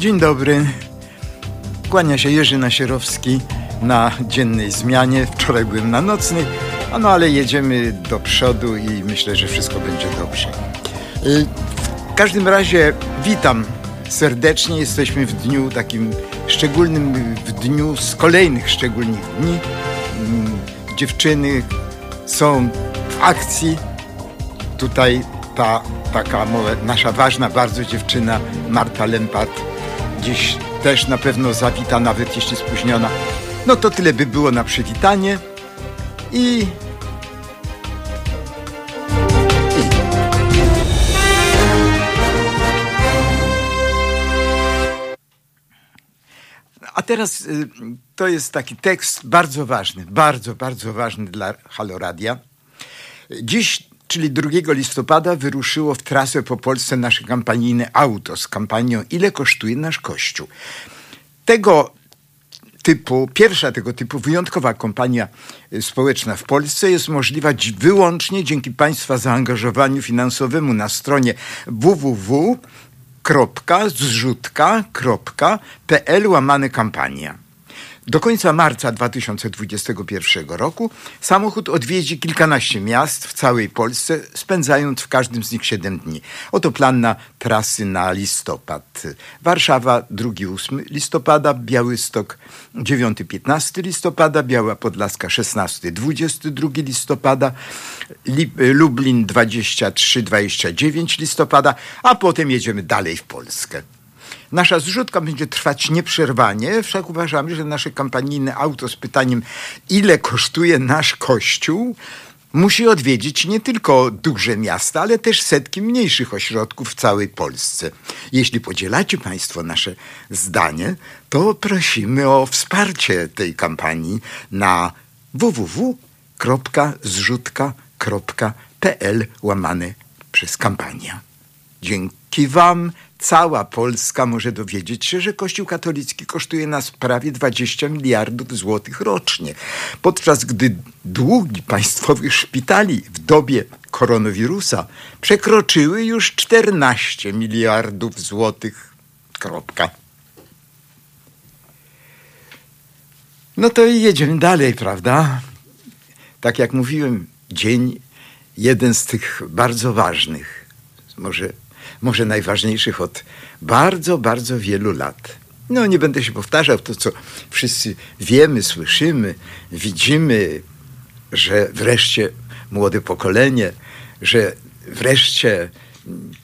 Dzień dobry. Kłania się Jerzy Nasierowski na dziennej zmianie. Wczoraj byłem na nocnej, no ale jedziemy do przodu i myślę, że wszystko będzie dobrze. Y, w każdym razie witam serdecznie. Jesteśmy w dniu takim szczególnym, w dniu z kolejnych szczególnych dni. Mm, dziewczyny są w akcji. Tutaj ta taka nasza ważna bardzo dziewczyna Marta Lempat dziś też na pewno zawita, nawet jeśli spóźniona. No to tyle by było na przywitanie i A teraz y, to jest taki tekst bardzo ważny, bardzo, bardzo ważny dla Haloradia. Dziś czyli 2 listopada, wyruszyło w trasę po Polsce nasze kampanijne auto z kampanią Ile kosztuje nasz Kościół? Tego typu, pierwsza tego typu wyjątkowa kampania y, społeczna w Polsce jest możliwa wyłącznie dzięki Państwa zaangażowaniu finansowemu na stronie www.zrzutka.pl łamane kampania. Do końca marca 2021 roku samochód odwiedzi kilkanaście miast w całej Polsce, spędzając w każdym z nich 7 dni. Oto plan na trasy na listopad. Warszawa 2-8 listopada, Białystok 9-15 listopada, Biała Podlaska 16-22 listopada, Lublin 23-29 listopada, a potem jedziemy dalej w Polskę. Nasza zrzutka będzie trwać nieprzerwanie, wszak uważamy, że nasze kampanijne auto z pytaniem, ile kosztuje nasz kościół, musi odwiedzić nie tylko duże miasta, ale też setki mniejszych ośrodków w całej Polsce. Jeśli podzielacie Państwo nasze zdanie, to prosimy o wsparcie tej kampanii na www.zrzutka.pl łamane przez kampania. Dzięki Wam cała Polska może dowiedzieć się, że Kościół katolicki kosztuje nas prawie 20 miliardów złotych rocznie, podczas gdy długi państwowych szpitali w dobie koronawirusa przekroczyły już 14 miliardów złotych. Kropka. No to i jedziemy dalej, prawda? Tak jak mówiłem, dzień jeden z tych bardzo ważnych, może może najważniejszych od bardzo, bardzo wielu lat. No, nie będę się powtarzał to, co wszyscy wiemy, słyszymy, widzimy, że wreszcie młode pokolenie, że wreszcie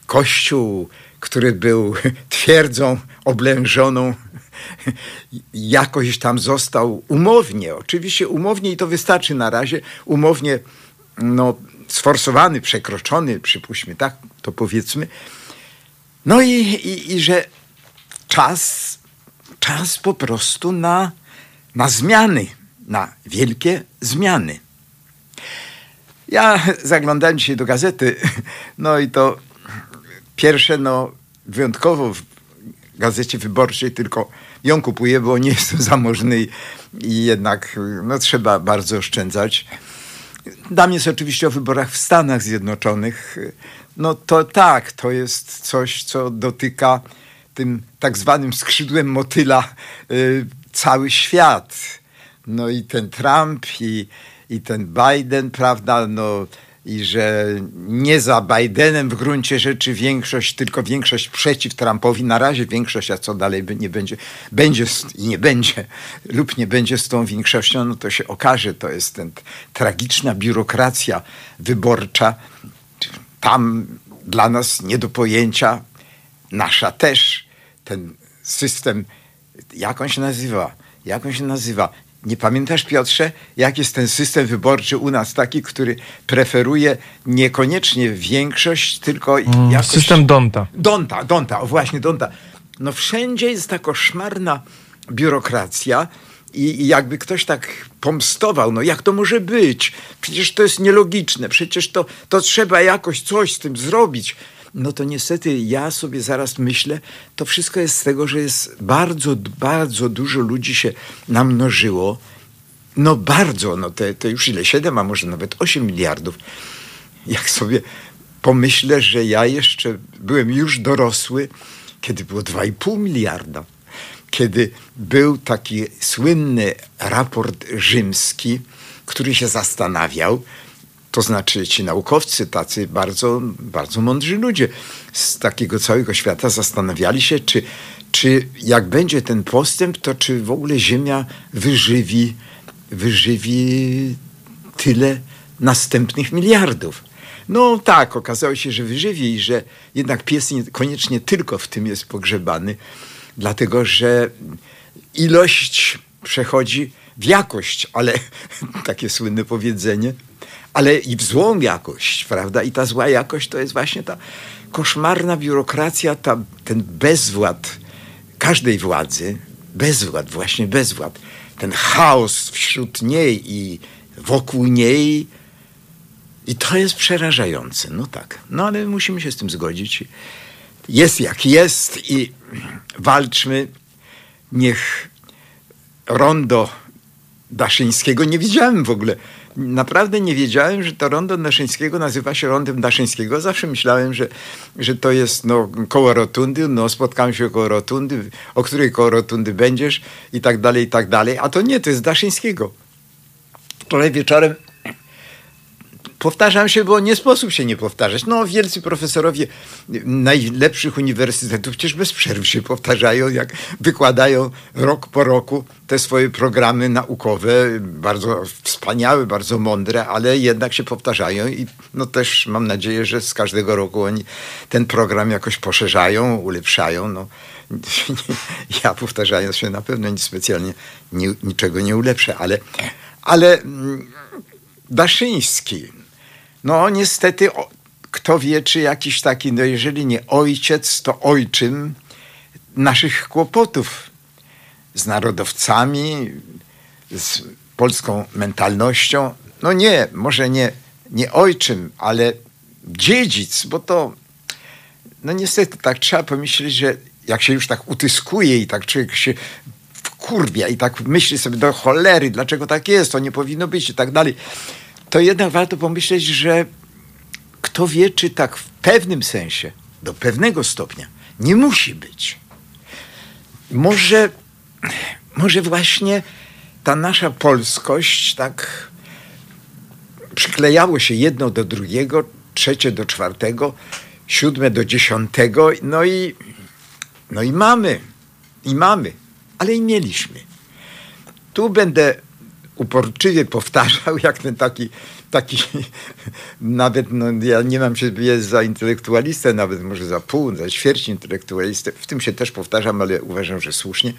Kościół, który był twierdzą oblężoną, jakoś tam został umownie, oczywiście umownie i to wystarczy na razie, umownie no, sforsowany, przekroczony, przypuśćmy tak, to powiedzmy, no i, i, i że czas, czas po prostu na, na zmiany, na wielkie zmiany. Ja zaglądałem dzisiaj do gazety, no i to pierwsze, no wyjątkowo w gazecie wyborczej, tylko ją kupuję, bo nie jestem zamożny i jednak no, trzeba bardzo oszczędzać. Dam jest oczywiście o wyborach w Stanach Zjednoczonych no to tak, to jest coś, co dotyka tym tak zwanym skrzydłem motyla y, cały świat. No i ten Trump i, i ten Biden, prawda, no i że nie za Bidenem w gruncie rzeczy większość, tylko większość przeciw Trumpowi. Na razie większość, a co dalej nie będzie, będzie i nie będzie, lub nie będzie z tą większością, no to się okaże. To jest ten tragiczna biurokracja wyborcza, tam dla nas nie do pojęcia, nasza też, ten system, jak on się nazywa? Jak on się nazywa? Nie pamiętasz, Piotrze, jak jest ten system wyborczy u nas taki, który preferuje niekoniecznie większość, tylko mm, jakoś... System Donta. Donta, Donta, o właśnie, Donta. No wszędzie jest ta koszmarna biurokracja, i, jakby ktoś tak pomstował, no jak to może być? Przecież to jest nielogiczne, przecież to, to trzeba jakoś coś z tym zrobić. No to niestety ja sobie zaraz myślę, to wszystko jest z tego, że jest bardzo, bardzo dużo ludzi się namnożyło. No bardzo, no te, już ile? 7, a może nawet 8 miliardów. Jak sobie pomyślę, że ja jeszcze byłem już dorosły, kiedy było 2,5 miliarda, kiedy był taki słynny raport rzymski, który się zastanawiał, to znaczy ci naukowcy, tacy bardzo, bardzo mądrzy ludzie z takiego całego świata zastanawiali się, czy, czy jak będzie ten postęp, to czy w ogóle Ziemia wyżywi, wyżywi tyle następnych miliardów. No tak, okazało się, że wyżywi i że jednak pies niekoniecznie tylko w tym jest pogrzebany, dlatego że ilość przechodzi w jakość, ale takie słynne powiedzenie, ale i w złą jakość, prawda? I ta zła jakość to jest właśnie ta koszmarna biurokracja, ta, ten bezwład każdej władzy, bezwład, właśnie bezwład, ten chaos wśród niej i wokół niej. I to jest przerażające. No tak, no ale musimy się z tym zgodzić. Jest jak jest i walczmy. Niech rondo Daszyńskiego nie widziałem w ogóle naprawdę nie wiedziałem, że to rondo Daszyńskiego nazywa się rondem Daszyńskiego. Zawsze myślałem, że, że to jest no, koło rotundy, no spotkamy się koło rotundy, o której koło rotundy będziesz i tak dalej, i tak dalej. A to nie, to jest Daszyńskiego. Wczoraj wieczorem Powtarzam się, bo nie sposób się nie powtarzać. No, wielcy profesorowie najlepszych uniwersytetów przecież bez przerwy się powtarzają, jak wykładają rok po roku te swoje programy naukowe, bardzo wspaniałe, bardzo mądre, ale jednak się powtarzają i no też mam nadzieję, że z każdego roku oni ten program jakoś poszerzają, ulepszają. No, ja powtarzając się na pewno nic specjalnie nie, niczego nie ulepszę, ale, ale mm, Daszyński, no niestety, kto wie, czy jakiś taki, no jeżeli nie ojciec, to ojczym naszych kłopotów z narodowcami, z polską mentalnością. No nie, może nie, nie ojczym, ale dziedzic, bo to, no niestety tak trzeba pomyśleć, że jak się już tak utyskuje i tak człowiek się wkurwia i tak myśli sobie do cholery, dlaczego tak jest, to nie powinno być i tak dalej to jednak warto pomyśleć, że kto wie, czy tak w pewnym sensie, do pewnego stopnia, nie musi być. Może, może właśnie ta nasza polskość tak przyklejało się jedno do drugiego, trzecie do czwartego, siódme do dziesiątego, no i, no i mamy, i mamy, ale i mieliśmy. Tu będę uporczywie powtarzał, jak ten taki, taki nawet, no, ja nie mam się jest za intelektualistę, nawet może za pół, za ćwierć intelektualistę. W tym się też powtarzam, ale uważam, że słusznie.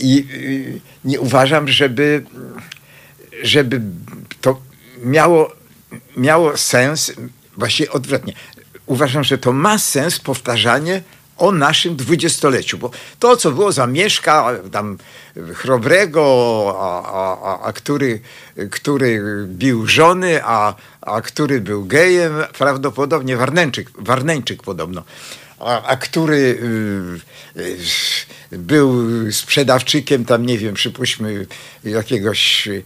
I, i nie uważam, żeby, żeby to miało, miało sens, właściwie odwrotnie. Uważam, że to ma sens powtarzanie o naszym dwudziestoleciu, bo to, co było za Mieszka, tam Chrobrego, a, a, a, który, który bił żony, a, a który był gejem, prawdopodobnie Warneńczyk, Warneńczyk podobno, a, a który y, y, był sprzedawczykiem tam, nie wiem, przypuśćmy jakiegoś y,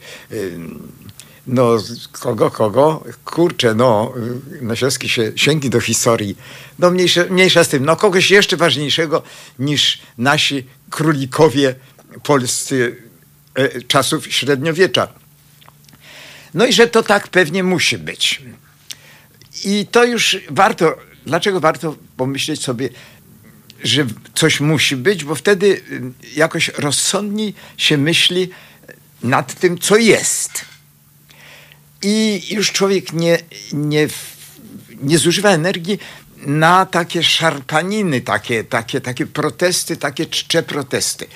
no, kogo, kogo? Kurczę, no, Nasielski się sięgnie do historii. No, mniejsza, mniejsza z tym. No, kogoś jeszcze ważniejszego niż nasi królikowie polscy e, czasów średniowiecza. No i że to tak pewnie musi być. I to już warto, dlaczego warto pomyśleć sobie, że coś musi być, bo wtedy jakoś rozsądniej się myśli nad tym, co jest i już człowiek nie, nie, nie zużywa energii na takie szarpaniny, takie, takie, takie protesty, takie czcze protesty.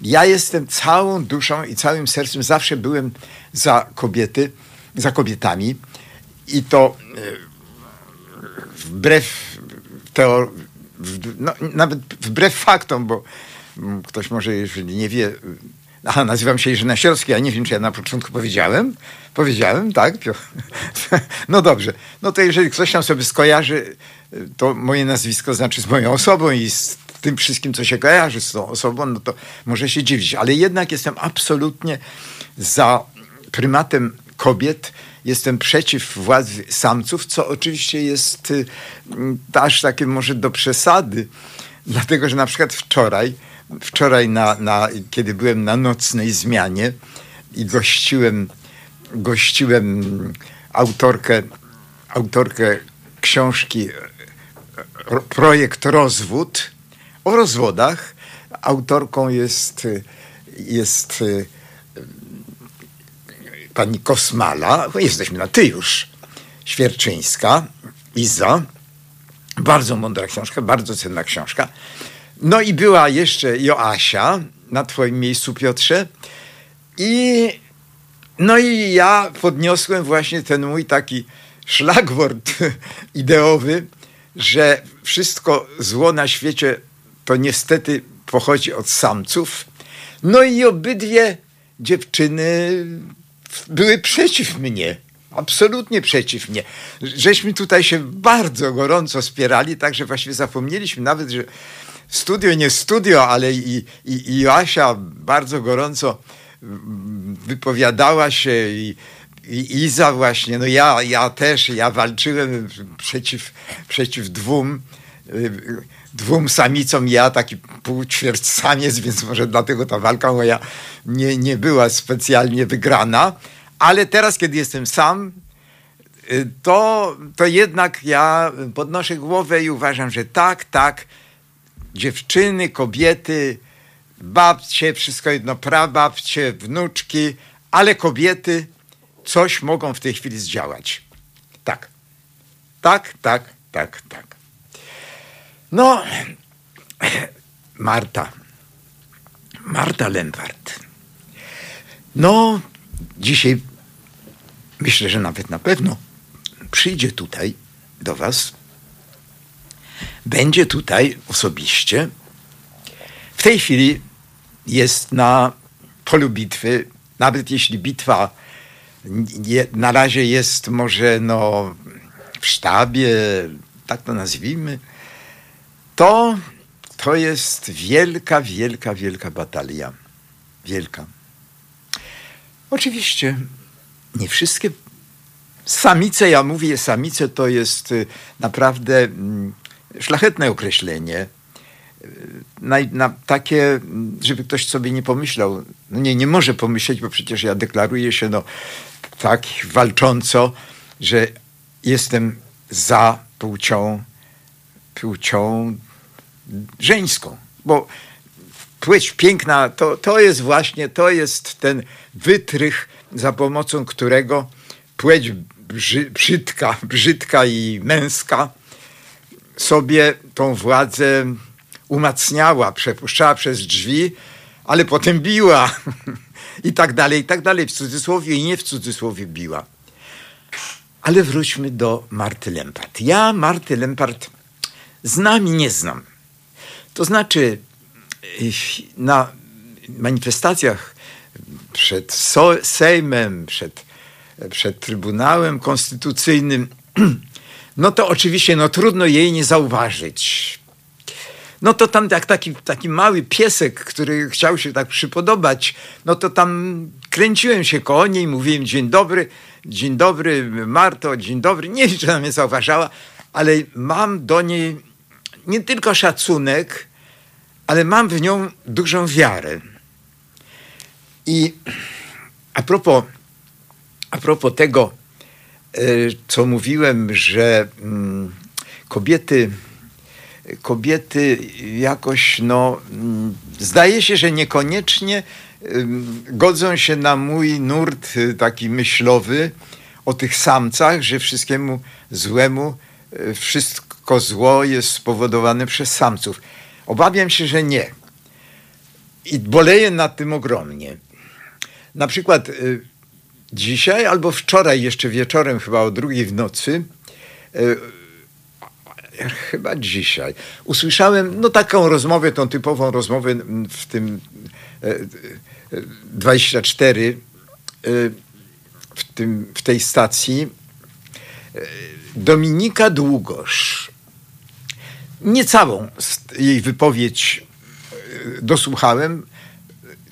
Ja jestem całą duszą i całym sercem zawsze byłem za kobiety, za kobietami i to e, wbrew teor- no, nawet wbrew faktom, bo ktoś może, jeżeli nie wie, Aha, nazywam się Jerzy Nasiorski, ja nie wiem, czy ja na początku powiedziałem. Powiedziałem, tak? No dobrze. No to jeżeli ktoś tam sobie skojarzy, to moje nazwisko znaczy z moją osobą i z tym wszystkim, co się kojarzy z tą osobą, no to może się dziwić. Ale jednak jestem absolutnie za prymatem kobiet. Jestem przeciw władzy samców, co oczywiście jest y, aż takie może do przesady Dlatego, że na przykład wczoraj, wczoraj na, na, kiedy byłem na nocnej zmianie i gościłem, gościłem autorkę, autorkę książki Projekt Rozwód o rozwodach. Autorką jest, jest pani Kosmala, jesteśmy na ty już, Świerczyńska, Iza. Bardzo mądra książka, bardzo cenna książka. No i była jeszcze Joasia na twoim miejscu, Piotrze. I no i ja podniosłem właśnie ten mój taki szlagwort ideowy, że wszystko zło na świecie to niestety pochodzi od samców. No i obydwie dziewczyny były przeciw mnie. Absolutnie przeciw mnie. Żeśmy tutaj się bardzo gorąco spierali, także właściwie zapomnieliśmy nawet, że studio nie studio, ale i, i, i Joasia bardzo gorąco wypowiadała się i, i Iza właśnie, no ja, ja też, ja walczyłem przeciw, przeciw dwóm, dwóm samicom, ja taki półćwierć samiec, więc może dlatego ta walka moja nie, nie była specjalnie wygrana, ale teraz, kiedy jestem sam, to, to jednak ja podnoszę głowę i uważam, że tak, tak, dziewczyny, kobiety, babcie, wszystko jedno, prababcie, wnuczki, ale kobiety coś mogą w tej chwili zdziałać. Tak. Tak, tak, tak, tak. No, Marta. Marta Lempart. No, dzisiaj myślę, że nawet na pewno przyjdzie tutaj do Was. Będzie tutaj osobiście. W tej chwili jest na polu bitwy, nawet jeśli bitwa na razie jest może no, w sztabie, tak to nazwijmy, to, to jest wielka, wielka, wielka batalia. Wielka. Oczywiście nie wszystkie samice, ja mówię samice, to jest y, naprawdę mm, szlachetne określenie. Na, na, takie, żeby ktoś sobie nie pomyślał, no nie, nie może pomyśleć, bo przecież ja deklaruję się no, tak walcząco, że jestem za płcią, płcią żeńską, bo płeć piękna to, to jest właśnie, to jest ten wytrych, za pomocą którego płeć brzydka, brzydka i męska sobie tą władzę umacniała, przepuszczała przez drzwi, ale potem biła i tak dalej, i tak dalej, w cudzysłowie i nie w cudzysłowie biła. Ale wróćmy do Marty Lempart. Ja Marty Lempart znam i nie znam. To znaczy na manifestacjach przed Sejmem, przed, przed Trybunałem Konstytucyjnym, no to oczywiście no, trudno jej nie zauważyć. No to tam jak taki, taki mały piesek, który chciał się tak przypodobać, no to tam kręciłem się koło niej, mówiłem dzień dobry, dzień dobry Marto, dzień dobry. Nie wiem, czy ona mnie zauważała, ale mam do niej nie tylko szacunek, ale mam w nią dużą wiarę. I a propos, a propos tego, co mówiłem, że mm, kobiety, kobiety jakoś, no, mm, zdaje się, że niekoniecznie godzą się na mój nurt y, taki myślowy o tych samcach, że wszystkiemu złemu, y, wszystko zło jest spowodowane przez samców. Obawiam się, że nie. I boleję nad tym ogromnie. Na przykład y, dzisiaj albo wczoraj, jeszcze wieczorem, chyba o drugiej w nocy, y, chyba dzisiaj, usłyszałem no taką rozmowę, tą typową rozmowę w tym 24 y, w, tym, w tej stacji Dominika Długosz. Nie całą jej wypowiedź dosłuchałem,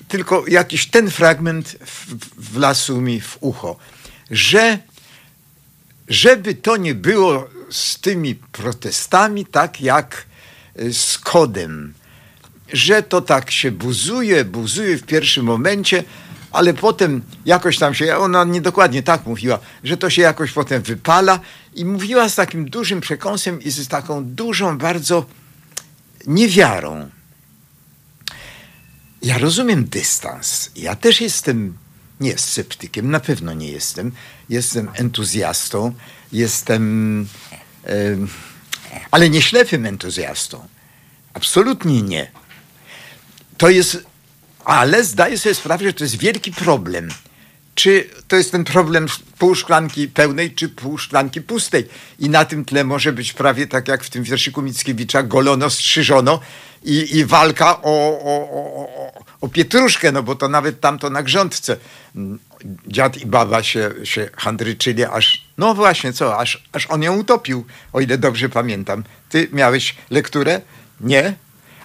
tylko jakiś ten fragment wlasł mi w ucho, że żeby to nie było z tymi protestami, tak jak z kodem, że to tak się buzuje, buzuje w pierwszym momencie, ale potem jakoś tam się, ona niedokładnie tak mówiła, że to się jakoś potem wypala i mówiła z takim dużym przekąsem i z taką dużą bardzo niewiarą. Ja rozumiem dystans. Ja też jestem nie sceptykiem, na pewno nie jestem. Jestem entuzjastą, jestem, ale nie ślepym entuzjastą. Absolutnie nie. To jest, ale zdaję sobie sprawę, że to jest wielki problem. Czy to jest ten problem pół szklanki pełnej, czy pół szklanki pustej? I na tym tle może być prawie tak jak w tym wierszyku Mickiewicza, golono, strzyżono i, i walka o, o, o, o pietruszkę, no bo to nawet tamto na grządce dziad i baba się, się handryczyli, aż, no właśnie, co, aż, aż on ją utopił, o ile dobrze pamiętam. Ty miałeś lekturę? Nie?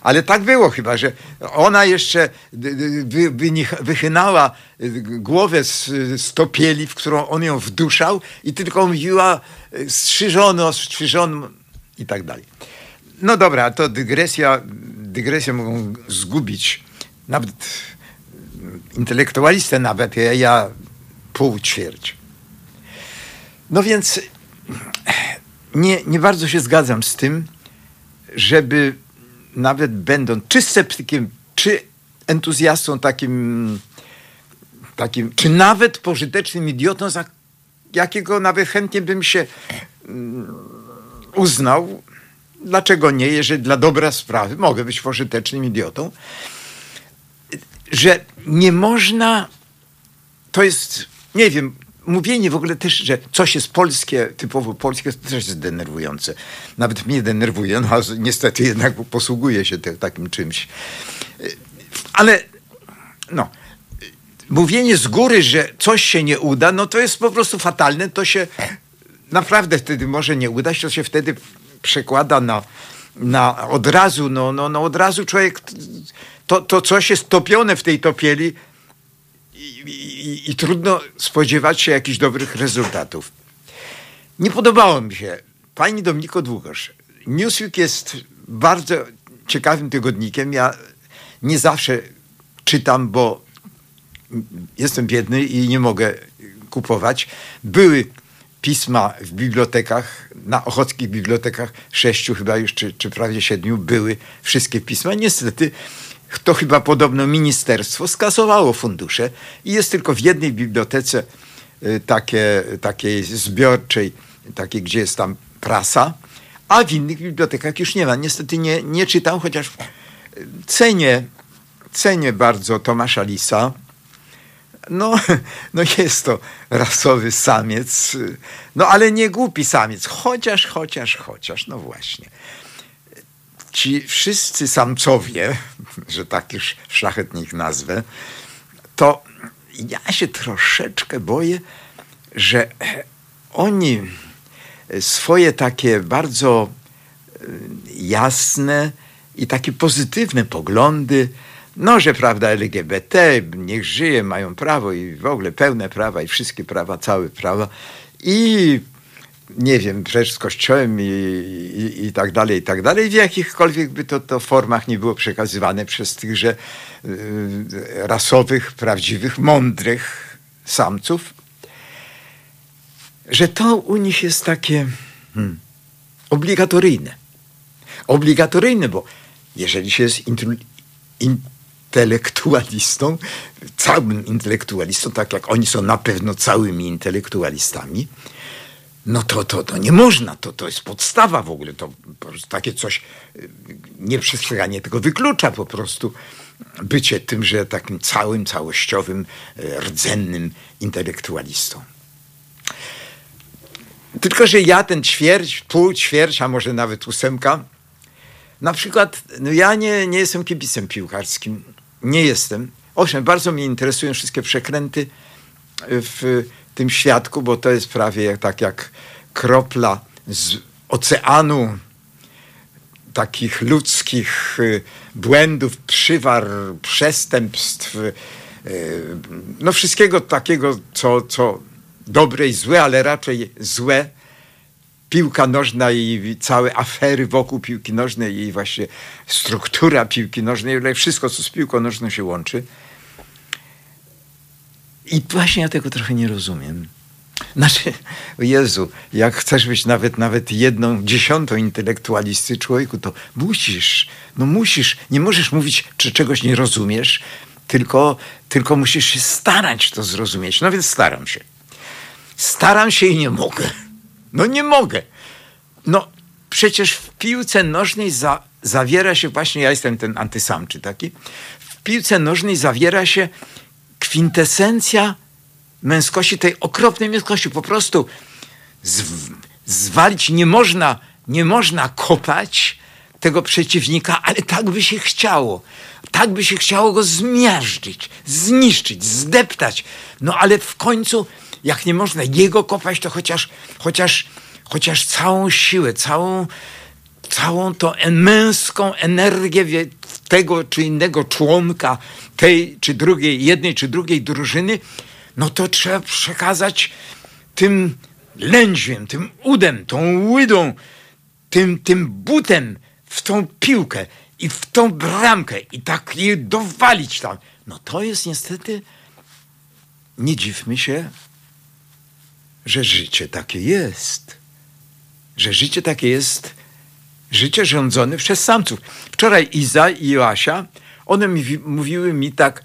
Ale tak było chyba, że ona jeszcze wy, wy, wychynała głowę z, z topieli, w którą on ją wduszał i tylko mówiła strzyżono, strzyżono i tak dalej. No dobra, to dygresja, dygresja mogą zgubić nawet intelektualistę nawet, ja, ja pół ćwierć. No więc nie, nie bardzo się zgadzam z tym, żeby nawet będąc czy sceptykiem, czy entuzjastą takim, takim czy nawet pożytecznym idiotą, za jakiego nawet chętnie bym się mm, uznał, dlaczego nie, jeżeli dla dobra sprawy mogę być pożytecznym idiotą, że nie można, to jest, nie wiem, mówienie w ogóle też, że coś jest polskie, typowo polskie, to też jest denerwujące. Nawet mnie denerwuje, no niestety jednak posługuje się te, takim czymś. Ale no, mówienie z góry, że coś się nie uda, no to jest po prostu fatalne, to się naprawdę wtedy może nie udać, to się wtedy przekłada na, na od razu, no, no, no od razu człowiek to, to coś jest topione w tej topieli i, i, i trudno spodziewać się jakichś dobrych rezultatów. Nie podobało mi się. Pani Dominiko Długosz, Newsweek jest bardzo ciekawym tygodnikiem. Ja nie zawsze czytam, bo jestem biedny i nie mogę kupować. Były pisma w bibliotekach, na ochockich bibliotekach, sześciu chyba już, czy, czy prawie siedmiu, były wszystkie pisma. Niestety to chyba podobno ministerstwo skasowało fundusze i jest tylko w jednej bibliotece y, takie, takiej zbiorczej, takiej, gdzie jest tam prasa, a w innych bibliotekach już nie ma. Niestety nie, nie czytam, chociaż y, cenię, cenię bardzo Tomasza Lisa. No, no jest to rasowy samiec, no ale nie głupi samiec, chociaż, chociaż, chociaż, no właśnie. Ci wszyscy samcowie, że tak już szlachetnie nazwę, to ja się troszeczkę boję, że oni swoje takie bardzo e, jasne i takie pozytywne poglądy, no, że prawda, LGBT, niech żyje, mają prawo i w ogóle pełne prawa i wszystkie prawa, całe prawa i nie wiem, rzecz z kościołem i, i, i, tak dalej, i tak dalej, w jakichkolwiek by to, to formach nie było przekazywane przez tychże y, rasowych, prawdziwych, mądrych samców, że to u nich jest takie hmm, obligatoryjne. Obligatoryjne, bo jeżeli się jest intelektualistą, całym intelektualistą, tak jak oni są na pewno całymi intelektualistami, no to, to, to nie można, to, to jest podstawa w ogóle, to takie coś, y, nie przestrzeganie tego wyklucza po prostu bycie tymże takim całym, całościowym, y, rdzennym intelektualistą. Tylko, że ja ten ćwierć, pół ćwierć, a może nawet ósemka, na przykład, no ja nie, nie jestem kibicem piłkarskim, nie jestem. Owszem, bardzo mnie interesują wszystkie przekręty w tym świadku, bo to jest prawie tak jak kropla z oceanu takich ludzkich y, błędów, przywar, przestępstw, y, no wszystkiego takiego, co, co dobre i złe, ale raczej złe, piłka nożna i całe afery wokół piłki nożnej i właśnie struktura piłki nożnej, wszystko, co z piłką nożną się łączy. I właśnie ja tego trochę nie rozumiem. Znaczy, Jezu, jak chcesz być nawet, nawet jedną dziesiątą intelektualisty człowieku, to musisz, no musisz, nie możesz mówić, czy czegoś nie rozumiesz, tylko, tylko musisz się starać to zrozumieć. No więc staram się. Staram się i nie mogę. No nie mogę. No przecież w piłce nożnej za, zawiera się właśnie, ja jestem ten antysamczy taki, w piłce nożnej zawiera się kwintesencja męskości, tej okropnej męskości. Po prostu zwalić nie można, nie można kopać tego przeciwnika, ale tak by się chciało. Tak by się chciało go zmiażdżyć, zniszczyć, zdeptać. No ale w końcu, jak nie można jego kopać, to chociaż, chociaż, chociaż całą siłę, całą, całą tą męską energię tego czy innego członka tej czy drugiej, jednej czy drugiej drużyny, no to trzeba przekazać tym lędźwiem, tym udem, tą łydą, tym, tym butem w tą piłkę i w tą bramkę i tak je dowalić tam. No to jest niestety, nie dziwmy się, że życie takie jest. Że życie takie jest, życie rządzone przez samców. Wczoraj Iza i Joasia, one mi, mówiły mi tak,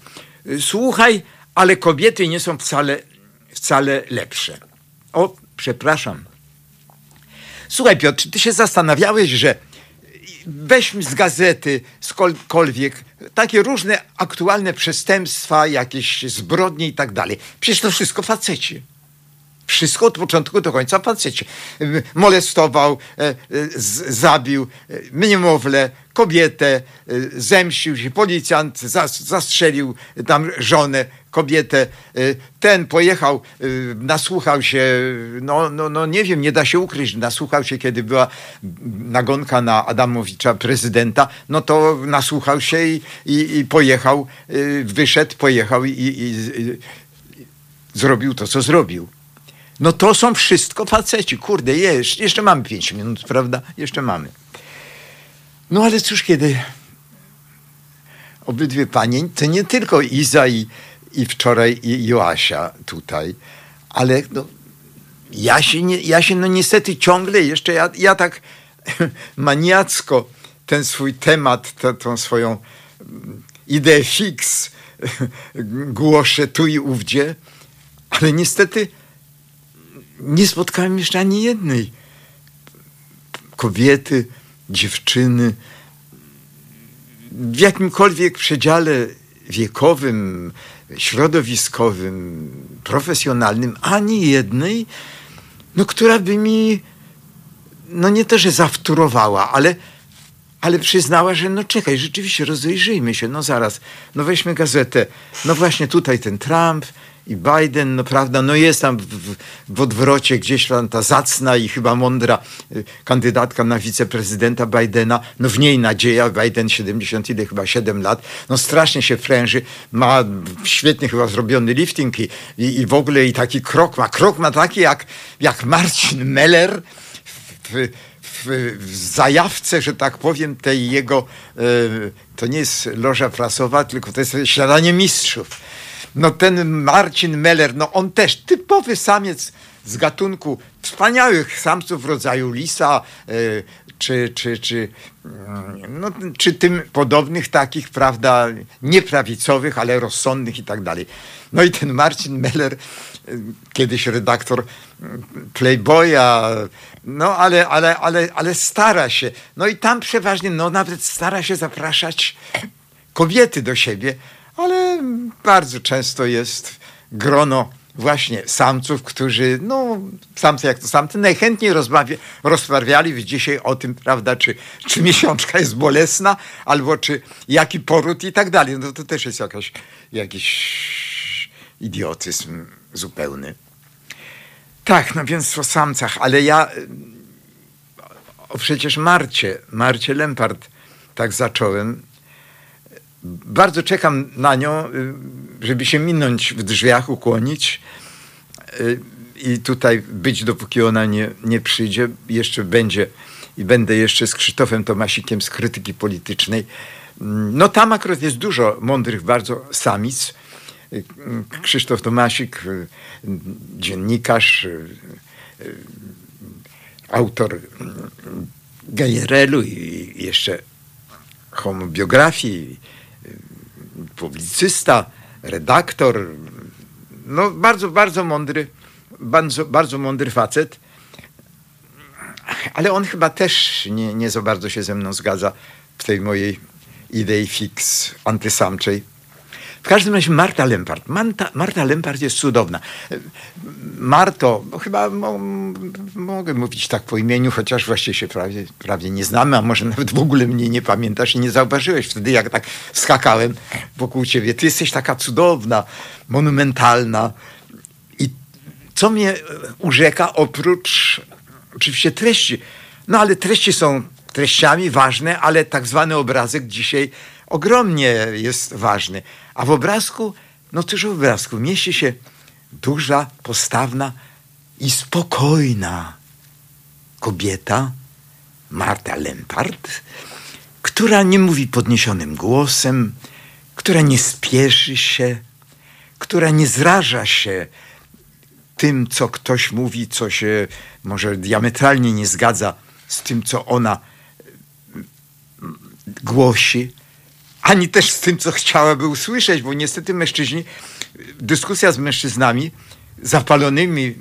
słuchaj, ale kobiety nie są wcale, wcale lepsze. O, przepraszam. Słuchaj, Piotr, ty się zastanawiałeś, że weźmy z gazety, skądkolwiek, takie różne aktualne przestępstwa, jakieś zbrodnie i tak dalej. Przecież to wszystko faceci. Wszystko od początku do końca facecie. Molestował, e, e, zabił e, niemowlę, kobietę, zemścił się, policjant zastrzelił tam żonę, kobietę. Ten pojechał, nasłuchał się, no, no, no nie wiem, nie da się ukryć, nasłuchał się, kiedy była nagonka na Adamowicza, prezydenta, no to nasłuchał się i, i, i pojechał, wyszedł, pojechał i, i zrobił to, co zrobił. No to są wszystko faceci. Kurde, jeszcze, jeszcze mamy pięć minut, prawda? Jeszcze mamy. No ale cóż, kiedy obydwie panie, to nie tylko Iza i, i wczoraj i Joasia tutaj, ale no, ja się, nie, ja się no niestety ciągle jeszcze, ja, ja tak maniacko ten swój temat, tę, tą swoją ideę fix głoszę tu i ówdzie, ale niestety nie spotkałem jeszcze ani jednej kobiety, dziewczyny w jakimkolwiek przedziale wiekowym, środowiskowym, profesjonalnym, ani jednej, no, która by mi, no nie to, że zawtórowała, ale, ale przyznała, że no czekaj, rzeczywiście rozejrzyjmy się, no zaraz, no weźmy gazetę, no właśnie tutaj ten Trump, i Biden, no prawda, no jest tam w, w odwrocie gdzieś tam ta zacna i chyba mądra y, kandydatka na wiceprezydenta Bidena, no w niej nadzieja, Biden 70 ile chyba 7 lat, no strasznie się fręży, ma świetnie chyba zrobiony lifting i, i, i w ogóle i taki krok ma, krok ma taki jak, jak Marcin Meller w, w, w zajawce, że tak powiem, tej jego, y, to nie jest loża prasowa, tylko to jest śniadanie mistrzów no ten Marcin Meller, no on też typowy samiec z gatunku wspaniałych samców w rodzaju lisa, y, czy, czy, czy, mm, no, czy tym podobnych takich, prawda, nieprawicowych, ale rozsądnych i tak dalej. No i ten Marcin Meller, y, kiedyś redaktor mm, Playboya, no ale, ale, ale, ale stara się. No i tam przeważnie, no nawet stara się zapraszać kobiety do siebie, ale bardzo często jest grono właśnie samców, którzy, no, samcy jak to samcy, najchętniej rozmawia, rozmawiali dzisiaj o tym, prawda, czy, czy miesiączka jest bolesna, albo czy jaki poród i tak dalej. No to też jest jakaś, jakiś idiotyzm zupełny. Tak, no więc o samcach, ale ja o przecież Marcie, Marcie Lempart tak zacząłem, bardzo czekam na nią, y, żeby się minąć w drzwiach, ukłonić. Y, i tutaj być, dopóki ona nie, nie przyjdzie. Jeszcze będzie i będę jeszcze z Krzysztofem Tomasikiem z krytyki politycznej. No tam akurat jest dużo mądrych bardzo samic. Krzysztof Tomasik, dziennikarz, autor Gejerelu i jeszcze homobiografii, publicysta, redaktor. No bardzo, bardzo mądry, bardzo, bardzo mądry facet. Ale on chyba też nie, nie za bardzo się ze mną zgadza w tej mojej idei fix antysamczej. W każdym razie Marta Lempart. Marta, Marta Lempart jest cudowna. Marto, chyba mo, mogę mówić tak po imieniu, chociaż właściwie się prawie, prawie nie znamy, a może nawet w ogóle mnie nie pamiętasz i nie zauważyłeś wtedy, jak tak skakałem wokół ciebie. Ty jesteś taka cudowna, monumentalna. I co mnie urzeka oprócz oczywiście treści, no ale treści są treściami ważne, ale tak zwany obrazek dzisiaj ogromnie jest ważny. A w obrazku, no cóż w obrazku, mieści się duża, postawna i spokojna kobieta, Marta Lempart, która nie mówi podniesionym głosem, która nie spieszy się, która nie zraża się tym, co ktoś mówi, co się może diametralnie nie zgadza z tym, co ona głosi, ani też z tym, co chciałaby usłyszeć, bo niestety mężczyźni, dyskusja z mężczyznami zapalonymi,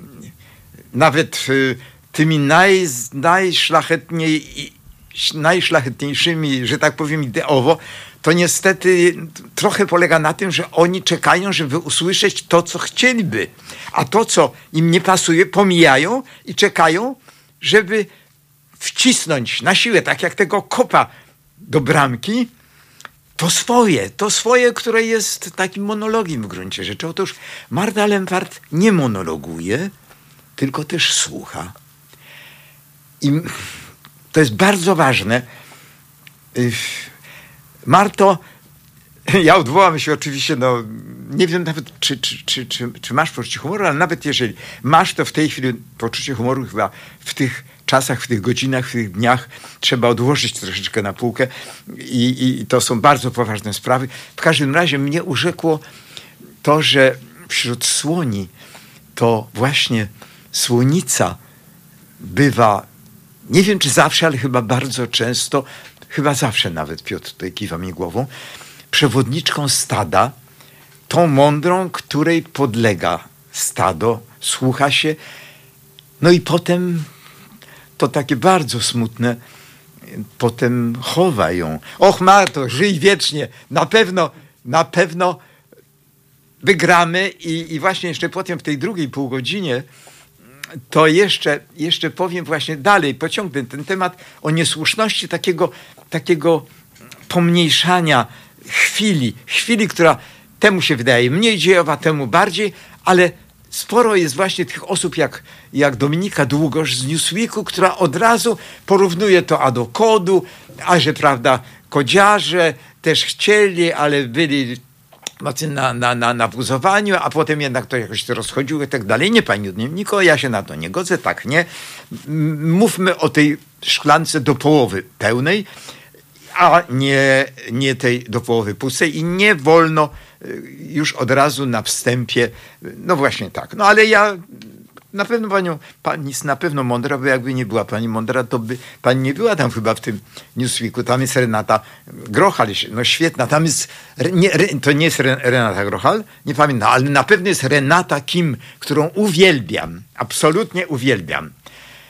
nawet y, tymi naj, najszlachetniej, najszlachetniejszymi, że tak powiem, ideowo, to niestety trochę polega na tym, że oni czekają, żeby usłyszeć to, co chcieliby, a to, co im nie pasuje, pomijają i czekają, żeby wcisnąć na siłę, tak jak tego kopa do bramki, to swoje, to swoje, które jest takim monologiem w gruncie rzeczy. Otóż Marta Lempart nie monologuje, tylko też słucha. I to jest bardzo ważne. Marto, ja odwołam się oczywiście, no nie wiem nawet, czy, czy, czy, czy, czy masz poczucie humoru, ale nawet jeżeli masz, to w tej chwili poczucie humoru chyba w tych czasach, w tych godzinach, w tych dniach trzeba odłożyć troszeczkę na półkę i, i to są bardzo poważne sprawy. W każdym razie mnie urzekło to, że wśród słoni to właśnie słonica bywa, nie wiem czy zawsze, ale chyba bardzo często, chyba zawsze nawet, Piotr tutaj kiwa mi głową, przewodniczką stada, tą mądrą, której podlega stado, słucha się, no i potem to takie bardzo smutne, potem chowa ją. Och Marto, żyj wiecznie, na pewno, na pewno wygramy i, i właśnie jeszcze potem w tej drugiej półgodzinie to jeszcze, jeszcze powiem właśnie dalej, pociągnę ten temat o niesłuszności takiego, takiego pomniejszania chwili, chwili, która temu się wydaje mniej dziejowa, temu bardziej, ale sporo jest właśnie tych osób jak, jak Dominika Długosz z Newsweeku, która od razu porównuje to a do kodu, a że prawda, kodziarze też chcieli, ale byli na, na, na, na buzowaniu, a potem jednak to jakoś się rozchodziło i tak dalej. Nie, pani Niko, ja się na to nie godzę, tak nie. Mówmy o tej szklance do połowy pełnej, a nie, nie tej do połowy pustej i nie wolno już od razu na wstępie, no właśnie tak. No ale ja na pewno panią, pani jest na pewno mądra, bo jakby nie była pani mądra, to by pani nie była tam chyba w tym Newsweeku. Tam jest Renata Grochal, no świetna. Tam jest, nie, to nie jest Renata Grochal, nie pamiętam, ale na pewno jest Renata Kim, którą uwielbiam, absolutnie uwielbiam.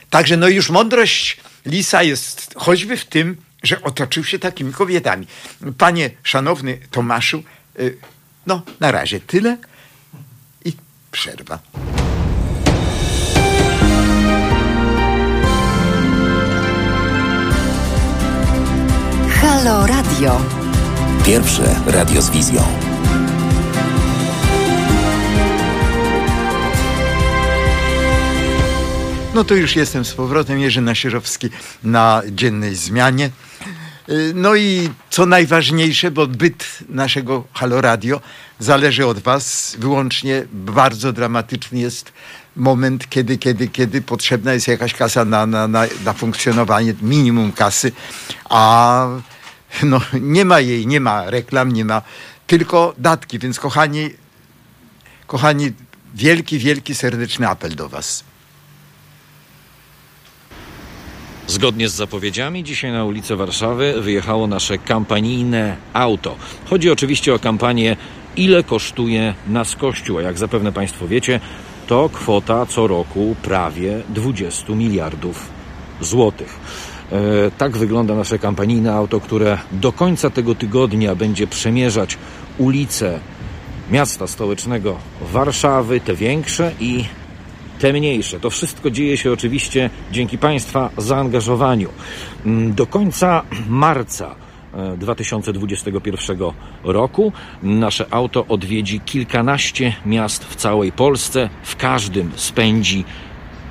Także no już mądrość Lisa jest choćby w tym, że otoczył się takimi kobietami. Panie szanowny Tomaszu, y, no na razie tyle i przerwa. Halo Radio. Pierwsze radio z wizją. No to już jestem z powrotem, Jerzy Nasierowski na dziennej zmianie. Y, no i co najważniejsze, bo byt naszego Halo Radio zależy od was wyłącznie. Bardzo dramatyczny jest moment, kiedy, kiedy, kiedy potrzebna jest jakaś kasa na, na, na, na funkcjonowanie, minimum kasy, a no, nie ma jej, nie ma reklam, nie ma tylko datki. Więc kochani, kochani, wielki, wielki, serdeczny apel do was. Zgodnie z zapowiedziami, dzisiaj na ulicę Warszawy wyjechało nasze kampanijne auto. Chodzi oczywiście o kampanię Ile kosztuje nas Kościół? A jak zapewne Państwo wiecie, to kwota co roku prawie 20 miliardów złotych. E, tak wygląda nasze kampanijne auto, które do końca tego tygodnia będzie przemierzać ulice miasta stołecznego Warszawy, te większe i te mniejsze. To wszystko dzieje się oczywiście dzięki Państwa zaangażowaniu. Mm, do końca marca 2021 e, roku nasze auto odwiedzi kilkanaście miast w całej Polsce. W każdym spędzi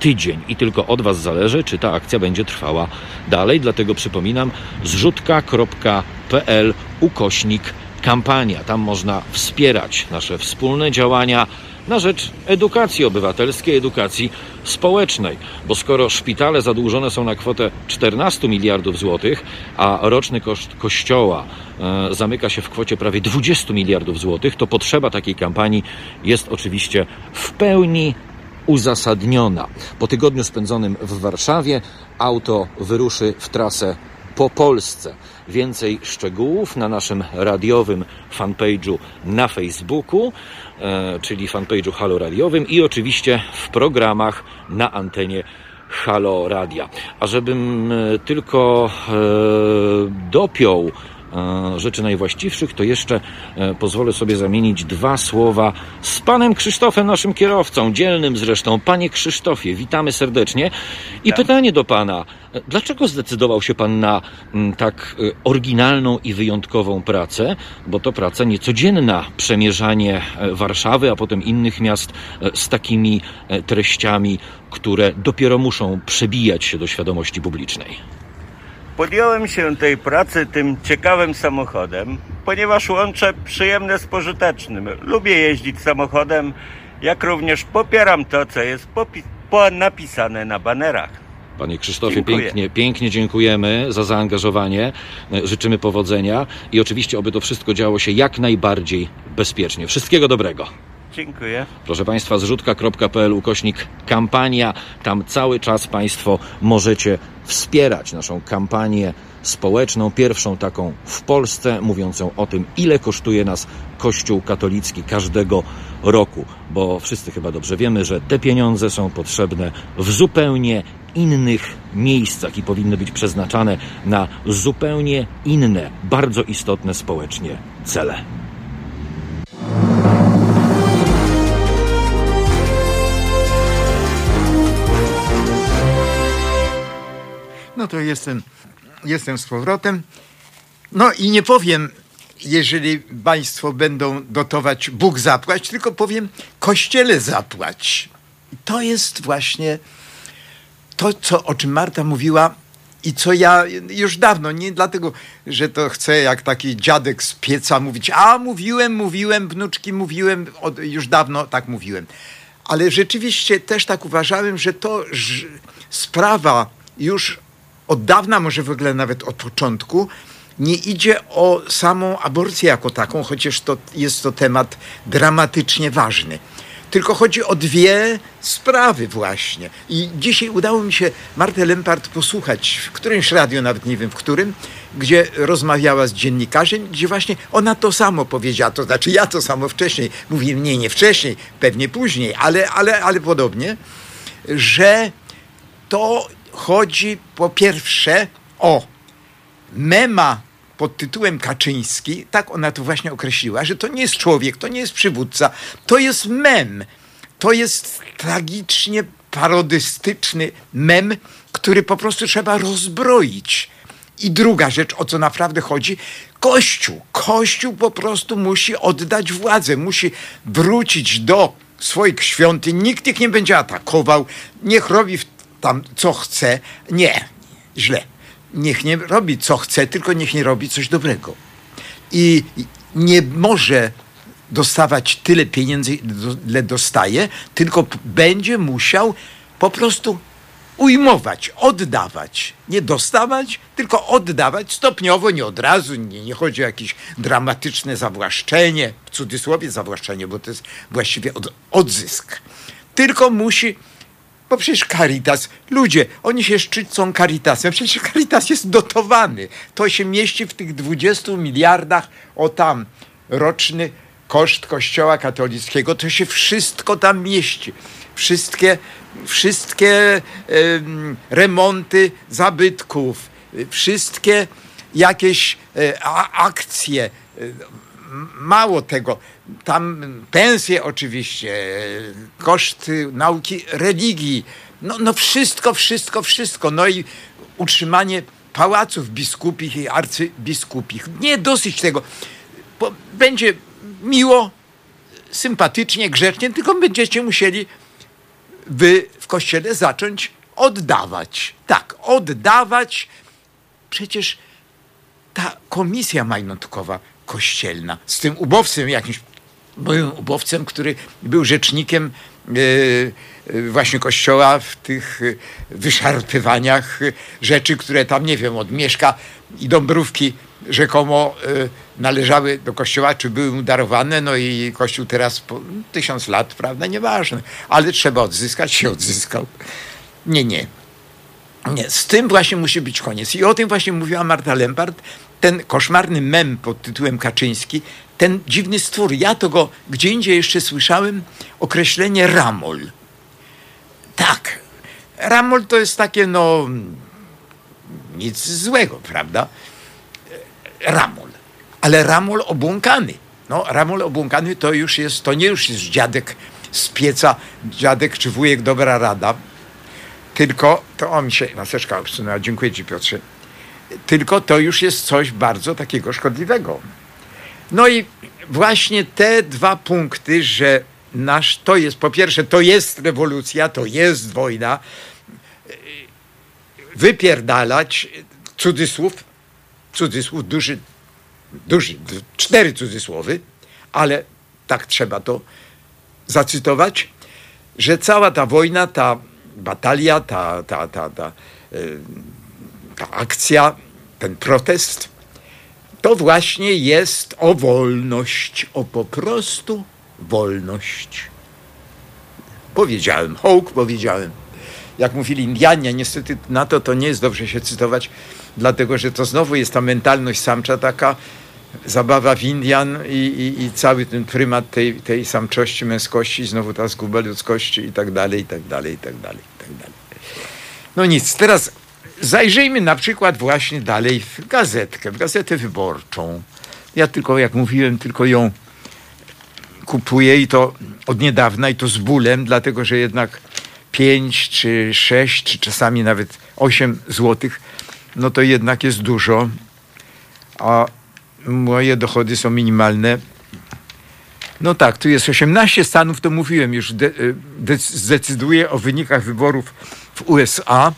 tydzień i tylko od Was zależy, czy ta akcja będzie trwała dalej. Dlatego przypominam zrzutka.pl ukośnik kampania. Tam można wspierać nasze wspólne działania na rzecz edukacji obywatelskiej, edukacji społecznej. Bo skoro szpitale zadłużone są na kwotę 14 miliardów złotych, a roczny koszt kościoła e, zamyka się w kwocie prawie 20 miliardów złotych, to potrzeba takiej kampanii jest oczywiście w pełni uzasadniona. Po tygodniu spędzonym w Warszawie auto wyruszy w trasę po Polsce. Więcej szczegółów na naszym radiowym fanpage'u na Facebooku, e, czyli fanpage'u Halo Radiowym i oczywiście w programach na antenie Halo Radia. A żebym e, tylko e, dopiął rzeczy najwłaściwszych, to jeszcze e, pozwolę sobie zamienić dwa słowa z panem Krzysztofem, naszym kierowcą, dzielnym zresztą. Panie Krzysztofie, witamy serdecznie. I tak. pytanie do pana. Dlaczego zdecydował się pan na mm, tak e, oryginalną i wyjątkową pracę? Bo to praca niecodzienna, przemierzanie Warszawy, a potem innych miast z takimi treściami, które dopiero muszą przebijać się do świadomości publicznej. Podjąłem się tej pracy tym ciekawym samochodem, ponieważ łączę przyjemne z pożytecznym. Lubię jeździć samochodem, jak również popieram to, co jest napisane na banerach. Panie Krzysztofie, pięknie, pięknie dziękujemy za zaangażowanie. Życzymy powodzenia i oczywiście, oby to wszystko działo się jak najbardziej bezpiecznie. Wszystkiego dobrego. Dziękuję. Proszę Państwa, zrzutka.pl ukośnik kampania. Tam cały czas Państwo możecie wspierać naszą kampanię społeczną, pierwszą taką w Polsce, mówiącą o tym, ile kosztuje nas Kościół katolicki każdego roku, bo wszyscy chyba dobrze wiemy, że te pieniądze są potrzebne w zupełnie innych miejscach i powinny być przeznaczane na zupełnie inne, bardzo istotne społecznie cele. No to jestem, jestem z powrotem. No i nie powiem, jeżeli państwo będą dotować, Bóg zapłać, tylko powiem, Kościele zapłać. To jest właśnie to, co, o czym Marta mówiła i co ja już dawno, nie dlatego, że to chcę jak taki dziadek z pieca mówić, a mówiłem, mówiłem, wnuczki mówiłem, od, już dawno tak mówiłem. Ale rzeczywiście też tak uważałem, że to że sprawa już od dawna, może w ogóle nawet od początku, nie idzie o samą aborcję jako taką, chociaż to jest to temat dramatycznie ważny. Tylko chodzi o dwie sprawy właśnie. I dzisiaj udało mi się Martę Lempart posłuchać w którymś radio, nawet nie wiem w którym, gdzie rozmawiała z dziennikarzem, gdzie właśnie ona to samo powiedziała, to znaczy ja to samo wcześniej, mówię nie, nie wcześniej, pewnie później, ale, ale, ale podobnie, że to chodzi po pierwsze o mema pod tytułem Kaczyński, tak ona to właśnie określiła, że to nie jest człowiek, to nie jest przywódca, to jest mem. To jest tragicznie parodystyczny mem, który po prostu trzeba rozbroić. I druga rzecz, o co naprawdę chodzi, Kościół. Kościół po prostu musi oddać władzę, musi wrócić do swoich świątyń. Nikt ich nie będzie atakował, niech robi w tam co chce. Nie, źle. Niech nie robi co chce, tylko niech nie robi coś dobrego. I nie może dostawać tyle pieniędzy, ile dostaje, tylko będzie musiał po prostu ujmować, oddawać. Nie dostawać, tylko oddawać stopniowo, nie od razu. Nie, nie chodzi o jakieś dramatyczne zawłaszczenie, w cudzysłowie zawłaszczenie, bo to jest właściwie od, odzysk. Tylko musi bo przecież Caritas, ludzie, oni się szczycą Caritasem, przecież Caritas jest dotowany. To się mieści w tych 20 miliardach, o tam, roczny koszt Kościoła katolickiego, to się wszystko tam mieści. Wszystkie, wszystkie em, remonty zabytków, wszystkie jakieś e, a, akcje, e, Mało tego, tam pensje oczywiście, koszty nauki religii, no, no wszystko, wszystko, wszystko. No i utrzymanie pałaców biskupich i arcybiskupich. Nie dosyć tego. Bo będzie miło, sympatycznie, grzecznie, tylko będziecie musieli wy w kościele zacząć oddawać. Tak, oddawać. Przecież ta komisja majątkowa kościelna z tym ubowcem jakimś byłym ubowcem, który był rzecznikiem e, e, właśnie kościoła w tych e, wyszarpywaniach rzeczy, które tam, nie wiem, od Mieszka i Dąbrówki rzekomo należały do kościoła, czy były mu darowane, no i kościół teraz po tysiąc lat, prawda, nieważne, ale trzeba odzyskać, się odzyskał. Nie, nie. Nie, z tym właśnie musi być koniec. I o tym właśnie mówiła Marta Lempart, ten koszmarny mem pod tytułem Kaczyński, ten dziwny stwór. Ja to go gdzie indziej jeszcze słyszałem, określenie ramol. Tak, ramol to jest takie, no, nic złego, prawda? Ramol. Ale ramol obłąkany. No, ramol obłąkany to już jest, to nie już jest dziadek z pieca, dziadek czy wujek dobra rada, tylko to o mi się maseczka obsunęła. Dziękuję Ci, Piotrze. Tylko to już jest coś bardzo takiego szkodliwego. No i właśnie te dwa punkty, że nasz to jest, po pierwsze, to jest rewolucja, to jest wojna, wypierdalać, cudzysłów, cudzysłów, duży, duży, cztery cudzysłowy, ale tak trzeba to zacytować, że cała ta wojna, ta batalia, ta, ta, ta, ta, y, ta akcja, ten protest, to właśnie jest o wolność, o po prostu wolność. Powiedziałem, hołk powiedziałem. Jak mówili Indianie, niestety na to to nie jest dobrze się cytować, dlatego że to znowu jest ta mentalność samcza taka, zabawa w Indian i, i, i cały ten prymat tej, tej samczości, męskości, znowu ta zguba ludzkości i tak dalej, i tak dalej, i tak dalej, i tak dalej. No nic, teraz zajrzyjmy na przykład właśnie dalej w gazetkę, w gazetę wyborczą. Ja tylko, jak mówiłem, tylko ją kupuję i to od niedawna i to z bólem, dlatego że jednak 5 czy 6 czy czasami nawet 8 złotych, no to jednak jest dużo, a moje dochody są minimalne. No tak, tu jest 18 stanów, to mówiłem już, de, de, zdecyduje o wynikach wyborów w USA.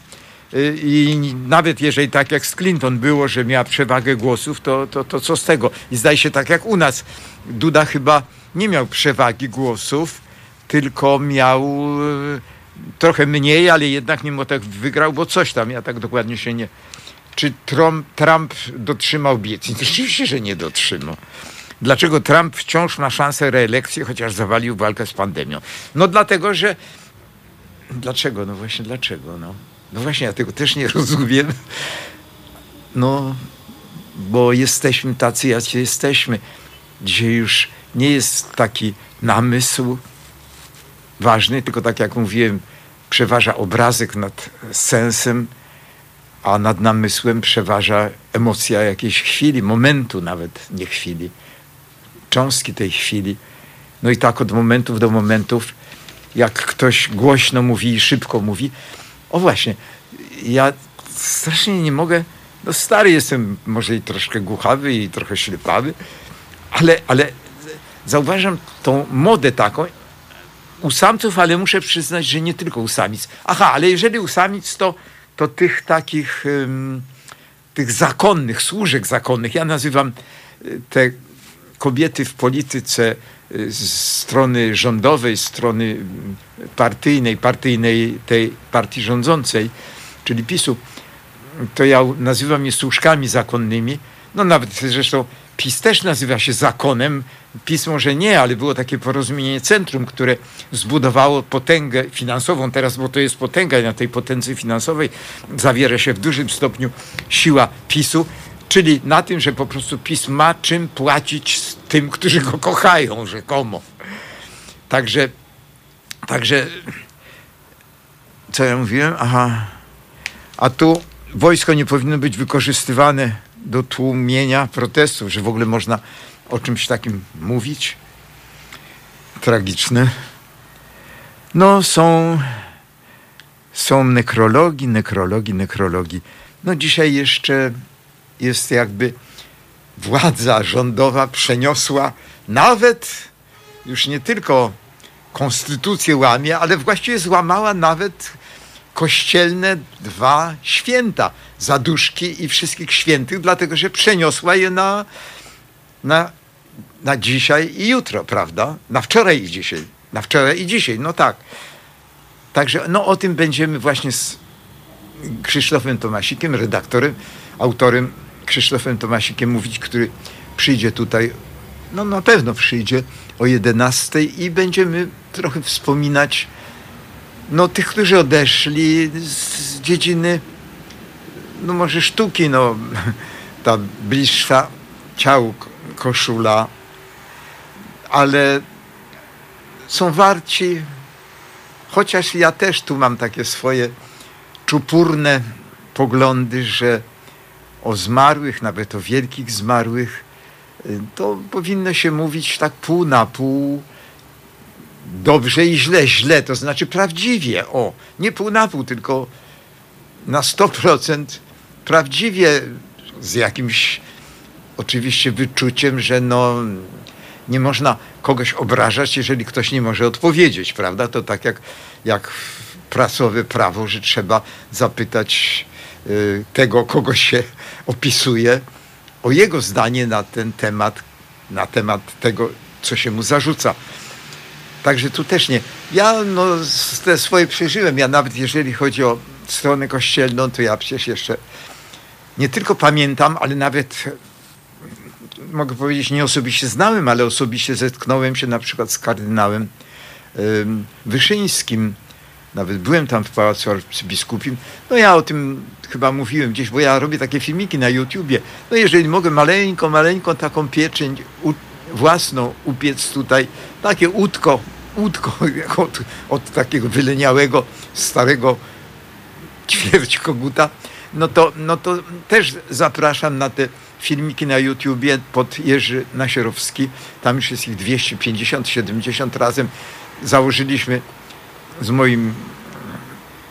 Y, I nawet jeżeli tak jak z Clinton było, że miała przewagę głosów, to, to, to co z tego? I zdaje się tak jak u nas. Duda chyba nie miał przewagi głosów, tylko miał y, trochę mniej, ale jednak mimo tak wygrał, bo coś tam, ja tak dokładnie się nie... Czy Trump, Trump dotrzymał obietnic? Oczywiście, że nie dotrzymał. Dlaczego Trump wciąż ma szansę reelekcji, chociaż zawalił walkę z pandemią? No dlatego, że... Dlaczego? No właśnie dlaczego? No, no właśnie, ja tego też nie rozumiem. No, bo jesteśmy tacy, jacy jesteśmy. Dzisiaj już nie jest taki namysł ważny, tylko tak jak mówiłem, przeważa obrazek nad sensem, a nad namysłem przeważa emocja jakiejś chwili, momentu nawet, nie chwili, cząstki tej chwili. No i tak od momentów do momentów, jak ktoś głośno mówi i szybko mówi. O właśnie, ja strasznie nie mogę, no stary jestem, może i troszkę głuchawy i trochę ślepawy, ale, ale zauważam tą modę taką u samców, ale muszę przyznać, że nie tylko u samic. Aha, ale jeżeli u samic, to, to tych takich, ym, tych zakonnych, służek zakonnych, ja nazywam y, te kobiety w polityce strony rządowej, strony partyjnej, partyjnej tej partii rządzącej, czyli PiSu, to ja nazywam je służkami zakonnymi. No nawet zresztą PiS też nazywa się zakonem. PiS może nie, ale było takie porozumienie centrum, które zbudowało potęgę finansową teraz, bo to jest potęga i na tej potędze finansowej zawiera się w dużym stopniu siła PiSu, czyli na tym, że po prostu PiS ma czym płacić tym, którzy go kochają rzekomo. Także, także, co ja mówiłem? Aha. A tu wojsko nie powinno być wykorzystywane do tłumienia protestów, że w ogóle można o czymś takim mówić. Tragiczne. No, są, są nekrologii, nekrologii, nekrologii. No, dzisiaj jeszcze jest jakby władza rządowa przeniosła nawet już nie tylko konstytucję łamie, ale właściwie złamała nawet kościelne dwa święta, zaduszki i wszystkich świętych, dlatego że przeniosła je na, na, na dzisiaj i jutro, prawda? Na wczoraj i dzisiaj. Na wczoraj i dzisiaj, no tak. Także no, o tym będziemy właśnie z Krzysztofem Tomasikiem, redaktorem, autorem Krzysztofem Tomasikiem mówić, który przyjdzie tutaj, no na pewno przyjdzie o 11 i będziemy trochę wspominać no, tych, którzy odeszli z dziedziny, no może sztuki, no, ta bliższa ciału koszula, ale są warci, chociaż ja też tu mam takie swoje czupurne poglądy, że o zmarłych, nawet o wielkich zmarłych, y, to powinno się mówić tak pół na pół, dobrze i źle, źle, to znaczy prawdziwie, o, nie pół na pół, tylko na 100% prawdziwie, z jakimś oczywiście wyczuciem, że no, nie można kogoś obrażać, jeżeli ktoś nie może odpowiedzieć, prawda? To tak jak, jak prasowe prawo, że trzeba zapytać y, tego, kogo się opisuje, o jego zdanie na ten temat, na temat tego, co się mu zarzuca. Także tu też nie. Ja no, te swoje przeżyłem. Ja nawet jeżeli chodzi o stronę kościelną, to ja przecież jeszcze nie tylko pamiętam, ale nawet mogę powiedzieć, nie osobiście znałem, ale osobiście zetknąłem się na przykład z kardynałem Wyszyńskim. Nawet byłem tam w Pałacu Arcybiskupim. No ja o tym chyba mówiłem gdzieś, bo ja robię takie filmiki na YouTubie. No jeżeli mogę maleńką, maleńką taką pieczeń własną upiec tutaj, takie łódko, łódko od, od takiego wyleniałego, starego ćwierć koguta, no to, no to też zapraszam na te filmiki na YouTubie pod Jerzy Nasierowski. Tam już jest ich 250, 70 razem. Założyliśmy z moim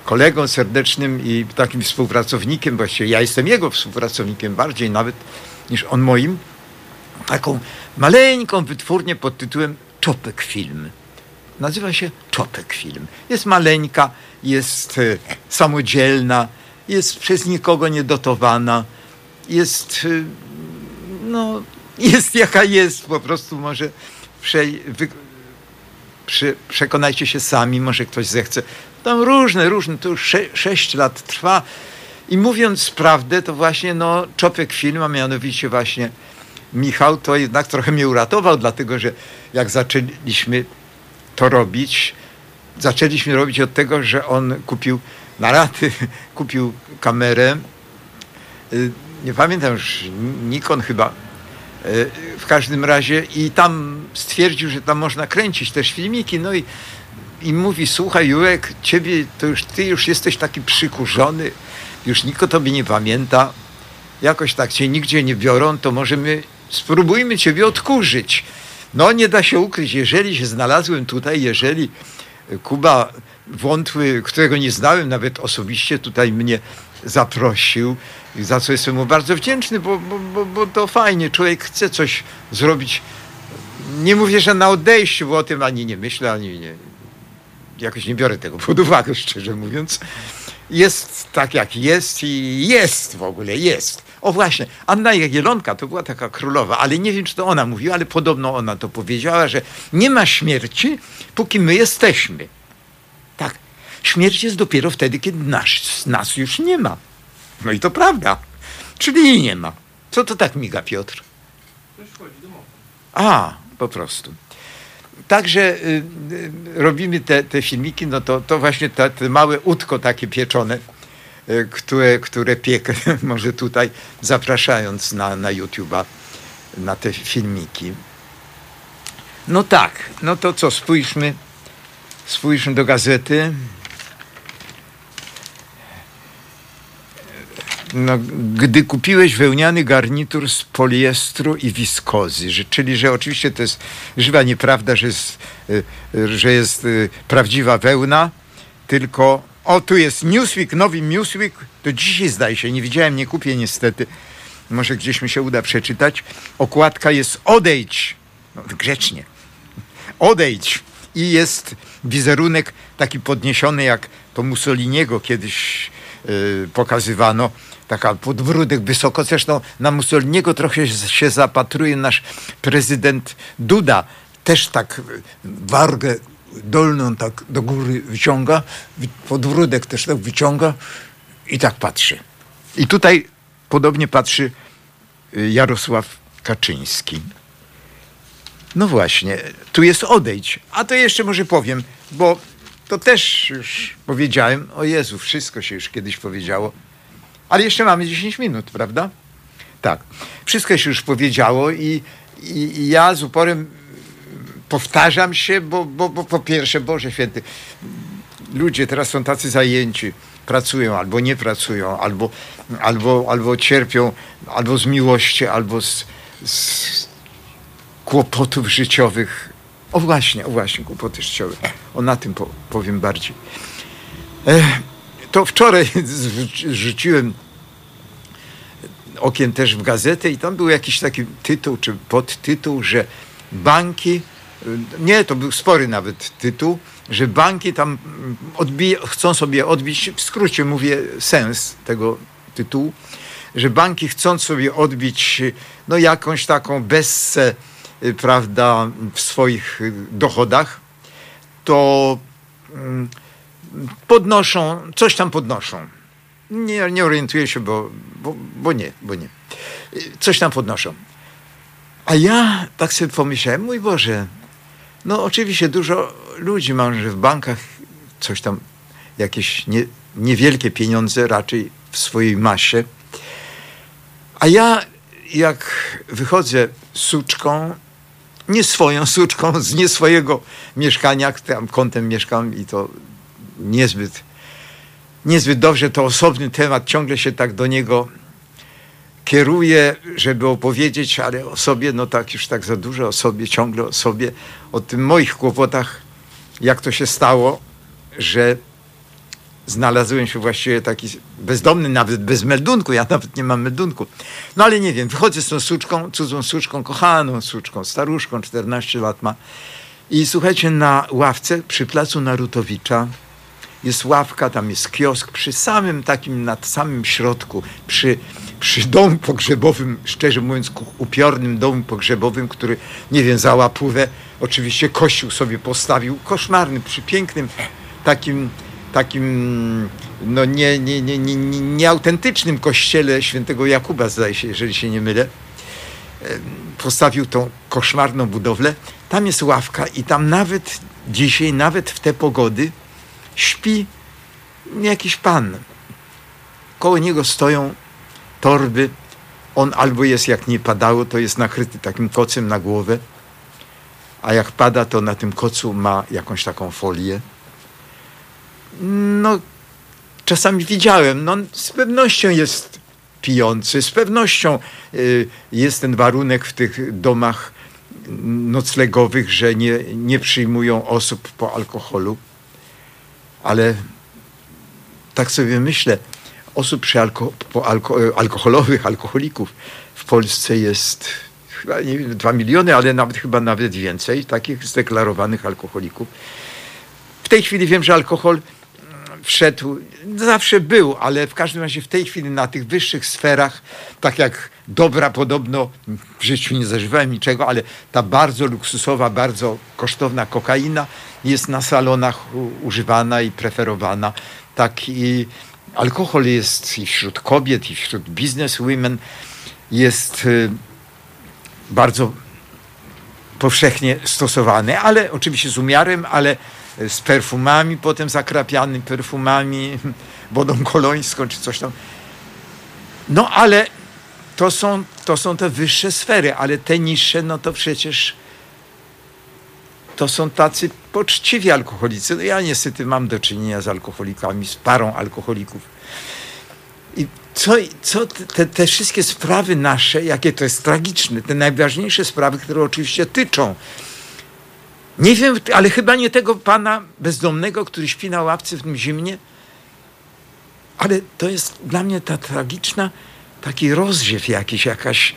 kolegą serdecznym i takim współpracownikiem, właściwie ja jestem jego współpracownikiem bardziej nawet niż on moim, taką maleńką wytwórnię pod tytułem Czopek Film. Nazywa się Czopek Film. Jest maleńka, jest e, samodzielna, jest przez nikogo niedotowana, jest, e, no, jest jaka jest, po prostu może przy, przekonajcie się sami, może ktoś zechce. Tam różne, różne, to już sze, sześć lat trwa i mówiąc prawdę, to właśnie no, Czopek Film, a mianowicie właśnie Michał to jednak trochę mnie uratował, dlatego że jak zaczęliśmy to robić, zaczęliśmy robić od tego, że on kupił na raty, kupił kamerę. Y, nie pamiętam już, Nikon chyba. W każdym razie i tam stwierdził, że tam można kręcić też filmiki. No i, i mówi, słuchaj Jurek, ciebie to już, ty już jesteś taki przykurzony, już nikt tobie nie pamięta. Jakoś tak cię nigdzie nie biorą, to możemy spróbujmy ciebie odkurzyć. No nie da się ukryć, jeżeli się znalazłem tutaj, jeżeli Kuba Wątły, którego nie znałem nawet osobiście, tutaj mnie zaprosił, za co jestem mu bardzo wdzięczny, bo, bo, bo, bo to fajnie, człowiek chce coś zrobić. Nie mówię, że na odejściu, bo o tym ani nie myślę, ani nie, jakoś nie biorę tego pod uwagę, szczerze mówiąc. Jest tak, jak jest i jest w ogóle, jest. O właśnie, Anna Jagielonka to była taka królowa, ale nie wiem, czy to ona mówiła, ale podobno ona to powiedziała, że nie ma śmierci, póki my jesteśmy. Śmierć jest dopiero wtedy, kiedy nas, nas już nie ma. No i to prawda, czyli jej nie ma. Co to tak miga, Piotr? A, po prostu. Także y, y, robimy te, te filmiki, no to, to właśnie te, te małe utko takie pieczone, y, które, które piekę, może tutaj zapraszając na, na YouTube'a, na te filmiki. No tak, no to co, spójrzmy, spójrzmy do gazety. No, gdy kupiłeś wełniany garnitur z poliestru i wiskozy, że, czyli że oczywiście to jest żywa nieprawda, że jest, y, że jest y, prawdziwa wełna, tylko o tu jest Newsweek, nowy Newsweek, to dzisiaj zdaje się, nie widziałem, nie kupię niestety, może gdzieś mi się uda przeczytać. Okładka jest odejdź, no, grzecznie, odejdź i jest wizerunek taki podniesiony jak to Mussoliniego kiedyś yy, pokazywano, taka podwródek wysoko. Zresztą na Mussoliniego trochę się zapatruje nasz prezydent Duda. Też tak wargę dolną tak do góry wyciąga, podwródek też tak wyciąga i tak patrzy. I tutaj podobnie patrzy y, Jarosław Kaczyński. No właśnie, tu jest odejdź. A to jeszcze może powiem, bo to też już powiedziałem. O Jezu, wszystko się już kiedyś powiedziało. Ale jeszcze mamy 10 minut, prawda? Tak. Wszystko się już powiedziało i, i, i ja z uporem powtarzam się, bo, bo, bo po pierwsze, Boże Święty, ludzie teraz są tacy zajęci, pracują albo nie pracują, albo, albo, albo cierpią, albo z miłości, albo z, z kłopotów życiowych. O właśnie, o właśnie, kłopoty życiowe. O na tym po, powiem bardziej. Ech to wczoraj rzuciłem okiem też w gazetę i tam był jakiś taki tytuł czy podtytuł, że banki, nie, to był spory nawet tytuł, że banki tam odbije, chcą sobie odbić, w skrócie mówię sens tego tytułu, że banki chcą sobie odbić no jakąś taką bessę, prawda, w swoich dochodach, to mm, podnoszą, coś tam podnoszą. Nie, nie orientuję się, bo, bo, bo nie, bo nie. Coś tam podnoszą. A ja tak sobie pomyślałem, mój Boże, no oczywiście dużo ludzi ma, że w bankach coś tam, jakieś nie, niewielkie pieniądze raczej w swojej masie. A ja jak wychodzę suczką, nie swoją suczką, z nie swojego mieszkania, tam kątem mieszkam i to niezbyt, niezbyt dobrze, to osobny temat, ciągle się tak do niego kieruję, żeby opowiedzieć, ale o sobie, no tak już tak za dużo o sobie, ciągle o sobie, o tym moich kłopotach, jak to się stało, że znalazłem się właściwie taki bezdomny, nawet bez meldunku, ja nawet nie mam meldunku. No ale nie wiem, wychodzę z tą suczką, cudzą suczką, kochaną suczką, staruszką, 14 lat ma. I słuchajcie, na ławce przy placu Narutowicza jest ławka, tam jest kiosk, przy samym takim, nad samym środku, przy, przy domu pogrzebowym, szczerze mówiąc, upiornym domu pogrzebowym, który, nie wiem, za łapówę oczywiście kościół sobie postawił, koszmarny, przy pięknym takim, takim no nie, nie, nie, nie, nieautentycznym kościele świętego Jakuba, zdaje się, jeżeli się nie mylę, postawił tą koszmarną budowlę. Tam jest ławka i tam nawet dzisiaj, nawet w te pogody, śpi jakiś pan. Koło niego stoją torby. On albo jest, jak nie padało, to jest nakryty takim kocem na głowę, a jak pada, to na tym kocu ma jakąś taką folię. No, czasami widziałem, no z pewnością jest pijący, z pewnością y, jest ten warunek w tych domach noclegowych, że nie, nie przyjmują osób po alkoholu ale tak sobie myślę, osób przy alko, alko, alkoholowych, alkoholików w Polsce jest chyba nie wiem, 2 miliony, ale nawet chyba nawet więcej takich zdeklarowanych alkoholików. W tej chwili wiem, że alkohol wszedł, zawsze był, ale w każdym razie w tej chwili na tych wyższych sferach, tak jak dobra podobno, w życiu nie zażywałem niczego, ale ta bardzo luksusowa, bardzo kosztowna kokaina jest na salonach używana i preferowana. Tak i alkohol jest i wśród kobiet, i wśród bizneswomen jest y, bardzo powszechnie stosowany, ale oczywiście z umiarem, ale z perfumami, potem zakrapiany perfumami, wodą kolońską czy coś tam. No ale to są, to są te wyższe sfery, ale te niższe, no to przecież to są tacy poczciwi alkoholicy. No ja niestety mam do czynienia z alkoholikami, z parą alkoholików. I co, co te, te wszystkie sprawy nasze, jakie to jest tragiczne, te najważniejsze sprawy, które oczywiście tyczą. Nie wiem, ale chyba nie tego pana bezdomnego, który śpi na ławce w tym zimnie, ale to jest dla mnie ta tragiczna, taki rozdziew jakiś, jakaś,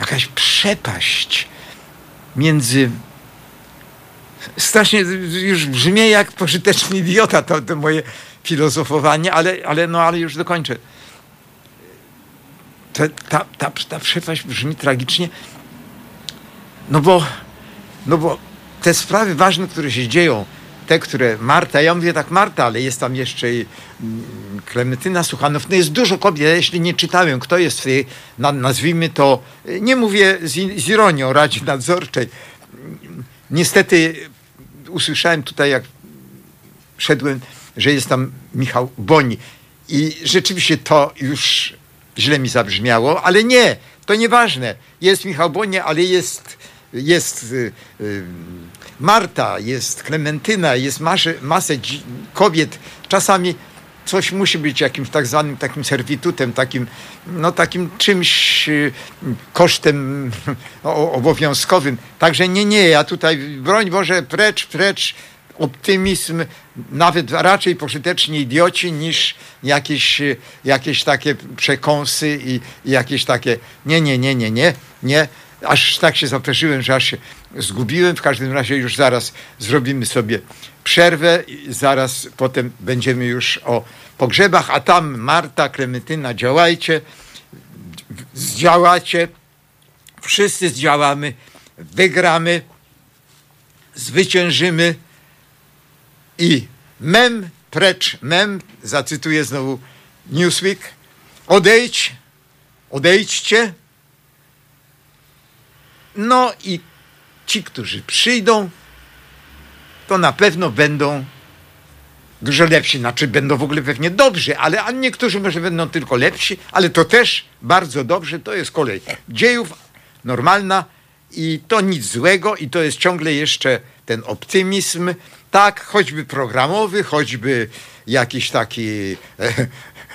jakaś przepaść między strasznie już brzmi jak pożyteczny idiota to, to moje filozofowanie, ale, ale, no, ale już dokończę. Ta, ta, ta, ta przepaść brzmi tragicznie, no bo, no bo te sprawy ważne, które się dzieją, te, które Marta, ja mówię tak Marta, ale jest tam jeszcze i mm, Klementyna Suchanow, no jest dużo kobiet, ja jeśli nie czytałem, kto jest w tej, nazwijmy to, nie mówię z, z ironią Radzie Nadzorczej, niestety usłyszałem tutaj, jak szedłem, że jest tam Michał Boni i rzeczywiście to już źle mi zabrzmiało, ale nie, to nieważne. Jest Michał Boni, ale jest, jest y, y, Marta, jest Klementyna, jest masę, masę kobiet. Czasami coś musi być jakimś tak zwanym takim servitutem, takim, no takim czymś y, kosztem obowiązkowym. Także nie, nie, ja tutaj, broń Boże, precz, precz, optymizm, nawet raczej pożyteczni idioci niż jakieś, y, jakieś takie przekąsy i, i jakieś takie, nie, nie, nie, nie, nie, nie, aż tak się zaprzeżyłem, że aż się zgubiłem. W każdym razie już zaraz zrobimy sobie przerwę zaraz potem będziemy już o pogrzebach, a tam Marta, Klementyna, działajcie, zdziałacie, wszyscy zdziałamy, wygramy, zwyciężymy. I mem precz, mem, zacytuję znowu Newsweek, odejdź, odejdźcie, no i ci, którzy przyjdą, to na pewno będą dużo lepsi. Znaczy będą w ogóle pewnie dobrzy, ale a niektórzy może będą tylko lepsi, ale to też bardzo dobrze. To jest kolej dziejów normalna i to nic złego i to jest ciągle jeszcze ten optymizm, tak, choćby programowy, choćby jakiś taki e,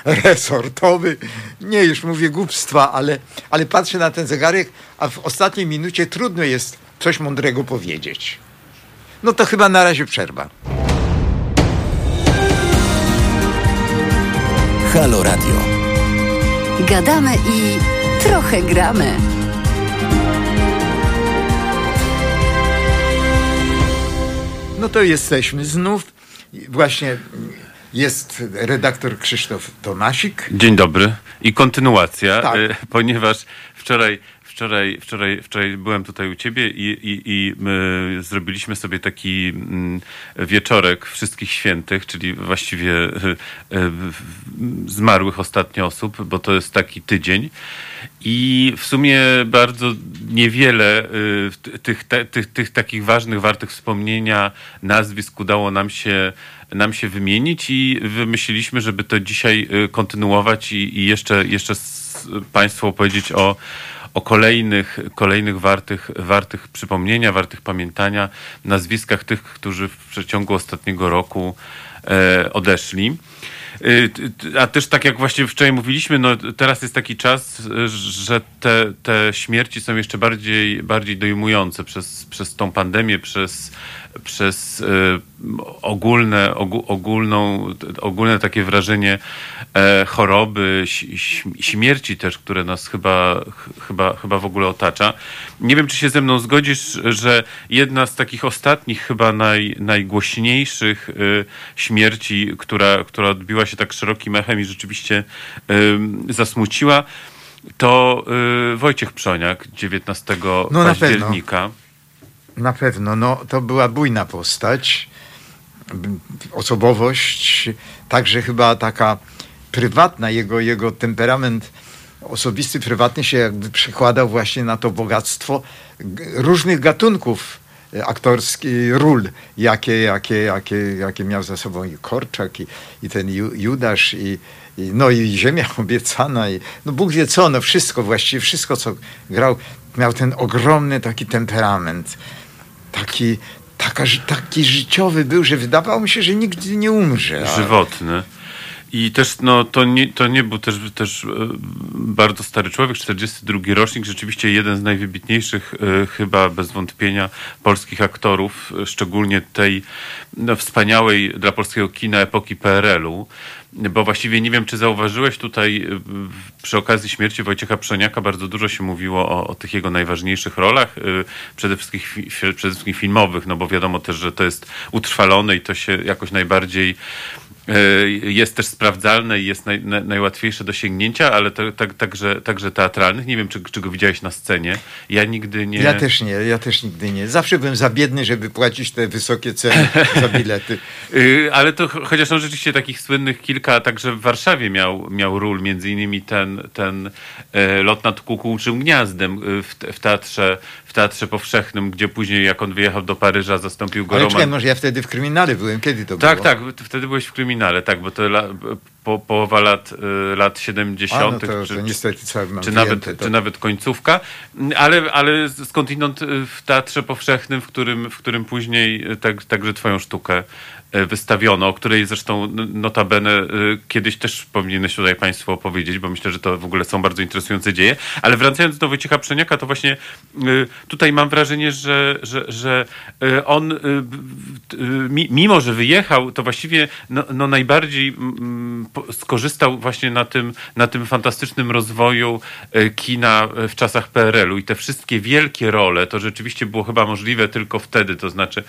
resortowy. Nie, już mówię głupstwa, ale, ale patrzę na ten zegarek, a w ostatniej minucie trudno jest coś mądrego powiedzieć. No to chyba na razie przerwa. Halo Radio. Gadamy i trochę gramy. No to jesteśmy znów. Właśnie jest redaktor Krzysztof Tomasik. Dzień dobry i kontynuacja, Tak. y, ponieważ wczoraj, wczoraj, wczoraj, wczoraj byłem tutaj u ciebie i, i, i my zrobiliśmy sobie taki mm, wieczorek wszystkich świętych, czyli właściwie y, y, zmarłych ostatnio osób, bo to jest taki tydzień. I w sumie bardzo niewiele t- tych, tych, tych takich ważnych, wartych wspomnienia nazwisk udało nam się, nam się wymienić i wymyśliliśmy, żeby to dzisiaj kontynuować i, i jeszcze, jeszcze Państwu opowiedzieć o, o kolejnych, kolejnych wartych, wartych przypomnienia, wartych pamiętania, nazwiskach tych, którzy w przeciągu ostatniego roku e, odeszli. T- A też tak jak właśnie wczoraj mówiliśmy, no teraz jest taki czas, że te, te śmierci są jeszcze bardziej, bardziej dojmujące przez, przez tą pandemię, przez, przez y, ogólne, ogó, ogólną, ogólne takie wrażenie e, choroby, śmierci też, które nas chyba, ch- chyba, chyba w ogóle otacza. Nie wiem, czy się ze mną zgodzisz, że jedna z takich ostatnich, chyba naj, najgłośniejszych y, śmierci, która, która odbiła się tak szerokim echem i rzeczywiście y, zasmuciła, to Wojciech Przoniak 19 No, października. Na pewno, no to była bujna postać, osobowość, także chyba taka prywatna, jego, jego temperament osobisty, prywatny się jakby przekładał właśnie na to bogactwo różnych gatunków e, aktorskich ról, jakie, jakie, jakie, jakie miał za sobą i Korczak, i, i ten Ju, Judasz, i, i, no i Ziemia obiecana, i no Bóg wie co, no wszystko, właściwie wszystko, co grał, miał ten ogromny taki temperament taki, taka, taki życiowy był, że wydawało mi się, że nigdy nie umrze. Żywotny. I też no, to, nie, to nie był też, też e, bardzo stary człowiek, 42 rocznik, rzeczywiście jeden z najwybitniejszych, e, chyba bez wątpienia, polskich aktorów, e, szczególnie tej no, wspaniałej dla polskiego kina epoki PRL-u. Bo właściwie nie wiem, czy zauważyłeś tutaj w- przy okazji śmierci Wojciecha Przoniaka bardzo dużo się mówiło o, o tych jego najważniejszych rolach, e, przede wszystkim, przede wszystkim filmowych, no bo wiadomo też, że to jest utrwalone i to się jakoś najbardziej jest też sprawdzalne i jest naj, na, najłatwiejsze do sięgnięcia, ale to, tak, także, także teatralnych. Nie wiem, czy, czy go widziałeś na scenie. Ja nigdy nie... Ja też nie, ja też nigdy nie. Zawsze byłem za biedny, żeby płacić te wysokie ceny za bilety. Y, Ale to ch- chociaż on rzeczywiście takich słynnych kilka, także w Warszawie miał, miał ról, między innymi ten, ten e, lot nad kukułczym gniazdem y, w, w, teatrze, w teatrze powszechnym, gdzie później jak on wyjechał do Paryża, zastąpił go Ale Roman. czekaj, może ja wtedy w kryminale byłem. Kiedy to Tak, było? tak, ty wtedy byłeś w kryminale, tak, bo to la, po, połowa lat, y, lat 70. A, no to, czy, to niestety mam czy nawet, to- czy nawet końcówka, ale, ale skądinąd y, w Teatrze Powszechnym, w którym, w którym później y, tak, także twoją sztukę wystawiono, o której zresztą notabene y, kiedyś też powinieneś tutaj Państwu opowiedzieć, bo myślę, że to w ogóle są bardzo interesujące dzieje. Ale wracając do Wojciecha Przeniaka, to właśnie y, tutaj mam wrażenie, że, że, że on mimo, że wyjechał, to właściwie no, no najbardziej skorzystał właśnie na tym, na tym fantastycznym rozwoju e, kina e, w czasach PRL-u i te wszystkie wielkie role, to rzeczywiście było chyba możliwe tylko wtedy, to znaczy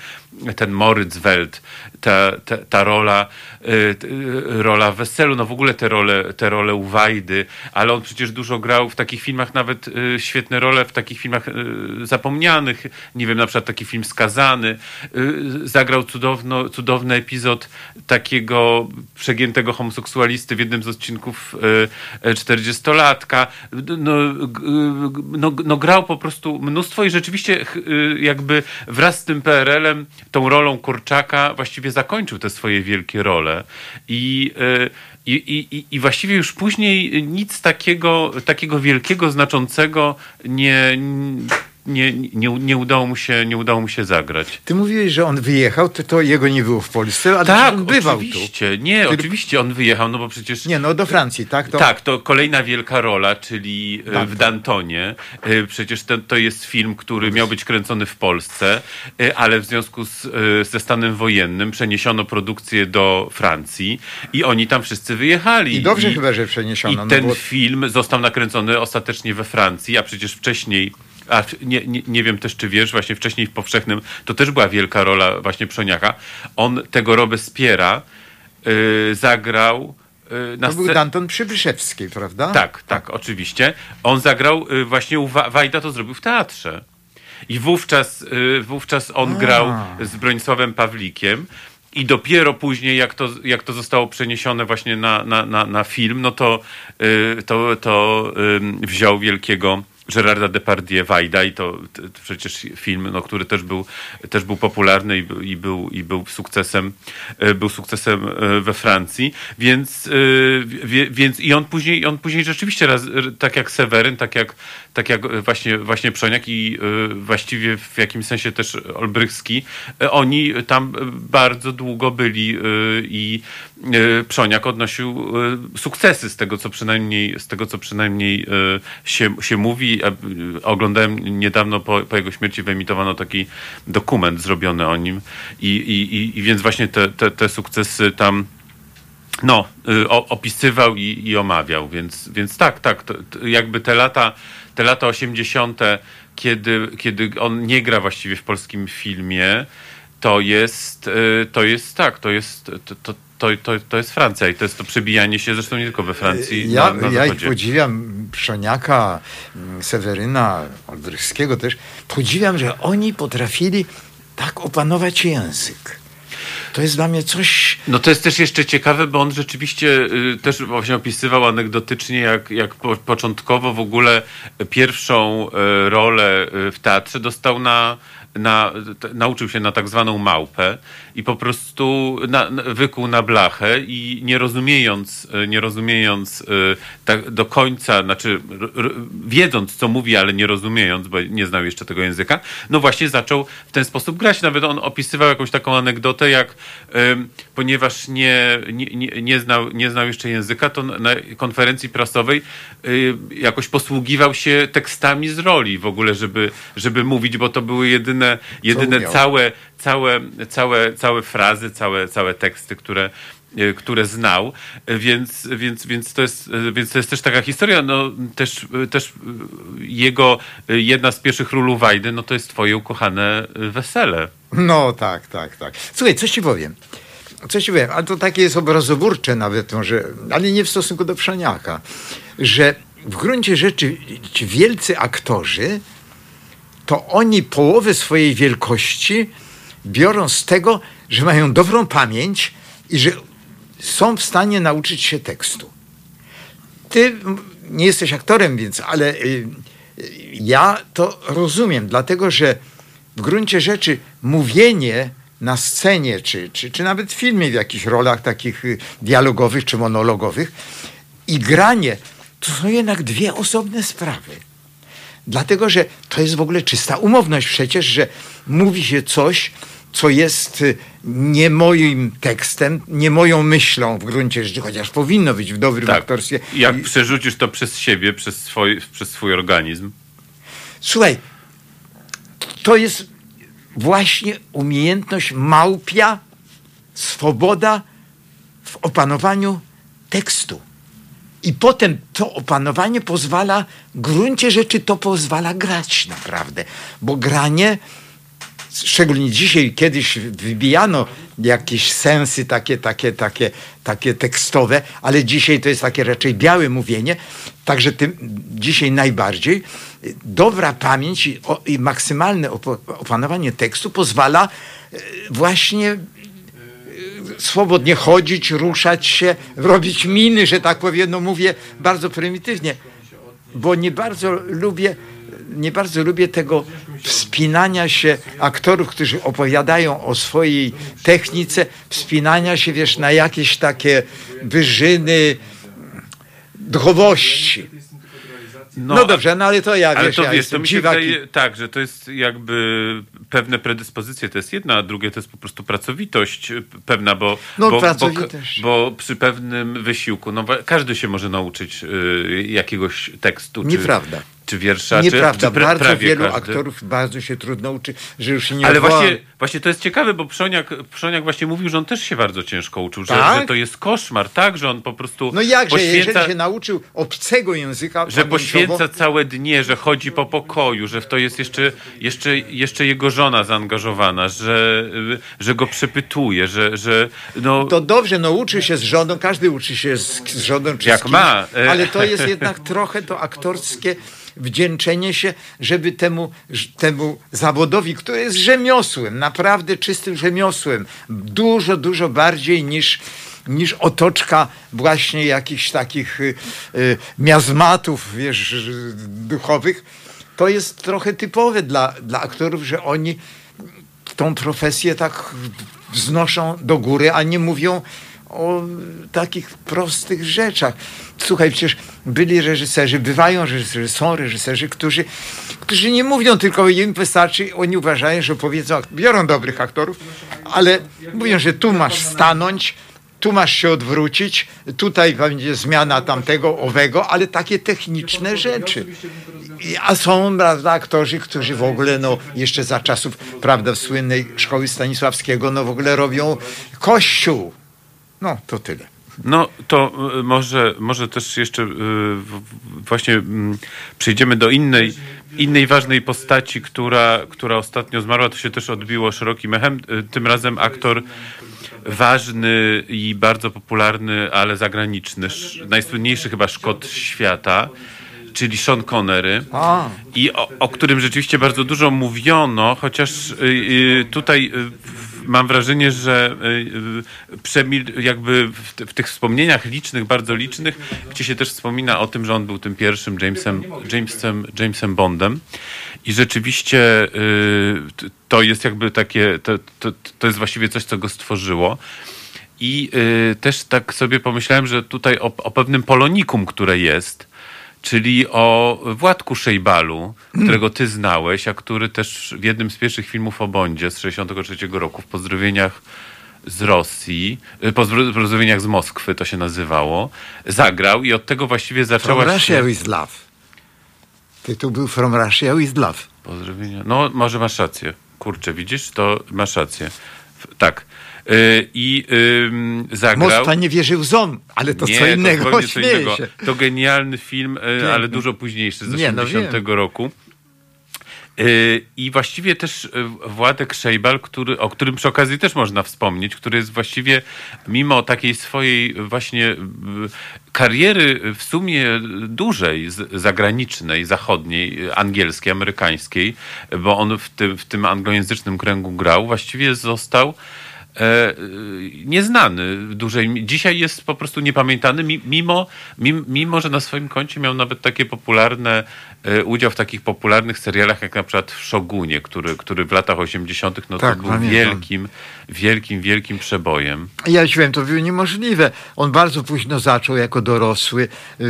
ten Moritz Welt, ta, ta, ta rola, t- e, rola w Weselu, no w ogóle te role, te role u Wajdy, ale on przecież dużo grał w takich filmach, nawet e, świetne role w takich filmach zapomnianych, nie wiem, na przykład taki film Skazany, zagrał cudowno, cudowny epizod takiego przegiętego homoseksualisty w jednym z odcinków e, e, 40-latka. No, no, no grał po prostu mnóstwo i rzeczywiście y, jakby wraz z tym PRL-em, tą rolą Korczaka właściwie zakończył te swoje wielkie role. I, e, i, i, i- I właściwie już później nic takiego, takiego wielkiego, znaczącego nie, nie, nie, nie, udało mu się, nie udało mu się zagrać. Ty mówiłeś, że on wyjechał, to, to jego nie było w Polsce, ale Tak, on bywał tu. oczywiście. Nie, oczywiście on wyjechał, no bo przecież... Nie, no do Francji, tak? To, Tak, to kolejna wielka rola, czyli e, Danton. w Dantonie. E, Przecież to, to jest film, który miał być kręcony w Polsce, e, ale w związku z, e, ze stanem wojennym przeniesiono produkcję do Francji i oni tam wszyscy wyjechali. I dobrze chyba, że przeniesiono, I no ten bo- film został nakręcony ostatecznie we Francji, a przecież wcześniej a nie, nie, nie wiem też, czy wiesz, właśnie wcześniej w Powszechnym to też była wielka rola właśnie Przoniaka. On tego Robespiera y, zagrał y, To był Danton Przybyszewski, prawda? tak, tak, oczywiście. On zagrał y, właśnie u Wa- Wajda to zrobił w teatrze. I wówczas, y, wówczas on A. grał z Bronisławem Pawlikiem. I dopiero później, jak to, jak to zostało przeniesione właśnie na, na, na, na film, no to, to, to wziął wielkiego Gerarda Depardieu, Wajda i to, to, to przecież film, no, który też był, też był popularny i, i, był, i był sukcesem, e, był sukcesem e, we Francji, więc, e, wie, więc i on później, on później rzeczywiście raz, tak jak Seweryn, tak jak, tak jak właśnie, właśnie Przoniak i e, właściwie w jakimś sensie też Olbrychski, e, oni tam bardzo długo byli e, i e, Przoniak odnosił e, sukcesy z tego, co przynajmniej, z tego, co przynajmniej e, się, się mówi. E, Oglądałem niedawno po, po jego śmierci wyemitowano taki dokument zrobiony o nim i, i, i, i więc właśnie te, te, te sukcesy tam no, opisywał i, i omawiał, więc, więc tak, tak, to, to jakby te lata, te lata 80., kiedy, kiedy on nie gra właściwie w polskim filmie, to jest, y, to jest tak, to jest, to, to, to, to, to jest Francja i to jest to przebijanie się, zresztą nie tylko we Francji, Ja, na, na ja ich podziwiam, Przoniaka, mm, Seweryna, Olbrychskiego też. Podziwiam, że oni potrafili tak opanować język. To jest dla mnie coś... No to jest też jeszcze ciekawe, bo on rzeczywiście y, też właśnie opisywał anegdotycznie, jak, jak po, początkowo w ogóle pierwszą y, rolę y, w teatrze dostał na, na, nauczył się na tak zwaną małpę i po prostu na, wykuł na blachę i nie rozumiejąc, y, nie rozumiejąc y, tak do końca, znaczy r, wiedząc co mówi, ale nie rozumiejąc, bo nie znał jeszcze tego języka, no właśnie zaczął w ten sposób grać. Nawet on opisywał jakąś taką anegdotę, jak ponieważ nie, nie, nie, nie, znał, nie znał jeszcze języka, to na konferencji prasowej y, jakoś posługiwał się tekstami z roli w ogóle, żeby, żeby mówić, bo to były jedyne, jedyne całe, całe, całe, całe frazy, całe, całe teksty, które które znał, y, więc, więc, więc, to jest, y, więc to jest też taka historia, no też, też jego jedna z pierwszych ról Wajdy, no to jest twoje ukochane wesele. No tak, tak, tak. Słuchaj, coś ci powiem. Coś ci powiem, ale to takie jest obrazoburcze nawet może, ale nie w stosunku do Przoniaka, że w gruncie rzeczy ci wielcy aktorzy, to oni połowę swojej wielkości biorą z tego, że mają dobrą pamięć i że są w stanie nauczyć się tekstu. Ty nie jesteś aktorem, więc, ale y, y, ja to rozumiem, dlatego że w gruncie rzeczy mówienie na scenie, czy, czy, czy nawet w filmie w jakichś rolach takich y, dialogowych czy monologowych i granie, to są jednak dwie osobne sprawy. Dlatego, że to jest w ogóle czysta umowność przecież, że mówi się coś, co jest y, nie moim tekstem, nie moją myślą w gruncie rzeczy, chociaż powinno być w dobrym aktorstwie. Jak przerzucisz to przez siebie, przez swój, przez swój organizm. Słuchaj, to jest właśnie umiejętność małpia, swoboda w opanowaniu tekstu. I potem to opanowanie pozwala, w gruncie rzeczy to pozwala grać naprawdę, bo granie, szczególnie dzisiaj, kiedyś wybijano jakieś sensy takie, takie, takie, takie tekstowe, ale dzisiaj to jest takie raczej białe mówienie, także tym dzisiaj najbardziej. Dobra pamięć i, o, i maksymalne opanowanie tekstu pozwala e, właśnie swobodnie chodzić, ruszać się, robić miny, że tak powiem, no mówię bardzo prymitywnie, bo nie bardzo lubię, nie bardzo lubię tego wspinania się aktorów, którzy opowiadają o swojej technice, wspinania się, wiesz, na jakieś takie wyżyny duchowości. No, dobrze, no ale to ja, Ale wiesz, to ja wiesz, to mi się wydaje, tak, że to jest jakby pewne predyspozycje, to jest jedna, a drugie to jest po prostu pracowitość y, pewna, bo, No, bo, bo, bo przy pewnym wysiłku, no każdy się może nauczyć y, jakiegoś tekstu, Nieprawda. czy wiersza, Nieprawda, czy, czy bardzo wielu każdy. aktorów bardzo się trudno uczy, że już się nie Ale odwołam. właśnie, właśnie to jest ciekawe, bo Przoniak, Przoniak właśnie mówił, że on też się bardzo ciężko uczył, że, Tak? że to jest koszmar, tak, że on po prostu No jakże, poświęca, jeżeli się nauczył obcego języka że poświęca całe dnie, że chodzi po pokoju, że w to jest jeszcze, jeszcze, jeszcze jego żona zaangażowana, że, że go przepytuje, że, że no, To dobrze, no uczy się z żoną, każdy uczy się z, z żoną czy Jak z kimś, ma, e. ale to jest jednak trochę to aktorskie wdzięczenie się, żeby temu, temu zawodowi, który jest rzemiosłem, naprawdę czystym rzemiosłem, dużo, dużo bardziej niż niż otoczka właśnie jakichś takich y, y, miazmatów, wiesz, duchowych. To jest trochę typowe dla, dla aktorów, że oni tą profesję tak wznoszą do góry, a nie mówią o takich prostych rzeczach. Słuchaj, przecież byli reżyserzy, bywają reżyserzy, są reżyserzy, którzy, którzy nie mówią tylko im wystarczy, oni uważają, że powiedzą, biorą dobrych aktorów, ale mówią, że tu masz stanąć, tu masz się odwrócić, tutaj będzie zmiana tamtego, owego, ale takie techniczne rzeczy. A są prawda, aktorzy, którzy w ogóle, no, jeszcze za czasów, prawda, słynnej szkoły Stanisławskiego, no w ogóle robią kościół. No, to tyle. No to y, może, może też jeszcze y, właśnie mm, przejdziemy do innej, innej ważnej postaci, która, która ostatnio zmarła. To się też odbiło szerokim echem. Y, Tym razem aktor ważny i bardzo popularny, ale zagraniczny. Sz- Najsłynniejszy chyba Szkot świata, czyli Sean Connery. A. I o, o którym rzeczywiście bardzo dużo mówiono, chociaż y, y, tutaj w- mam wrażenie, że y, y, przemil, jakby w, w tych wspomnieniach licznych, bardzo licznych, gdzie się też wspomina o tym, że on był tym pierwszym Jamesem, Jamesem, Jamesem Bondem. I rzeczywiście y, to jest jakby takie, to, to, to jest właściwie coś, co go stworzyło. I też tak sobie pomyślałem, że tutaj o, o pewnym polonikum, które jest, czyli o Władku Szejbalu, którego ty znałeś, a który też w jednym z pierwszych filmów o Bondzie z 63 roku, w Pozdrowieniach z Rosji, y, pozdro- Pozdrowieniach z Moskwy to się nazywało, zagrał i od tego właściwie From zaczęła Russia się... with Love. Tytuł był From Russia with Love. Pozdrowienia. No, może masz rację. Kurczę, widzisz? To masz rację. Tak. Y, I zagrał... Moskwa nie wierzy w ząb, ale to nie, co innego, to co innego. To genialny film, y, ale dużo późniejszy, z Nie, no 80 roku. Y, I właściwie też Władek Szejbal, który, o którym przy okazji też można wspomnieć, który jest właściwie mimo takiej swojej właśnie kariery w sumie dużej, zagranicznej, zachodniej, angielskiej, amerykańskiej, bo on w tym, w tym anglojęzycznym kręgu grał, właściwie został nieznany w dużej. Dzisiaj jest po prostu niepamiętany, mi- mimo, mimo, mimo że na swoim koncie miał nawet takie popularne, e, udział w takich popularnych serialach, jak na przykład w Szogunie, który, który w latach 80. no Tak, to był pamiętam. wielkim, wielkim, wielkim przebojem. Ja ci powiem, to było niemożliwe. On bardzo późno zaczął jako dorosły, yy,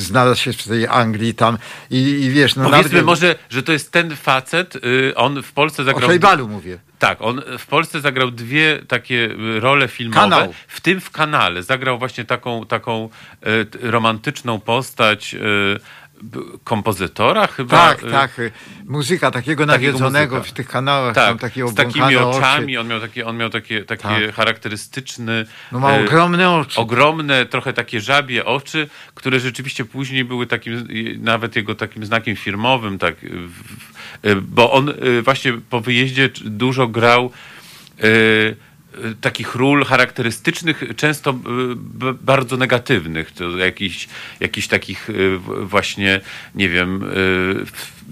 znalazł się w tej Anglii tam i, i wiesz, no Powiedzmy nawet... może, że to jest ten facet, y, on w Polsce O zagrał... Szejbalu mówię. Tak, on w Polsce zagrał dwie takie y, role filmowe, Kanał. w tym w kanale. Zagrał właśnie taką, taką t- romantyczną postać b- kompozytora chyba. Tak, e, tak. y, Muzyka takiego takiego nawiedzonego muzyka. w tych kanałach, Tak, takie z takimi oczami, oczy. on miał takie, on miał takie, takie Tak. charakterystyczny... No ma e, ogromne oczy. ogromne, trochę takie żabie oczy, które rzeczywiście później były takim, y, nawet jego takim znakiem firmowym, tak, y, y, bo on y, właśnie po wyjeździe dużo grał y, y, takich ról charakterystycznych, często y, bardzo negatywnych, to jakichś, jakichś takich y, właśnie, nie wiem, y,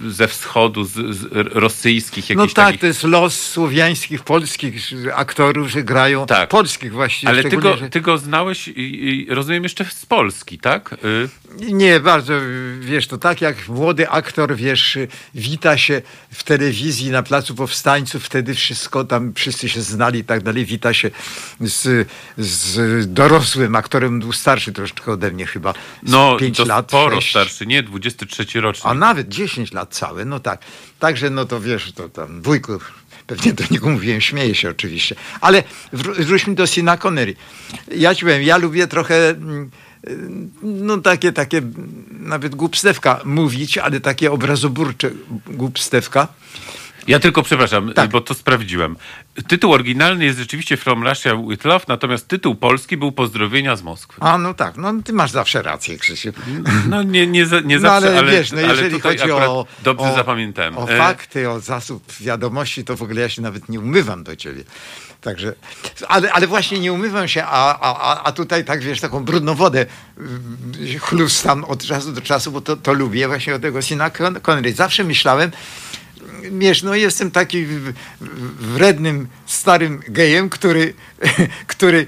ze wschodu, z, z rosyjskich, No jakichś tak, takich to jest los słowiańskich, polskich aktorów, że grają, Tak. polskich właściwie. ale ty go, że- ty go znałeś, i, i, rozumiem, jeszcze z Polski, tak? Y, Nie, bardzo, wiesz, to tak jak młody aktor, wiesz, wita się w telewizji na Placu Powstańców, wtedy wszystko tam, wszyscy się znali i tak dalej, wita się z, z dorosłym aktorem, był starszy troszeczkę ode mnie chyba, No, 5 to lat, sporo starszy, nie? 23 rocznik. A nawet 10 lat całe, no tak. Także, no to wiesz, to tam wujku, pewnie do niego mówiłem, śmieję się oczywiście. Ale wró- wróćmy do Sina Connery. Ja ci powiem, ja lubię trochę, mm, no takie, takie, mm, nawet głupstewka mówić, ale takie obrazoburcze głupstewka. Ja tylko przepraszam, Tak. bo to sprawdziłem. Tytuł oryginalny jest rzeczywiście From Russia with Love, natomiast tytuł polski był Pozdrowienia z Moskwy. A no tak, no ty masz zawsze rację, Krzysiu. No nie, nie, za- nie No zawsze, ale, ale, wiesz, no ale jeżeli chodzi o, dobrze o, zapamiętałem. o E, fakty, o zasób wiadomości, to w ogóle ja się nawet nie umywam do ciebie. Także, ale, ale właśnie nie umywam się, a, a, a- tutaj tak, wiesz, taką brudną wodę y, chlustam od czasu do czasu, bo to, to lubię właśnie od tego Sina Con- Connery. Zawsze myślałem, wiesz, no jestem taki wrednym, starym gejem, który, który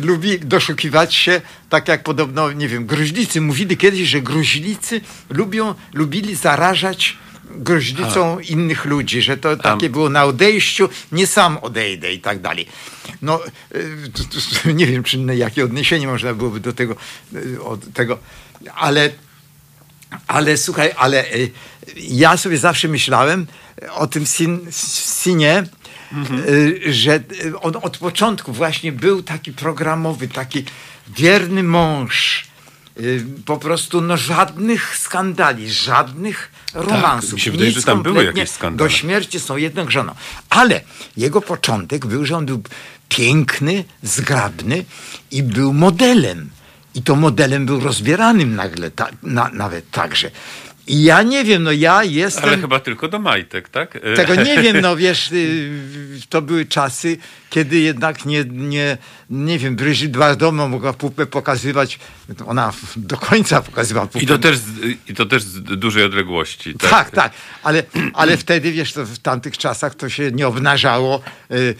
lubi doszukiwać się, tak jak podobno, nie wiem, gruźlicy mówili kiedyś, że gruźlicy lubią, lubili zarażać gruźlicą innych ludzi, że to takie było na odejściu, nie sam odejdę i tak dalej. No, to- nie wiem, czy jakie odniesienie można byłoby do tego, y, od tego ale ale słuchaj, ale y, ja sobie zawsze myślałem o tym sin, sinie, y, że y, on od początku właśnie był taki programowy, taki wierny mąż. Y, Po prostu no, żadnych skandali, żadnych romansów. mi się wydaje, nic że tam były jakieś skandale. Do śmierci są jedną żoną. Ale jego początek był, że on był piękny, zgrabny i był modelem. I to modelem był rozbieranym nagle, ta, na, nawet także. Ja nie wiem, no ja jestem... Ale chyba tylko do majtek, tak? Tego nie wiem, no wiesz, y, to były czasy, kiedy jednak nie, nie, nie wiem, Brigitte Bardot mogła pupę pokazywać, ona do końca pokazywała pupę. I to, też z, I to też z dużej odległości. Tak, Tak, tak, ale, ale wtedy, wiesz, w tamtych czasach to się nie obnażało y,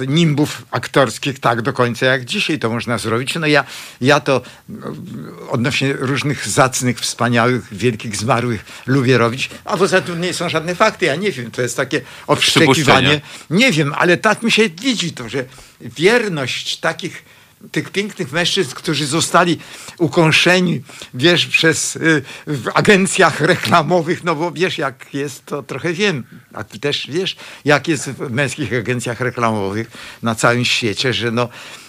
y, nimbów aktorskich tak do końca, jak dzisiaj to można zrobić. No ja, ja to no, odnośnie różnych zacnych, wspaniałych, wielkich zmarłych lubię robić, a poza tym nie są żadne fakty, ja nie wiem, to jest takie obszczekiwanie. Nie wiem, ale tak mi się widzi to, że wierność takich tych pięknych mężczyzn, którzy zostali ukąszeni, wiesz, przez y, w agencjach reklamowych, no bo wiesz, jak jest, to trochę wiem, a ty też wiesz, jak jest w męskich agencjach reklamowych na całym świecie, że no,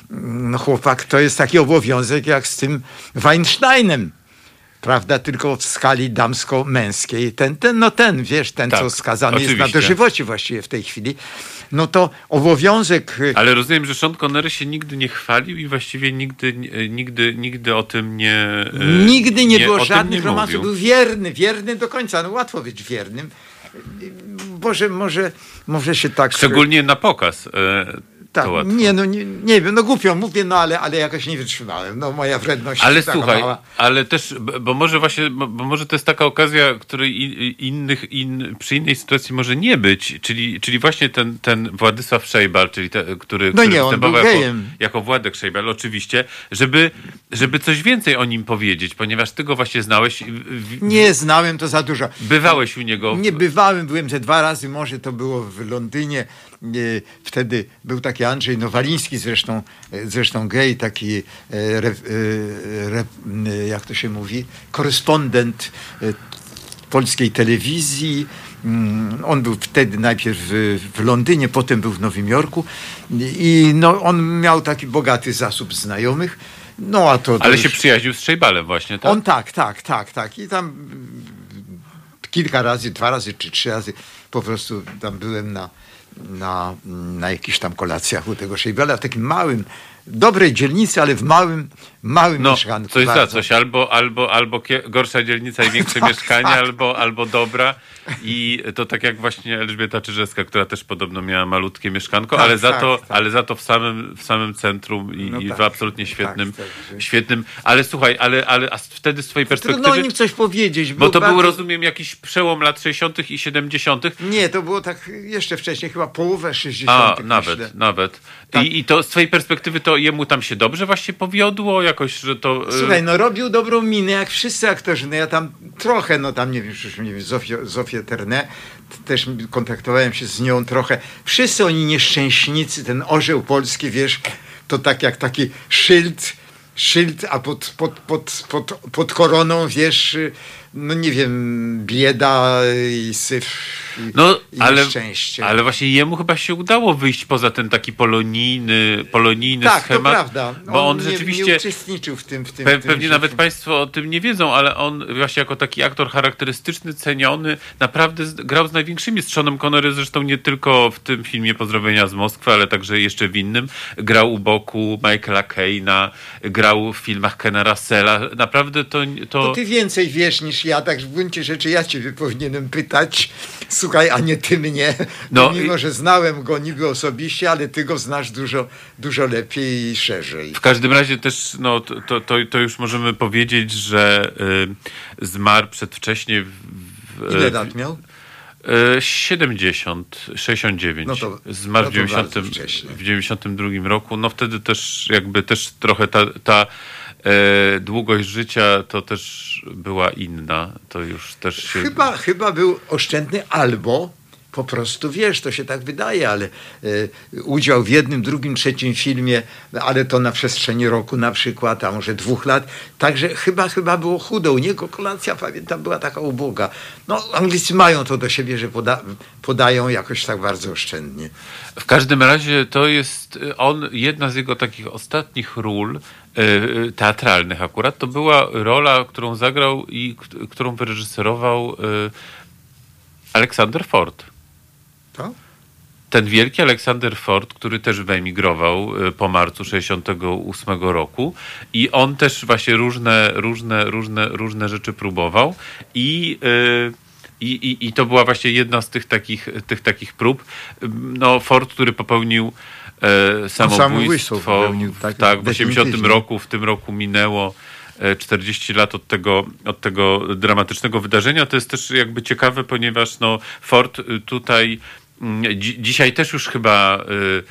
no chłopak, to jest taki obowiązek jak z tym Weinsteinem. Prawda, tylko w skali damsko-męskiej. Ten, ten, no ten, wiesz, ten, Tak, co skazany jest na oczywiście. dożywocie właściwie w tej chwili. No to obowiązek y, Ale rozumiem, że Sean Connery się nigdy nie chwalił i właściwie nigdy, nigdy, nigdy o tym nie. e, Nigdy nie, o było żadnych nie romansów. Był wierny, wierny do końca. No łatwo być wiernym. Boże, może, może się tak... Szczególnie na pokaz. Tak, nie, no nie, nie wiem, no głupio mówię, no ale, ale jakoś nie wytrzymałem. No moja wredność Ale słuchaj, mała. ale też, bo może właśnie, bo bo może to jest taka okazja, której innych, in, przy innej sytuacji może nie być, czyli, czyli właśnie ten, ten Władysław Szejbal, czyli te, który, No który nie, występował był jako, gejem. jako Władek Szejbal, oczywiście, żeby, żeby coś więcej o nim powiedzieć, ponieważ ty go właśnie znałeś, i w- Nie znałem to za dużo. bywałeś u niego. w- Nie bywałem, byłem ze dwa razy, może to było w Londynie. E, Wtedy był taki Andrzej Nowaliński, zresztą, e, zresztą gej, taki, e, re, re, jak to się mówi, korespondent polskiej telewizji. Mm, On był wtedy najpierw w, Londynie, potem był w Nowym Jorku i no, on miał taki bogaty zasób znajomych. No a to. to Ale już- się przyjaźnił z Szejbalem właśnie, tak? on tak, tak, tak, tak. I tam kilka razy, dwa razy czy trzy razy po prostu tam byłem na, na, na jakichś tam kolacjach u tego Szejbela, w takim małym, dobrej dzielnicy, ale w małym, małym No, mieszkanku. coś za bardzo. coś. Albo, albo, albo gorsza dzielnica i większe Tak, mieszkanie, tak. albo, albo dobra. I to tak jak właśnie Elżbieta Czyżewska, która też podobno miała malutkie mieszkanko, Tak, ale, za tak, to, tak. ale za to w samym, w samym centrum i, No i w absolutnie tak, świetnym, tak, że- świetnym. Ale słuchaj, ale, ale a wtedy z twojej Trudno o perspektywy... nim coś powiedzieć. Bo to był, bardzo- rozumiem, jakiś przełom lat 60. i 70. Nie, to było tak jeszcze wcześniej, chyba połowę 60. A, myślę. nawet, nawet. Tak. I, I to z twojej perspektywy to jemu tam się dobrze właśnie powiodło jakoś, że to... y, Słuchaj, no robił dobrą minę, jak wszyscy aktorzy. No ja tam trochę, no tam nie wiem, przecież nie wiem, Zofię, Zofię Terne, t- też kontaktowałem się z nią trochę. Wszyscy oni nieszczęśnicy, ten orzeł polski, wiesz, to tak jak taki szyld, szyld, a pod, pod, pod, pod, pod koroną, wiesz, no nie wiem, bieda i syf i, No, i ale, nieszczęście. ale właśnie jemu chyba się udało wyjść poza ten taki polonijny, polonijny tak, schemat. to prawda. Bo on nie, rzeczywiście. nie uczestniczył w tym. W tym, Pe w tym pewnie nawet życiu. Państwo o tym nie wiedzą, ale on właśnie jako taki aktor charakterystyczny, ceniony, naprawdę grał z największymi. Z Seanem Connery zresztą nie tylko w tym filmie Pozdrowienia z Moskwy, ale także jeszcze w innym. Grał u boku Michaela Caina, grał w filmach Kena Russella. Naprawdę to... to... To ty więcej wiesz niż ja, tak w gruncie rzeczy ja ciebie powinienem pytać, słuchaj, a nie ty mnie. No No, mimo, i- że znałem go niby osobiście, ale ty go znasz dużo, dużo lepiej i szerzej. W każdym razie też no, to, to, to, już możemy powiedzieć, że y, zmarł przedwcześnie. W, w, Ile w- lat miał? E, 70, 69. No to- Zmarł no w, to 90, bardzo wcześnie. w 92 roku. No wtedy też jakby też trochę ta, ta e, długość życia to też była inna. To już też się... Chyba, chyba był oszczędny albo po prostu, wiesz, to się tak wydaje, ale e, udział w jednym, drugim, trzecim filmie, ale to na przestrzeni roku na przykład, a może dwóch lat. Także chyba, chyba było chudo. U niego kolacja, pamiętam, była taka uboga. No, Anglicy mają to do siebie, że poda, podają jakoś tak bardzo oszczędnie. W każdym razie to jest y, on, jedna z jego takich ostatnich ról y, y, teatralnych akurat, to była rola, którą zagrał i którą wyreżyserował y, Aleksander Ford. To? Ten wielki Aleksander Ford, który też wyemigrował y, po marcu 68 roku i on też właśnie różne, różne, różne, różne rzeczy próbował i y, i, i, I to była właśnie jedna z tych takich, tych takich prób. No, Ford, który popełnił e, samobójstwo w, tak, tak, w 80 definitywnie. roku, w tym roku minęło e, 40 lat od tego, od tego dramatycznego wydarzenia. To jest też jakby ciekawe, ponieważ no, Ford y, tutaj mm, dzi- dzisiaj też już chyba y,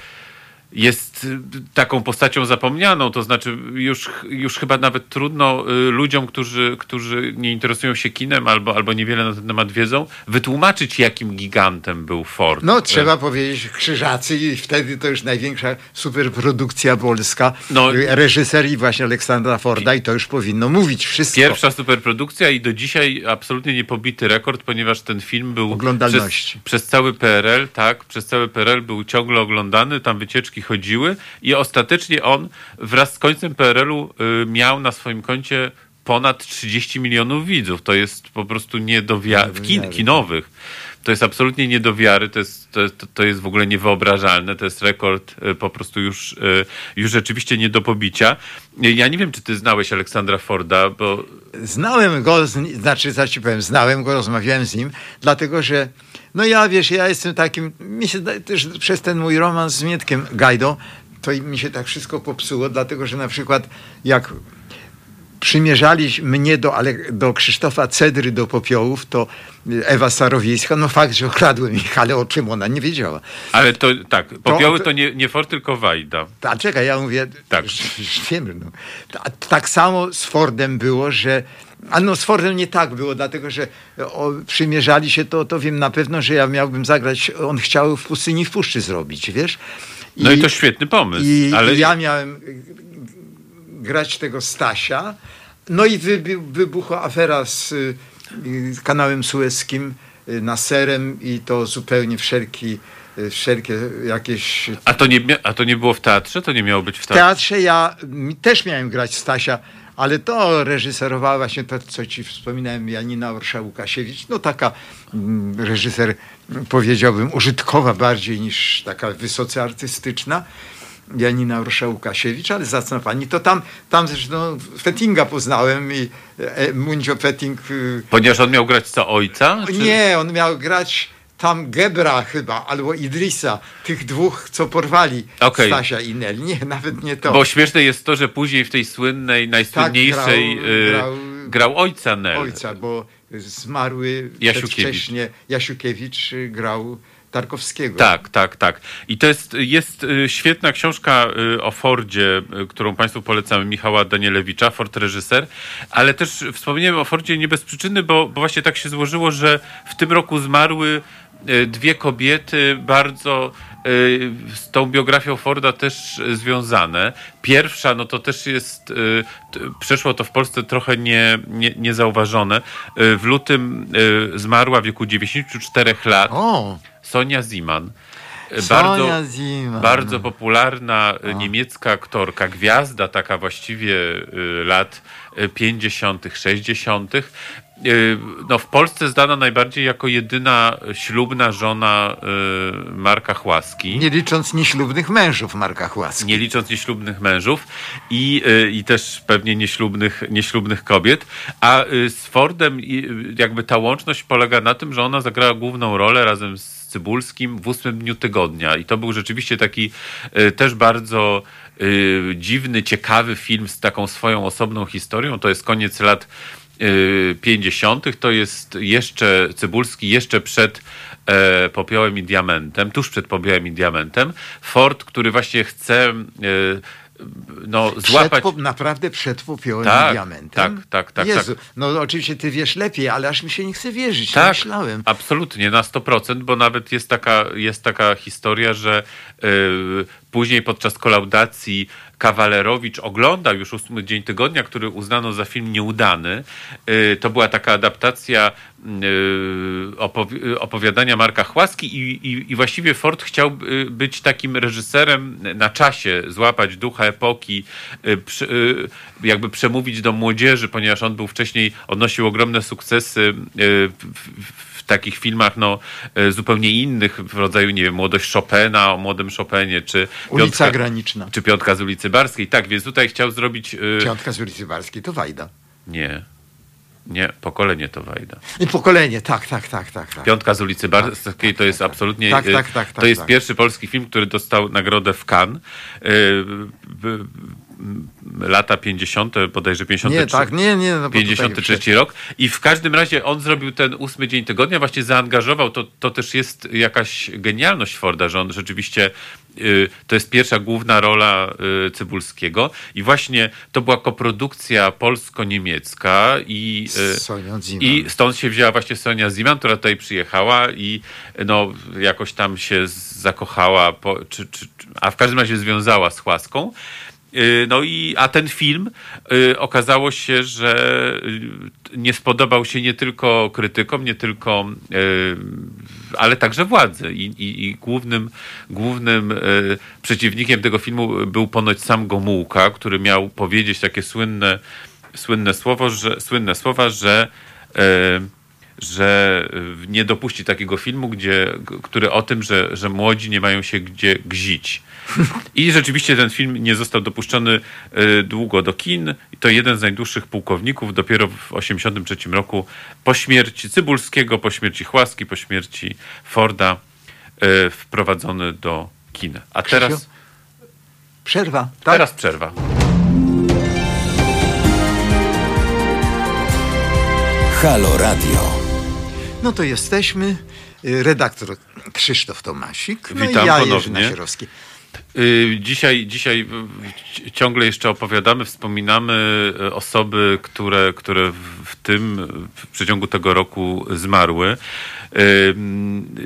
jest y, taką postacią zapomnianą, to znaczy już, już chyba nawet trudno y, ludziom, którzy, którzy nie interesują się kinem albo, albo niewiele na ten temat wiedzą, wytłumaczyć, jakim gigantem był Ford. No, trzeba powiedzieć Krzyżacy i wtedy to już największa superprodukcja polska. No. Reżyserii właśnie Aleksandra Forda i to już powinno mówić wszystko. Pierwsza superprodukcja i do dzisiaj absolutnie niepobity rekord, ponieważ ten film był Oglądalności. Przez, przez cały PRL, tak, przez cały PRL był ciągle oglądany, tam wycieczki chodziły i ostatecznie on wraz z końcem PRL-u y, miał na swoim koncie ponad 30 milionów widzów. To jest po prostu nie do wiary, w kin, kinowych. To jest absolutnie nie do wiary, to jest, to, jest- to jest w ogóle niewyobrażalne, to jest rekord y, po prostu już, y, już rzeczywiście nie do pobicia. Ja nie wiem, czy ty znałeś Aleksandra Forda, bo Znałem go, znaczy, za ci powiem, znałem go, rozmawiałem z nim, dlatego że, no ja wiesz, ja jestem takim, mi się też przez ten mój romans z Mietkiem Gajdą, to i mi się tak wszystko popsuło, dlatego że na przykład jak przymierzali mnie do, ale, do Krzysztofa Cedry do popiołów, to Ewa Starowiejska, no fakt, że okradłem ich, ale o czym ona nie wiedziała. Ale to tak, popioły to- to nie, nie Ford, tylko Wajda. A czekaj, ja mówię, Tak. wiem, no. Ta- tak samo z Fordem było, że a no z Fordem nie tak było, dlatego że o, przymierzali się, to, to wiem na pewno, że ja miałbym zagrać, on chciał w pustyni w puszczy zrobić, wiesz? No i, to świetny pomysł. I, ale i ja miałem y, grać tego Stasia, no i wy, wybuchła afera z y, kanałem sueskim y, Naserem i to zupełnie wszelki, wszelkie jakieś a, to nie, a to nie było w teatrze? To nie miało być w w teatrze? teatrze ja też miałem grać Stasia, ale to reżyserowała właśnie to, co ci wspominałem, Janina Orsza-Łukasiewicz. No taka reżyser, mm, powiedziałbym, użytkowa bardziej niż taka wysoce artystyczna. Janina Orsza-Łukasiewicz, ale zacna pani. To tam, tam zresztą Fettinga poznałem i e, Mundzio Fetting... y, Ponieważ on miał grać co ojca? Czy... nie, on miał grać tam Gebra chyba, albo Idrisa, tych dwóch, co porwali Okej. Stasia i Nel. Nie, nawet nie to. Bo śmieszne jest to, że później w tej słynnej, najsłynniejszej grał- y, grał- grał ojca Nel. ojca, bo zmarły przedwcześnie Jasiukiewicz y, grał Tarkowskiego. Tak, tak, tak. I to jest, jest y, świetna książka y, o Fordzie, którą Państwu polecamy, Michała Danielewicza, Ford reżyser, ale też wspomniałem o Fordzie nie bez przyczyny, bo, bo właśnie tak się złożyło, że w tym roku zmarły dwie kobiety bardzo y, z tą biografią Forda też y, związane. Pierwsza, no to też jest, y, przeszło to w Polsce trochę nie, nie, niezauważone. Y, W lutym y, zmarła w wieku 94 lat. O, Sonia Ziman. Ziman. Bardzo popularna e, niemiecka aktorka, gwiazda taka właściwie lat e, 50., 60. E, No, w Polsce znana najbardziej jako jedyna ślubna żona e, Marka Chłaski. nie licząc nieślubnych mężów Marka Chłaski. Nie licząc nieślubnych mężów i, y, i też pewnie nieślubnych, nieślubnych kobiet. A y, z Fordem y, jakby ta łączność polega na tym, że ona zagrała główną rolę razem z Cybulskim w ósmym dniu tygodnia. I to był rzeczywiście taki y, też bardzo y, dziwny, ciekawy film z taką swoją osobną historią. To jest koniec lat y, 50. To jest jeszcze Cybulski, jeszcze przed e, Popiołem i Diamentem, tuż przed Popiołem i Diamentem. Ford, który właśnie chce e, no, złapać... Przed, naprawdę przed popiołem Tak, i diamentem. tak, tak, tak, Jezu, tak. no oczywiście ty wiesz lepiej, ale aż mi się nie chce wierzyć. Tak, myślałem. absolutnie, na 100%, bo nawet jest taka, jest taka historia, że y, później podczas kolaudacji Kawalerowicz oglądał już ósmy dzień tygodnia, który uznano za film nieudany. Y, to była taka adaptacja y, opowi- opowiadania Marka Chłaski i, i, i właściwie Ford chciał y, być takim reżyserem na czasie, złapać ducha epoki, jakby przemówić do młodzieży, ponieważ on był wcześniej, odnosił ogromne sukcesy w, w, takich filmach no, y, zupełnie innych, w rodzaju, nie wiem, Młodość Chopina, o młodym Chopinie, czy Ulica Graniczna. czy Piątka z ulicy Barskiej. Tak, więc tutaj chciał zrobić... y, Piątka z ulicy Barskiej to Wajda. Nie. Nie, pokolenie to Wajda. I pokolenie, tak, tak, tak, tak. tak. Piątka z ulicy Barskiej to jest absolutnie. Tak, tak, tak, tak, to jest tak. pierwszy polski film, który dostał nagrodę w Cannes. Lata 50., bodajże 53. Nie, tak, nie, nie. No, bo tutaj 53 rok. I w każdym razie on zrobił ten ósmy dzień tygodnia, właśnie zaangażował. To, to też jest jakaś genialność Forda, że on rzeczywiście. y, To jest pierwsza główna rola y, Cybulskiego i właśnie to była koprodukcja polsko-niemiecka i, y, i stąd się wzięła właśnie Sonia Ziman, która tutaj przyjechała i no, jakoś tam się zakochała, po, czy, czy, a w każdym razie związała z Chłaską. Y, No i, a ten film y, okazało się, że y, nie spodobał się nie tylko krytykom, nie tylko, ale także władzy. I, i, i głównym, głównym przeciwnikiem tego filmu był ponoć sam Gomułka, który miał powiedzieć takie słynne, słynne słowo, że, słynne słowa, że że y, nie dopuści takiego filmu, gdzie, który o tym, że, że młodzi nie mają się gdzie gzić. I rzeczywiście ten film nie został dopuszczony y, długo do kin. To jeden z najdłuższych pułkowników. Dopiero w 1983 roku po śmierci Cybulskiego, po śmierci Chłaski, po śmierci Forda y, wprowadzony do kin. A teraz, Krzysiu? Przerwa, tak? teraz przerwa. Halo Radio. No to jesteśmy. Y, Redaktor Krzysztof Tomasik. No Witam i ja, Jerzy ponownie. Nasierowski. Y, Dzisiaj, dzisiaj ci- ciągle jeszcze opowiadamy, wspominamy y, osoby, które, które w- w tym, w przeciągu tego roku zmarły. Y,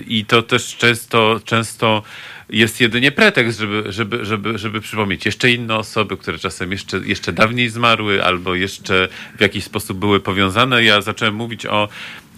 I to też często, często jest jedynie pretekst, żeby, żeby, żeby, żeby przypomnieć jeszcze inne osoby, które czasem jeszcze, jeszcze dawniej zmarły albo jeszcze w jakiś sposób były powiązane. Ja zacząłem mówić o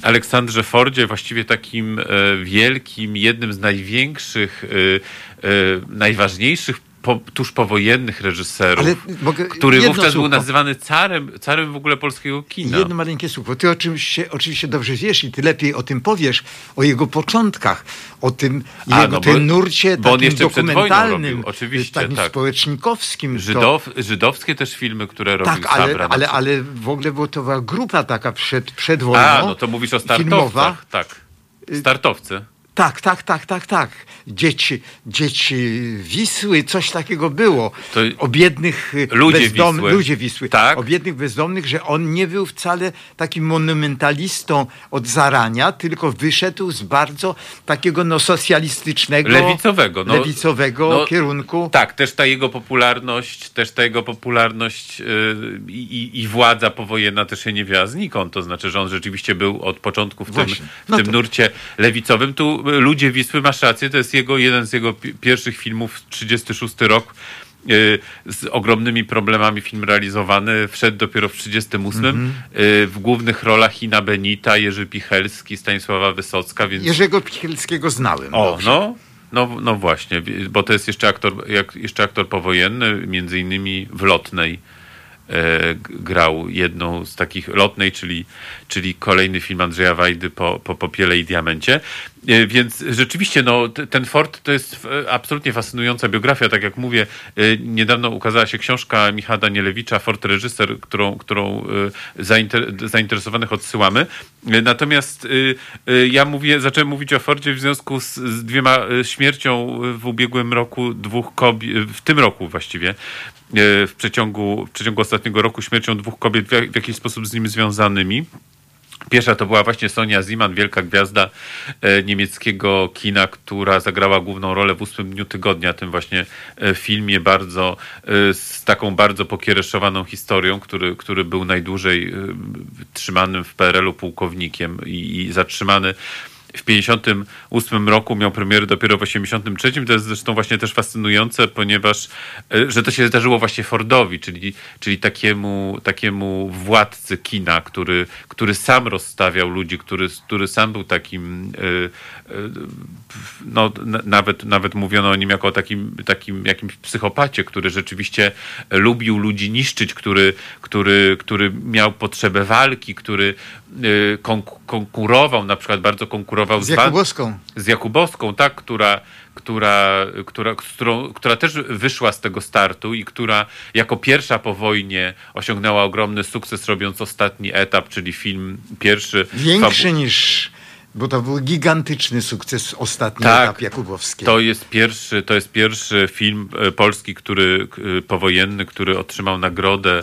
Aleksandrze Fordzie, właściwie takim e, wielkim, jednym z największych, e, e, najważniejszych po, tuż powojennych reżyserów, mogę- który wówczas był nazywany carem, carem w ogóle polskiego kina. Jedno maleńkie słówko. Ty oczywiście, oczywiście dobrze wiesz i ty lepiej o tym powiesz, o jego początkach, o tym A, jego no bo- tym nurcie bo takim dokumentalnym, robił, oczywiście, takim tak. społecznikowskim. to- Żydow, żydowskie też filmy, które robił Tak, ale, Sabra. ale, przykład. ale w ogóle była to była grupa taka przed, przed wojną. A, no to mówisz o filmowa. startowcach. Tak. Startowcy. Tak, tak, tak, tak, tak. Dzieci, dzieci Wisły, coś takiego było. To- o biednych y, Ludzie bezdom- Wisły. ludzie Wisły. Tak. O biednych bezdomnych, że on nie był wcale takim monumentalistą od zarania, tylko wyszedł z bardzo takiego no, socjalistycznego, Lewicowego. No, lewicowego no, kierunku. Tak, też ta jego popularność, też ta jego popularność yy, i, i władza powojenna też się nie wzięła znikąd. To znaczy, że on rzeczywiście był od początku w tym, Właśnie. w No tym to- nurcie lewicowym. Tu y, Ludzie Wisły, masz rację, to jest jego, jeden z jego pi- pierwszych filmów, 36 rok. y, Z ogromnymi problemami film realizowany, wszedł dopiero w 38. Mhm. y, W głównych rolach Ina Benita, Jerzy Pichelski, Stanisława Wysocka, więc Jerzego Pichelskiego znałem. o, dobrze. no, no, no właśnie, bo to jest jeszcze aktor, jak, jeszcze aktor powojenny, między innymi w Lotnej e, grał jedną z takich, Lotnej, czyli, czyli kolejny film Andrzeja Wajdy po, po Popiele i Diamencie. E, Więc rzeczywiście, no, ten Ford to jest e, absolutnie fascynująca biografia. Tak jak mówię, e, niedawno ukazała się książka Michała Danielewicza, Ford reżyser, którą, którą zainter, zainteresowanych odsyłamy. Natomiast ja mówię, zacząłem mówić o Fordzie w związku z, z dwiema śmiercią w ubiegłym roku dwóch kobiet, w tym roku właściwie, w przeciągu, w przeciągu ostatniego roku śmiercią dwóch kobiet w, w jakiś sposób z nim związanymi. Pierwsza to była właśnie Sonia Ziman, wielka gwiazda e, niemieckiego kina, która zagrała główną rolę w ósmym dniu tygodnia, tym właśnie e, filmie bardzo, e, z taką bardzo pokiereszowaną historią, który, który był najdłużej trzymanym w PRL-u pułkownikiem i, i zatrzymany w 58 roku miał premierę dopiero w 83. To jest zresztą właśnie też fascynujące, ponieważ e, że to się zdarzyło właśnie Fordowi, czyli, czyli takiemu, takiemu władcy kina, który, który sam rozstawiał ludzi, który, który sam był takim e, e, no, nawet, nawet mówiono o nim jako o takim, takim jakimś psychopacie, który rzeczywiście lubił ludzi niszczyć, który, który, który miał potrzebę walki, który konkurował, na przykład bardzo konkurował Z Wa- Jakubowską. z Jakubowską, tak, która, która, która, z którą, która też wyszła z tego startu i która jako pierwsza po wojnie osiągnęła ogromny sukces, robiąc ostatni etap, czyli film pierwszy. Większy niż... Bo to był gigantyczny sukces ostatni Tak. etap Jakubowskiej. To jest pierwszy, to jest pierwszy film e, polski, który e, powojenny, który otrzymał nagrodę,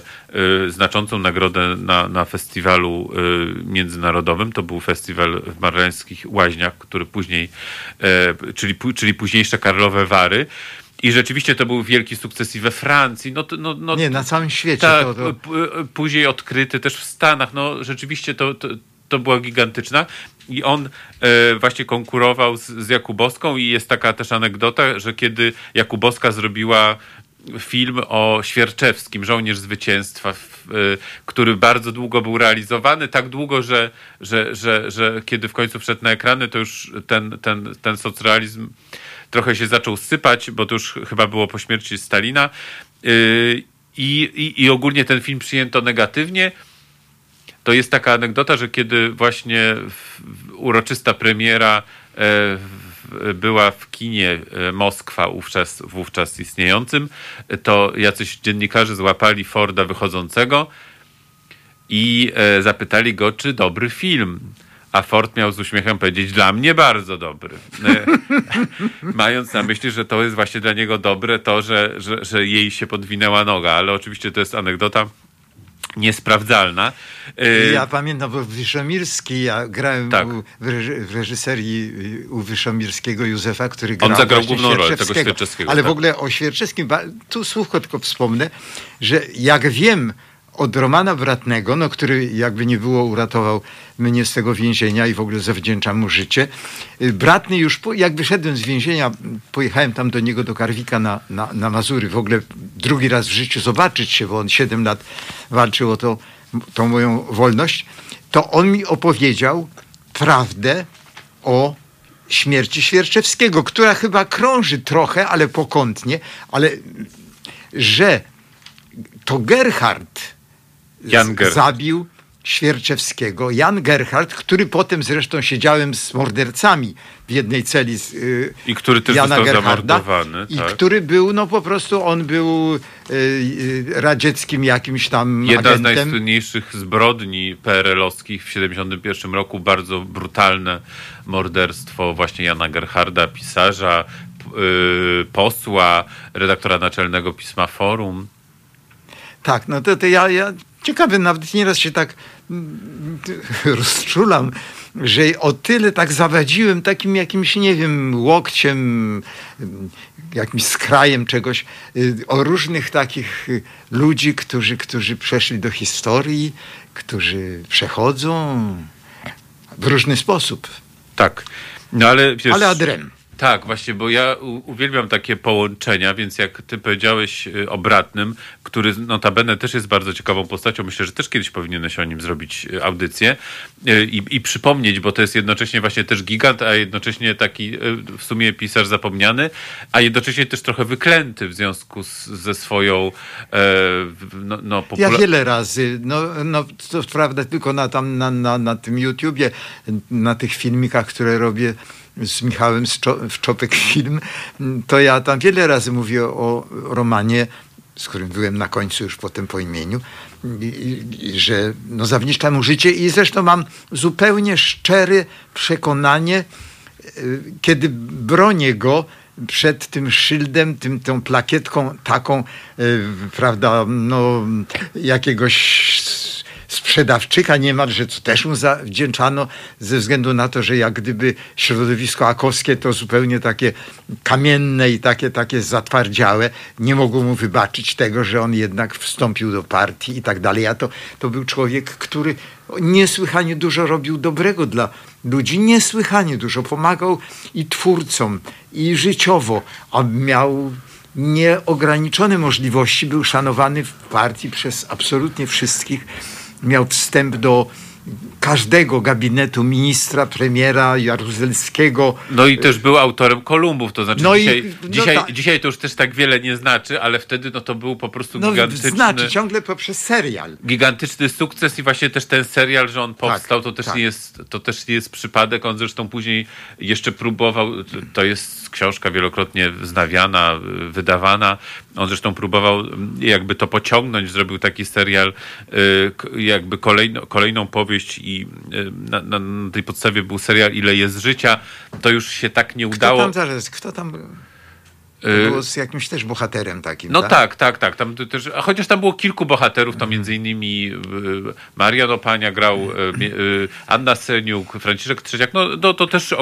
e, znaczącą nagrodę na, na festiwalu międzynarodowym. To był festiwal w Marleńskich Łaźniach, który później, czyli, czyli późniejsze Karlowe Wary. I rzeczywiście to był wielki sukces i we Francji. No, no, no, Nie, na całym świecie. tak, to, to... później odkryty też w Stanach. No rzeczywiście to, to, to była gigantyczna. I on e, właśnie konkurował z, z Jakubowską i jest taka też anegdota, że kiedy Jakubowska zrobiła film o Świerczewskim, Żołnierz Zwycięstwa, e, który bardzo długo był realizowany, tak długo, że, że, że, że kiedy w końcu wszedł na ekrany, to już ten, ten, ten socrealizm trochę się zaczął sypać, bo to już chyba było po śmierci Stalina. Yy, I, i, I ogólnie ten film przyjęto negatywnie. To jest taka anegdota, że kiedy właśnie uroczysta premiera e, była w kinie e, Moskwa, wówczas, wówczas istniejącym, to jacyś dziennikarze złapali Forda wychodzącego i e, zapytali go, czy dobry film. A Ford miał z uśmiechem powiedzieć, dla mnie bardzo dobry. Mając na myśli, że to jest właśnie dla niego dobre to, że, że, że jej się podwinęła noga, ale oczywiście to jest anegdota niesprawdzalna. Ja pamiętam, bo Wyszomirski, ja grałem Tak. u, w, reży, w reżyserii y, u Wyszomirskiego Józefa, który grał zagrał właśnie główną rolę tego Świerczewskiego. Ale tak. w ogóle o Świerczewskim, tu słówko tylko wspomnę, że jak wiem od Romana Bratnego, no, który jakby nie było uratował mnie z tego więzienia i w ogóle zawdzięczam mu życie. Y, Bratny już, po, jak wyszedłem z więzienia, pojechałem tam do niego, do Karwika na, na, na Mazury. W ogóle drugi raz w życiu zobaczyć się, bo on 7 lat walczył o to, tą moją wolność. To on mi opowiedział prawdę o śmierci Świerczewskiego, która chyba krąży trochę, ale pokątnie, ale że to Gerhard Jan zabił Świerczewskiego. Jan Gerhard, który potem zresztą siedziałem z mordercami w jednej celi z y, I który też Jana został Gerharda. zamordowany, I tak. który był, no po prostu on był y, y, radzieckim jakimś tam Jedna z agentem. najsłynniejszych zbrodni PRL-owskich w 1971 roku, bardzo brutalne morderstwo właśnie Jana Gerharda, pisarza, posła, redaktora naczelnego pisma Forum. Tak, no to, to ja, ja ciekawy, nawet nieraz się tak mm, rozczulam, że o tyle tak zawadziłem takim jakimś, nie wiem, łokciem, jakimś skrajem czegoś, y, o różnych takich y, ludzi, którzy, którzy przeszli do historii, którzy przechodzą w różny sposób. Tak. No ale wiesz, Ale adrem. Tak, właśnie, bo ja uwielbiam takie połączenia, więc jak ty powiedziałeś y, o Bratnym, który notabene też jest bardzo ciekawą postacią, myślę, że też kiedyś powinieneś o nim zrobić y, audycję y, i, i przypomnieć, bo to jest jednocześnie właśnie też gigant, a jednocześnie taki w sumie pisarz zapomniany, a jednocześnie też trochę wyklęty w związku z, ze swoją e, no, no, Ja wiele razy, no, no to prawda, tylko na, tam, na, na, na tym YouTubie, na tych filmikach, które robię, z Michałem Szczo- w Czopek Film, to ja tam wiele razy mówię o romanie, z którym byłem na końcu już potem po imieniu, że no, zawdzięczam mu życie i zresztą mam zupełnie szczere przekonanie, y, kiedy bronię go przed tym szyldem, tym, tą plakietką taką, y, prawda, no, jakiegoś sprzedawczyka niemalże, co też mu zawdzięczano ze względu na to, że jak gdyby środowisko akowskie to zupełnie takie kamienne i takie, takie zatwardziałe, nie mogło mu wybaczyć tego, że on jednak wstąpił do partii i tak dalej. A to, to był człowiek, który niesłychanie dużo robił dobrego dla ludzi, niesłychanie dużo pomagał i twórcom, i życiowo, a miał nieograniczone możliwości, był szanowany w partii przez absolutnie wszystkich. Miał wstęp do każdego gabinetu ministra, premiera Jaruzelskiego. No i też był autorem Kolumbów, to znaczy No i- dzisiaj, no dzisiaj, tak. dzisiaj to już też tak wiele nie znaczy, ale wtedy no to był po prostu No, gigantyczny, znaczy ciągle poprzez serial. gigantyczny sukces i właśnie też ten serial, że on powstał, to, też tak. nie jest, to też nie jest przypadek. On zresztą później jeszcze próbował, to jest książka wielokrotnie wznawiana, wydawana. On zresztą próbował jakby to pociągnąć, zrobił taki serial, y, jakby kolejno, kolejną powieść i y, na, na, na tej podstawie był serial Ile jest życia. To już się tak nie Kto udało. tam zaraz, kto tam? To Y, było z jakimś też bohaterem takim, No tak? tak, tak, tak. Tam to też, a chociaż tam było kilku bohaterów, to między innymi y, Marian Opania grał, y, y, Anna Seniuk, Franciszek Trzeciak, no, no to też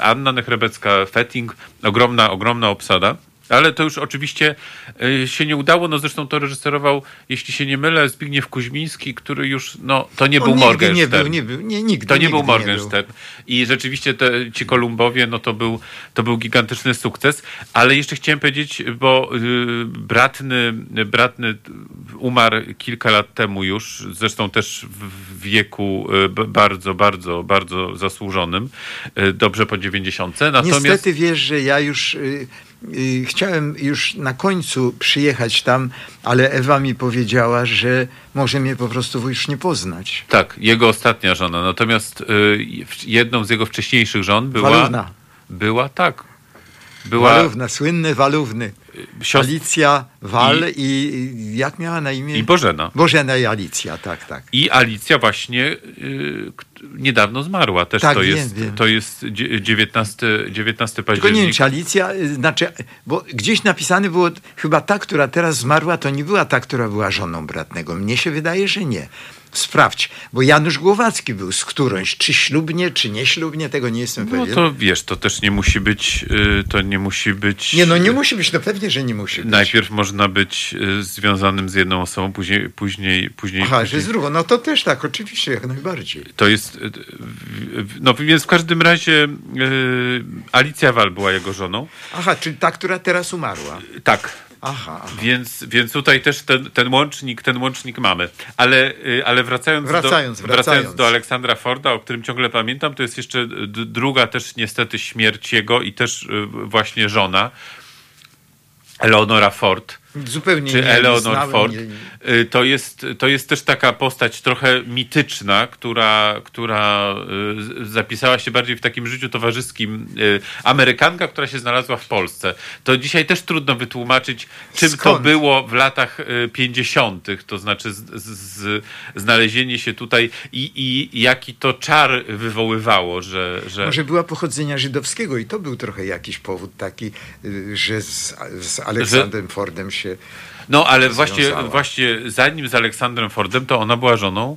Anna Nechrebecka, Fetting, ogromna, ogromna obsada. Ale to już oczywiście y, się nie udało, no zresztą to reżyserował, jeśli się nie mylę, Zbigniew Kuźmiński, który już, no to nie On był Morgenstern. nie był, nie był, nie, nigdy, To nie był Morgenstern. I rzeczywiście te, ci Kolumbowie, no to był, to był gigantyczny sukces. Ale jeszcze chciałem powiedzieć, bo y, bratny, bratny umarł kilka lat temu już, zresztą też w wieku y, bardzo, bardzo, bardzo zasłużonym, dobrze po 90. Natomiast Niestety wiesz, że ja już chciałem już na końcu przyjechać tam, ale Ewa mi powiedziała, że może mnie po prostu już nie poznać. tak, jego ostatnia żona. Natomiast y, jedną z jego wcześniejszych żon była... Walówna. Była, tak. Była Walówna, słynny Walówny. Siostra Alicja Wal I- i, jak miała na imię? i Bożena. Bożena i Alicja, tak, tak. I Alicja właśnie y, niedawno zmarła. Też Tak, to, wiem, jest, wiem. to jest dzie- 19, 19 Tylko nie października. wiem, czy Alicja, y, znaczy, bo gdzieś napisane było, chyba ta, która teraz zmarła, to nie była ta, która była żoną bratnego. Mnie się wydaje, że nie. Sprawdź, bo Janusz Głowacki był z którąś, czy ślubnie, czy nieślubnie, tego nie jestem No pewien. to wiesz, to też nie musi być, y, to nie musi być... Nie, no nie musi być, no pewnie, że nie musi być. Najpierw można być y, związanym z jedną osobą, później, później, później, Aha, że później z drugą, no to też tak, oczywiście, jak najbardziej. To jest. y, No więc w każdym razie Alicja Wal była jego żoną. Aha, czyli ta, która teraz umarła. Tak. Aha, aha. Więc, więc tutaj też ten, ten łącznik, ten łącznik mamy. Ale, y, ale wracając, Wracając, do, wracając. do Aleksandra Forda, o którym ciągle pamiętam, to jest jeszcze druga też niestety śmierć jego i też y, właśnie żona. Eleonora Ford. Zupełnie Czy nie Eleanor Ford. nie- Y, To jest, to jest też taka postać trochę mityczna, która, która y, zapisała się bardziej w takim życiu towarzyskim. y, Amerykanka, która się znalazła w Polsce. To dzisiaj też trudno wytłumaczyć, czym to Skąd? było w latach y, 50., to znaczy z, z, znalezienie się tutaj i, i jaki to czar wywoływało, że. że... Może była pochodzenia żydowskiego i to był trochę jakiś powód taki, że z, z Aleksandrem Fordem się... No, ale właśnie, związała. właśnie zanim z Aleksandrem Fordem, to ona była żoną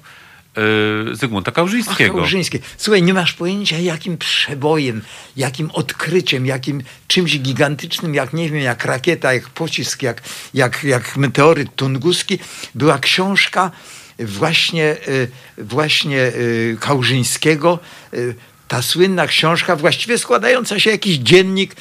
y, Zygmunta Ach, Kałużyńskiego. Kałużyńskie. Słuchaj, nie masz pojęcia, jakim przebojem, jakim odkryciem, jakim czymś gigantycznym, jak nie wiem, jak rakieta, jak pocisk, jak, jak, jak meteoryt tunguski, była książka właśnie, y, właśnie y, Kałużyńskiego. Ta słynna książka, właściwie składająca się jakiś dziennik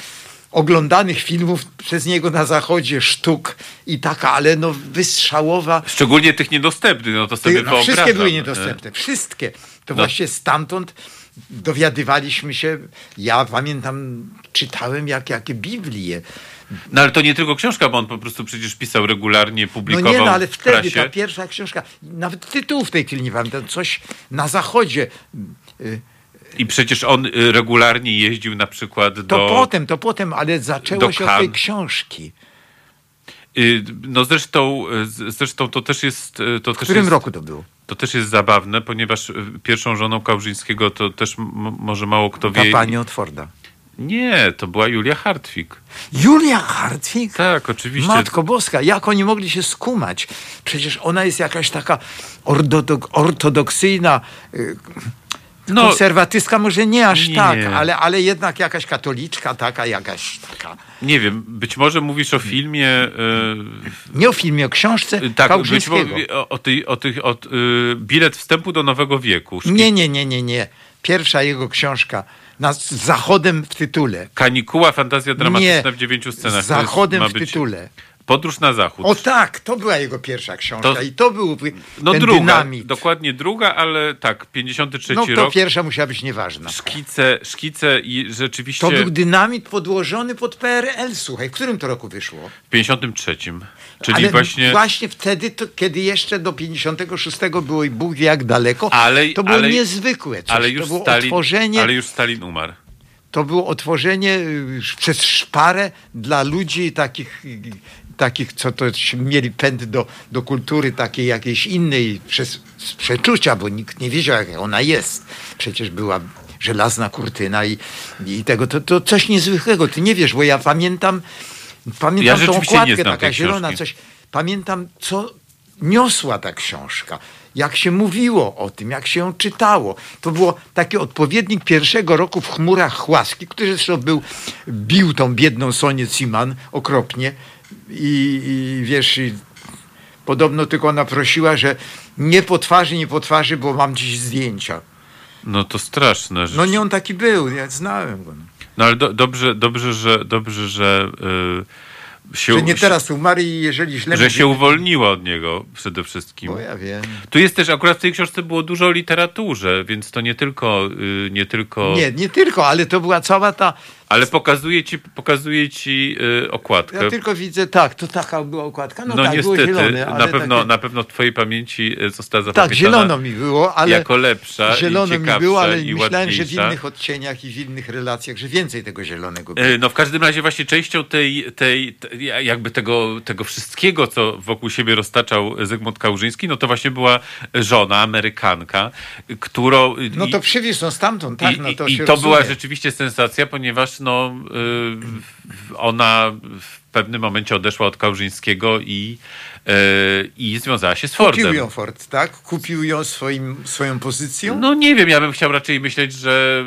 oglądanych filmów przez niego na zachodzie, sztuk i taka, ale no wystrzałowa. Szczególnie tych niedostępnych, no to sobie Ty, no, wyobrażam. wszystkie były niedostępne. Wszystkie. To No. właśnie stamtąd dowiadywaliśmy się. Ja pamiętam, czytałem jak, jakie Biblie. No ale to nie tylko książka, bo on po prostu przecież pisał regularnie, No publikował nie, no ale wtedy prasie. ta pierwsza książka, nawet tytułu w tej chwili nie pamiętam, coś na zachodzie. Y, I przecież on y, regularnie jeździł na przykład To do... potem, to potem, ale zaczęło się od tej książki. Y, No zresztą, y, zresztą to też jest... To W też którym jest, roku to było? To też jest zabawne, ponieważ pierwszą żoną Kałużyńskiego to też może mało kto Ta wie... pani od Forda. Nie, to była Julia Hartwig. Julia Hartwig? Tak, oczywiście. Matko Boska, jak oni mogli się skumać? Przecież ona jest jakaś taka ortodok- ortodoksyjna, No, konserwatystka, może nie aż nie. tak, ale, ale jednak jakaś katoliczka taka, jakaś taka. nie wiem, być może mówisz o filmie... y, Nie o filmie, o książce Tak, być może o, o, o tych, o, y, bilet wstępu do nowego wieku. Szki- Nie, nie, nie, nie, nie. Pierwsza jego książka na, z zachodem w tytule. Kanikuła, fantazja dramatyczna Nie, w dziewięciu scenach. z zachodem w być tytule. Podróż na zachód. O tak, to była jego pierwsza książka To- i to był no ten druga, dynamit. dokładnie druga, ale tak, 53 No to rok. pierwsza musiała być nieważna. Szkice, szkice i rzeczywiście To był dynamit podłożony pod PRL, słuchaj. W którym to roku wyszło? w 53. Czyli Ale właśnie... właśnie wtedy, to, kiedy jeszcze do 56 było i Bóg jak daleko, Ale- to było ale- niezwykłe coś. ale już, to było Stalin, otworzenie, ale już Stalin umarł. to było otworzenie y, przez szparę dla ludzi takich, y, takich co to mieli pęd do, do kultury takiej jakiejś innej, przez z przeczucia, bo nikt nie wiedział jak ona jest. Przecież była żelazna kurtyna i, i tego, to, to coś niezwykłego. Ty nie wiesz, bo ja pamiętam, pamiętam Ja tą okładkę, taka zielona, książki. coś. Pamiętam, co niosła ta książka. Jak się mówiło o tym, jak się ją czytało. To było taki odpowiednik pierwszego roku w chmurach łaski, który zresztą był, bił tą biedną Sonię Ciman okropnie. I, i wiesz, i podobno tylko ona prosiła, że nie po twarzy, nie po twarzy, bo mam dziś zdjęcia. No to straszne. No nie on taki był, ja znałem go. No ale do, dobrze, dobrze, że, dobrze, że y, się, Że nie teraz umarł i jeżeli źle że się uwolniła od niego przede wszystkim. Bo ja wiem. Tu jest też, akurat w tej książce było dużo o literaturze, więc to nie tylko, y, nie tylko Nie, nie tylko, ale to była cała ta ale pokazuje ci, pokazuje ci y, okładkę. Ja tylko widzę, tak, to taka była okładka. No, no tak, było niestety, zielone, ale na, pewno, takie, na pewno w twojej pamięci y, została Tak, zapamiętana zielono mi było, ale jako lepsza zielono mi było, ale myślałem, że w innych odcieniach i w innych relacjach, że więcej tego zielonego było. E, No w każdym razie właśnie częścią tej, tej, tej jakby tego, tego wszystkiego, co wokół siebie roztaczał Zygmunt Kałużyński, no to właśnie była żona, Amerykanka, którą... No to przywiózł stamtąd, tak, i, no to i to rozumie. była rzeczywiście sensacja, ponieważ no, y, ona w pewnym momencie odeszła od Kałużyńskiego i, i związała się z Fordem. Kupił ją Ford, tak? Kupił ją swoim, swoją pozycją? No nie wiem, ja bym chciał raczej myśleć, że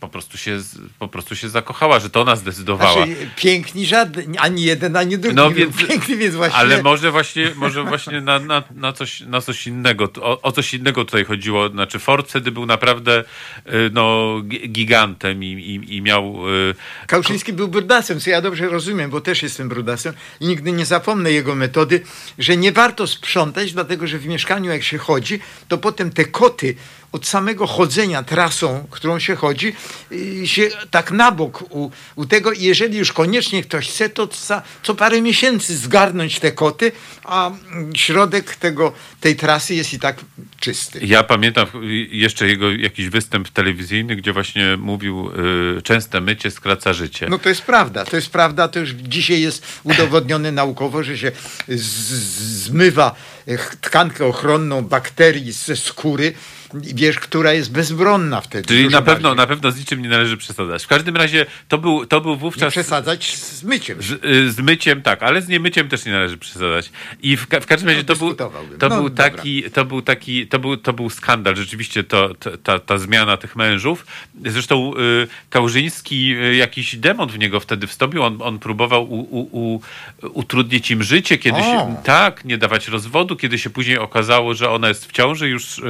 po prostu się, po prostu się zakochała, że to ona zdecydowała. Znaczy, piękni żaden, ani jeden, ani drugi No więc- piękny, więc właśnie... Ale może właśnie, może właśnie na, na, na, coś, na coś innego, o, o coś innego tutaj chodziło. Znaczy Ford wtedy był naprawdę y, no, gi- gigantem i, i, i miał... y, Kałuczyński był brudasem, co ja dobrze rozumiem, bo też jestem brudasem i nigdy nie zapomnę jego metody, że nie warto sprzątać, dlatego że w mieszkaniu jak się chodzi, to potem te koty od samego chodzenia trasą, którą się chodzi, y, się tak na bok u, u tego i jeżeli już koniecznie ktoś chce, to za, co parę miesięcy zgarnąć te koty, a mm, środek tego, tej trasy jest i tak czysty. Ja pamiętam jeszcze jego jakiś występ telewizyjny, gdzie właśnie mówił y, częste mycie skraca życie. No to jest prawda, to jest prawda, to już dzisiaj jest udowodnione naukowo, że się z- zmywa e, tkankę ochronną bakterii ze skóry, wiesz, która jest bezbronna wtedy. Czyli na pewno, bardziej. na pewno z niczym nie należy przesadzać. W każdym razie to był, to był Nie wówczas... przesadzać z myciem. Z, y, z myciem tak, ale z niemyciem też nie należy przesadzać. I w, w każdym razie No, to, był, to, No, był taki, to był taki, to był, to był skandal, rzeczywiście to, to, ta, ta zmiana tych mężów. Zresztą y, Kałużyński, y, jakiś demon w niego wtedy wstąpił, on, on próbował u, u, u, utrudnić im życie, kiedy O. się, tak, nie dawać rozwodu, kiedy się później okazało, że ona jest w ciąży już y,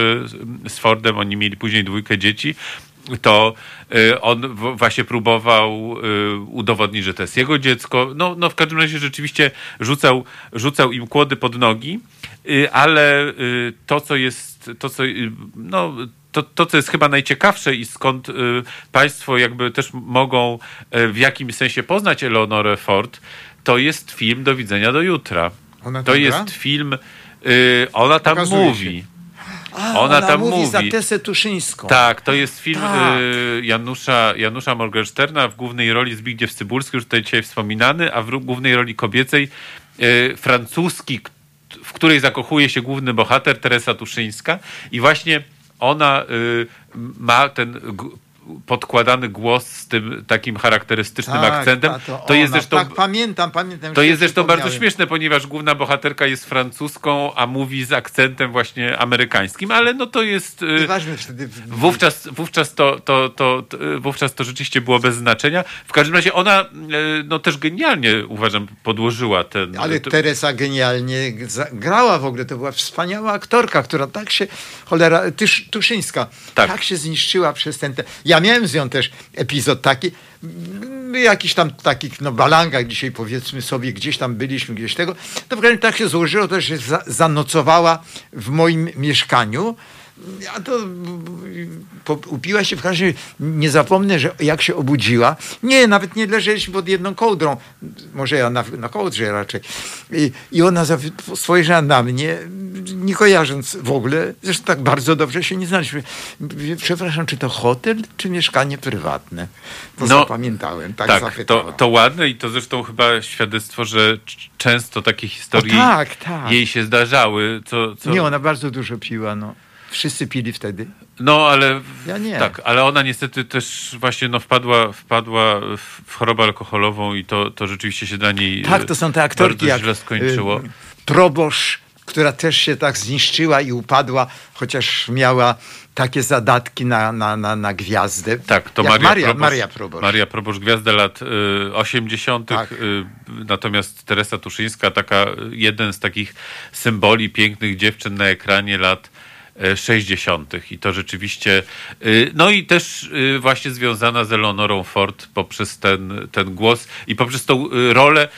z Fordem, oni mieli później dwójkę dzieci, to y, on właśnie próbował y, udowodnić, że to jest jego dziecko. No, no w każdym razie rzeczywiście rzucał, rzucał im kłody pod nogi, y, ale to, co jest, to, co, no, to, to, co jest chyba najciekawsze i skąd y, państwo jakby też mogą y, w jakimś sensie poznać Eleonorę Ford, to jest film Do widzenia do jutra. Ona To jest gra? film, y, ona tam Pokazuje mówi. A, ona, tam mówi, mówi. za Tesę Tuszyńską. Tak, to jest film Tak. y, Janusza, Janusza Morgensterna, w głównej roli Zbigniew Cybulski, już tutaj dzisiaj wspominany, a w głównej roli kobiecej y, francuski, w której zakochuje się główny bohater, Teresa Tuszyńska i właśnie ona y, ma ten podkładany głos z tym takim charakterystycznym Tak, akcentem. a To, jest ona. zresztą... Tak, pamiętam, pamiętam. To jest zresztą bardzo śmieszne, ponieważ główna bohaterka jest francuską, a mówi z akcentem właśnie amerykańskim, ale no to jest... y, Nieważne wtedy. Wówczas, wówczas, to, to, to, to, wówczas to rzeczywiście było bez znaczenia. W każdym razie ona e, no, też genialnie, uważam, podłożyła ten... Ale to- Teresa genialnie grała w ogóle. To była wspaniała aktorka, która tak się, cholera, Tysz, Tuszyńska, Tak. tak. się zniszczyła przez ten... Te... Ja miałem z nią też epizod taki, m, jakiś tam takich no, balangach dzisiaj powiedzmy sobie, gdzieś tam byliśmy, gdzieś tego. To w każdym razie tak się złożyło, to że za, zanocowała w moim mieszkaniu. A to po, upiła się w każdym razie. Nie zapomnę, że jak się obudziła, nie, nawet nie leżeliśmy pod jedną kołdrą, może ja na, na kołdrze raczej. I, I ona za- spojrzała na mnie, nie kojarząc w ogóle, zresztą tak bardzo dobrze się nie znaliśmy. Przepraszam, czy to hotel, czy mieszkanie prywatne? To No, zapamiętałem, tak, tak, to, to ładne i to zresztą chyba świadectwo, że często takie historie O, tak, tak. jej się zdarzały. Co, co... Nie, ona bardzo dużo piła, no. Wszyscy pili wtedy. No, ale Ja nie. tak, ale ona niestety też właśnie no, wpadła, wpadła w- chorobę alkoholową i to, to rzeczywiście się dla niej Tak, to są te aktorki jak źle skończyło. y, Proboszcz, która też się tak zniszczyła i upadła, chociaż miała takie zadatki na, na, na, na gwiazdę. Tak, to Maria, Maria, Proboszcz, Maria Proboszcz. Maria Proboszcz, gwiazda lat y, 80. Tak. Y, natomiast Teresa Tuszyńska, taka, jeden z takich symboli pięknych dziewczyn na ekranie lat 60. I to rzeczywiście, y, no i też y, właśnie związana z Eleonorą Ford poprzez ten, ten głos i poprzez tą rolę,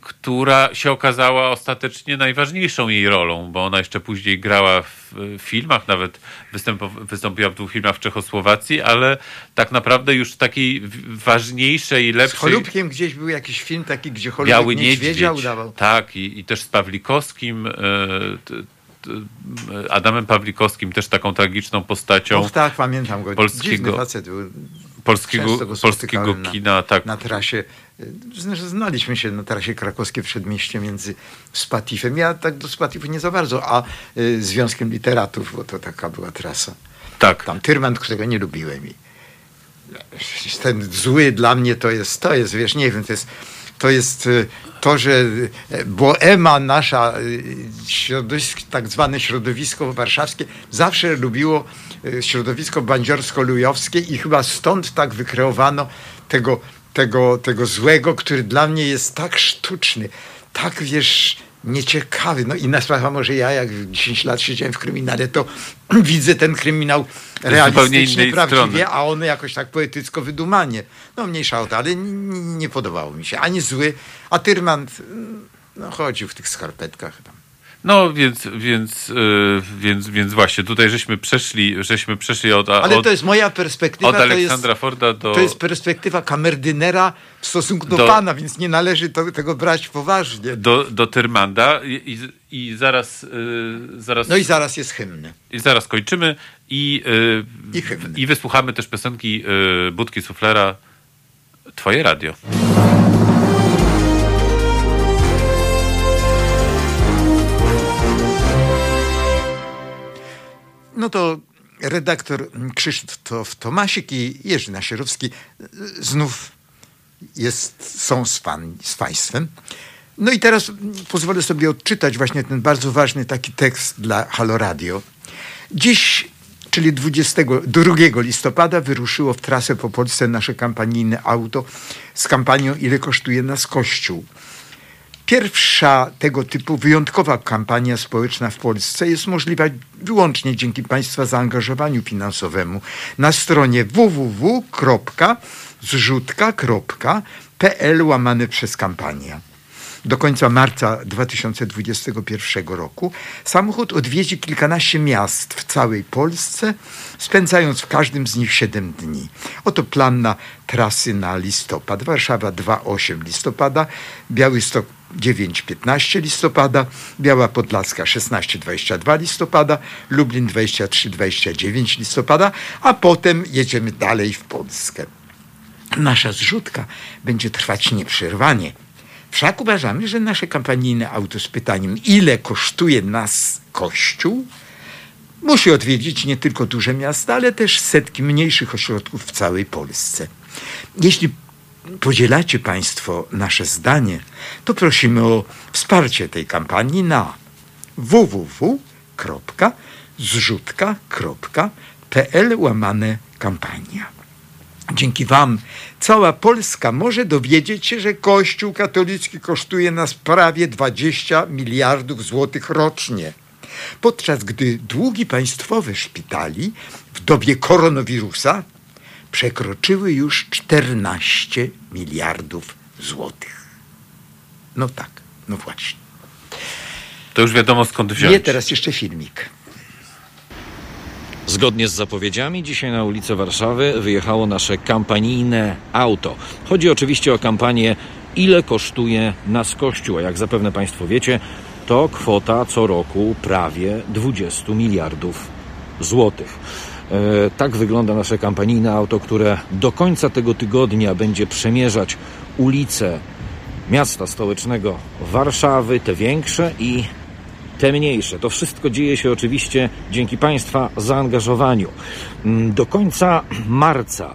która się okazała ostatecznie najważniejszą jej rolą, bo ona jeszcze później grała w filmach, nawet wystąpiła w dwóch filmach w Czechosłowacji, ale tak naprawdę już takiej ważniejszej, Z lepszej... Cholubkiem gdzieś był jakiś film taki, gdzie Cholubek Biały niedźwiedzia Niedźwiedź. udawał. Tak, i, i też z Pawlikowskim, e, Adamem Pawlikowskim, też taką tragiczną postacią Och tak, pamiętam go. polskiego- Dziwny facet był. polskiego, polskiego spotykałem na- kina. Tak, na trasie. Zresztą znaliśmy się na trasie krakowskiej w Przedmieście między Spatifem. Ja tak do Spatifu nie za bardzo, a y, Związkiem Literatów, bo to taka była trasa. tak. Tam Tyrman, którego nie lubiłem. I ten zły dla mnie to jest, to jest, wiesz, nie wiem, to jest, to jest y, to, że y, boema nasza, y, środowisk, tak zwane środowisko warszawskie, zawsze lubiło środowisko bandziorsko-lujowskie i chyba stąd tak wykreowano tego, tego, tego złego, który dla mnie jest tak sztuczny, tak, wiesz, nieciekawy. No inna sprawa, może ja jak 10 lat siedziałem w kryminale, to widzę ten kryminał innej prawdziwie, strony. a one jakoś tak poetycko wydumanie. No mniejsza o to, ale n- nie podobało mi się. Ani zły, a Tyrman no, chodził w tych skarpetkach tam. No więc, więc, e, więc, więc właśnie tutaj żeśmy przeszli, żeśmy przeszli od, Ale od, to jest moja perspektywa. od jest, Aleksandra Forda do... to jest perspektywa kamerdynera w stosunku do, Do- pana, więc nie należy to, tego brać poważnie. do, do Tyrmanda i, i, i zaraz, e, zaraz No i zaraz jest hymn. I zaraz kończymy i, y, I hymn. i wysłuchamy też piosenki y, Budki Suflera Twoje radio. No to redaktor Krzysztof Tomasik i Jerzy Nasierowski znów jest, są z, z państwem. No i teraz pozwolę sobie odczytać właśnie ten bardzo ważny taki tekst dla Halo Radio. Dziś, czyli 22 listopada, wyruszyło w trasę po Polsce nasze kampanijne auto z kampanią Ile kosztuje nas Kościół. Pierwsza tego typu wyjątkowa kampania społeczna w Polsce jest możliwa wyłącznie dzięki Państwa zaangażowaniu finansowemu na stronie www.zrzutka.pl łamane przez kampania. do końca marca 2021 roku samochód odwiedzi kilkanaście miast w całej Polsce, spędzając w każdym z nich 7 dni. Oto plan na trasy na listopad. Warszawa 2-8 listopada, Białystok 9-15 listopada, Biała Podlaska 16-22 listopada, Lublin 23-29 listopada, a potem jedziemy dalej w Polskę. Nasza zrzutka będzie trwać nieprzerwanie. Wszak uważamy, że nasze kampanijne auto z pytaniem, ile kosztuje nas Kościół, musi odwiedzić nie tylko duże miasta, ale też setki mniejszych ośrodków w całej Polsce. Jeśli podzielacie Państwo nasze zdanie, to prosimy o wsparcie tej kampanii na www.zrzutka.pl łamane kampania. Dzięki Wam cała Polska może dowiedzieć się, że Kościół katolicki kosztuje nas prawie 20 miliardów złotych rocznie. Podczas gdy długi państwowe szpitali w dobie koronawirusa przekroczyły już 14 miliardów złotych. No tak, no właśnie. To już wiadomo skąd wziąć. Nie, teraz jeszcze filmik. Zgodnie z zapowiedziami, dzisiaj na ulicę Warszawy wyjechało nasze kampanijne auto. Chodzi oczywiście o kampanię Ile kosztuje nas Kościół? A jak zapewne Państwo wiecie, to kwota co roku prawie 20 miliardów złotych. E, tak wygląda nasze kampanijne auto, które do końca tego tygodnia będzie przemierzać ulice miasta stołecznego Warszawy, te większe i te mniejsze. To wszystko dzieje się oczywiście dzięki Państwa zaangażowaniu. Mm, do końca marca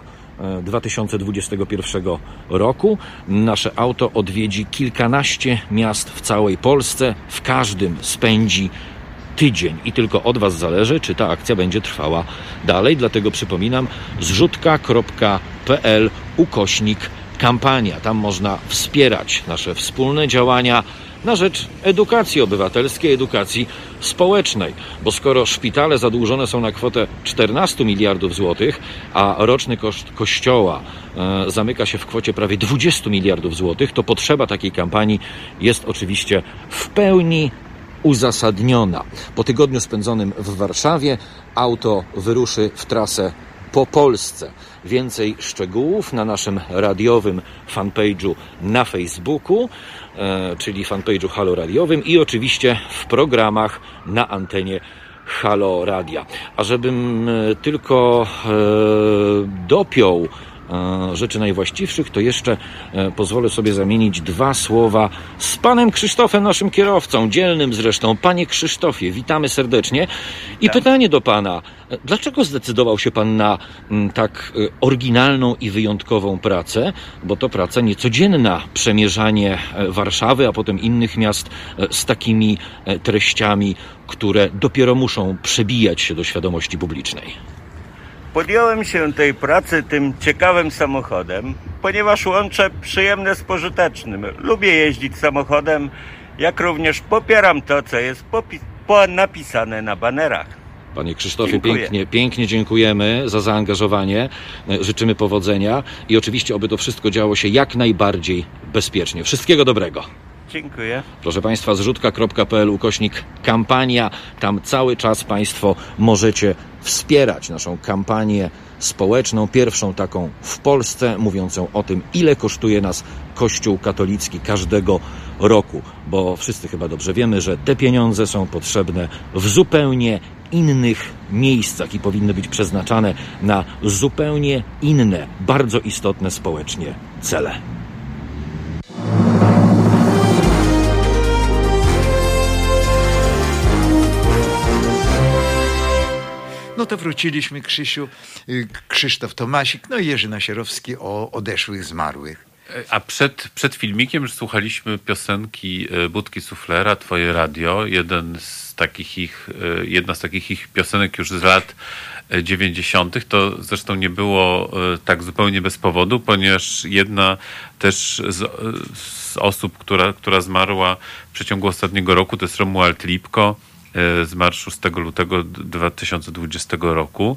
2021 e, roku nasze auto odwiedzi kilkanaście miast w całej Polsce. W każdym spędzi tydzień i tylko od Was zależy, czy ta akcja będzie trwała dalej. Dlatego przypominam, zrzutka.pl ukośnik kampania. Tam można wspierać nasze wspólne działania na rzecz edukacji obywatelskiej, edukacji społecznej. Bo skoro szpitale zadłużone są na kwotę 14 miliardów złotych, a roczny koszt kościoła e, zamyka się w kwocie prawie 20 miliardów złotych, to potrzeba takiej kampanii jest oczywiście w pełni uzasadniona. Po tygodniu spędzonym w Warszawie auto wyruszy w trasę po Polsce. Więcej szczegółów na naszym radiowym fanpage'u na Facebooku, e, czyli fanpage'u Halo Radiowym i oczywiście w programach na antenie Halo Radia. A żebym e, tylko e, dopiął rzeczy najwłaściwszych, to jeszcze e, pozwolę sobie zamienić dwa słowa z panem Krzysztofem, naszym kierowcą, dzielnym zresztą. Panie Krzysztofie, witamy serdecznie. I tak. pytanie do pana. Dlaczego zdecydował się pan na mm, tak e, oryginalną i wyjątkową pracę? Bo to praca niecodzienna, przemierzanie Warszawy, a potem innych miast z takimi treściami, które dopiero muszą przebijać się do świadomości publicznej. Podjąłem się tej pracy tym ciekawym samochodem, ponieważ łączę przyjemne z pożytecznym. Lubię jeździć samochodem, jak również popieram to, co jest napisane na banerach. Panie Krzysztofie, pięknie, pięknie dziękujemy za zaangażowanie. Życzymy powodzenia i oczywiście, oby to wszystko działo się jak najbardziej bezpiecznie. Wszystkiego dobrego. Dziękuję. Proszę Państwa, zrzutka.pl ukośnik kampania. Tam cały czas Państwo możecie wspierać naszą kampanię społeczną, pierwszą taką w Polsce, mówiącą o tym, ile kosztuje nas Kościół katolicki każdego roku, bo wszyscy chyba dobrze wiemy, że te pieniądze są potrzebne w zupełnie innych miejscach i powinny być przeznaczane na zupełnie inne, bardzo istotne społecznie cele. No to wróciliśmy, Krzysiu, y, Krzysztof Tomasik, no i Jerzy Nasierowski o odeszłych, zmarłych. A przed, przed filmikiem słuchaliśmy piosenki e, Budki Suflera, Twoje radio. Jeden z takich ich, e, jedna z takich ich piosenek już z lat 90. E, to zresztą nie było tak zupełnie bez powodu, ponieważ jedna też z, z osób, która, która zmarła w przeciągu ostatniego roku, to jest Romuald Lipko E, zmarł 6 lutego 2020 roku.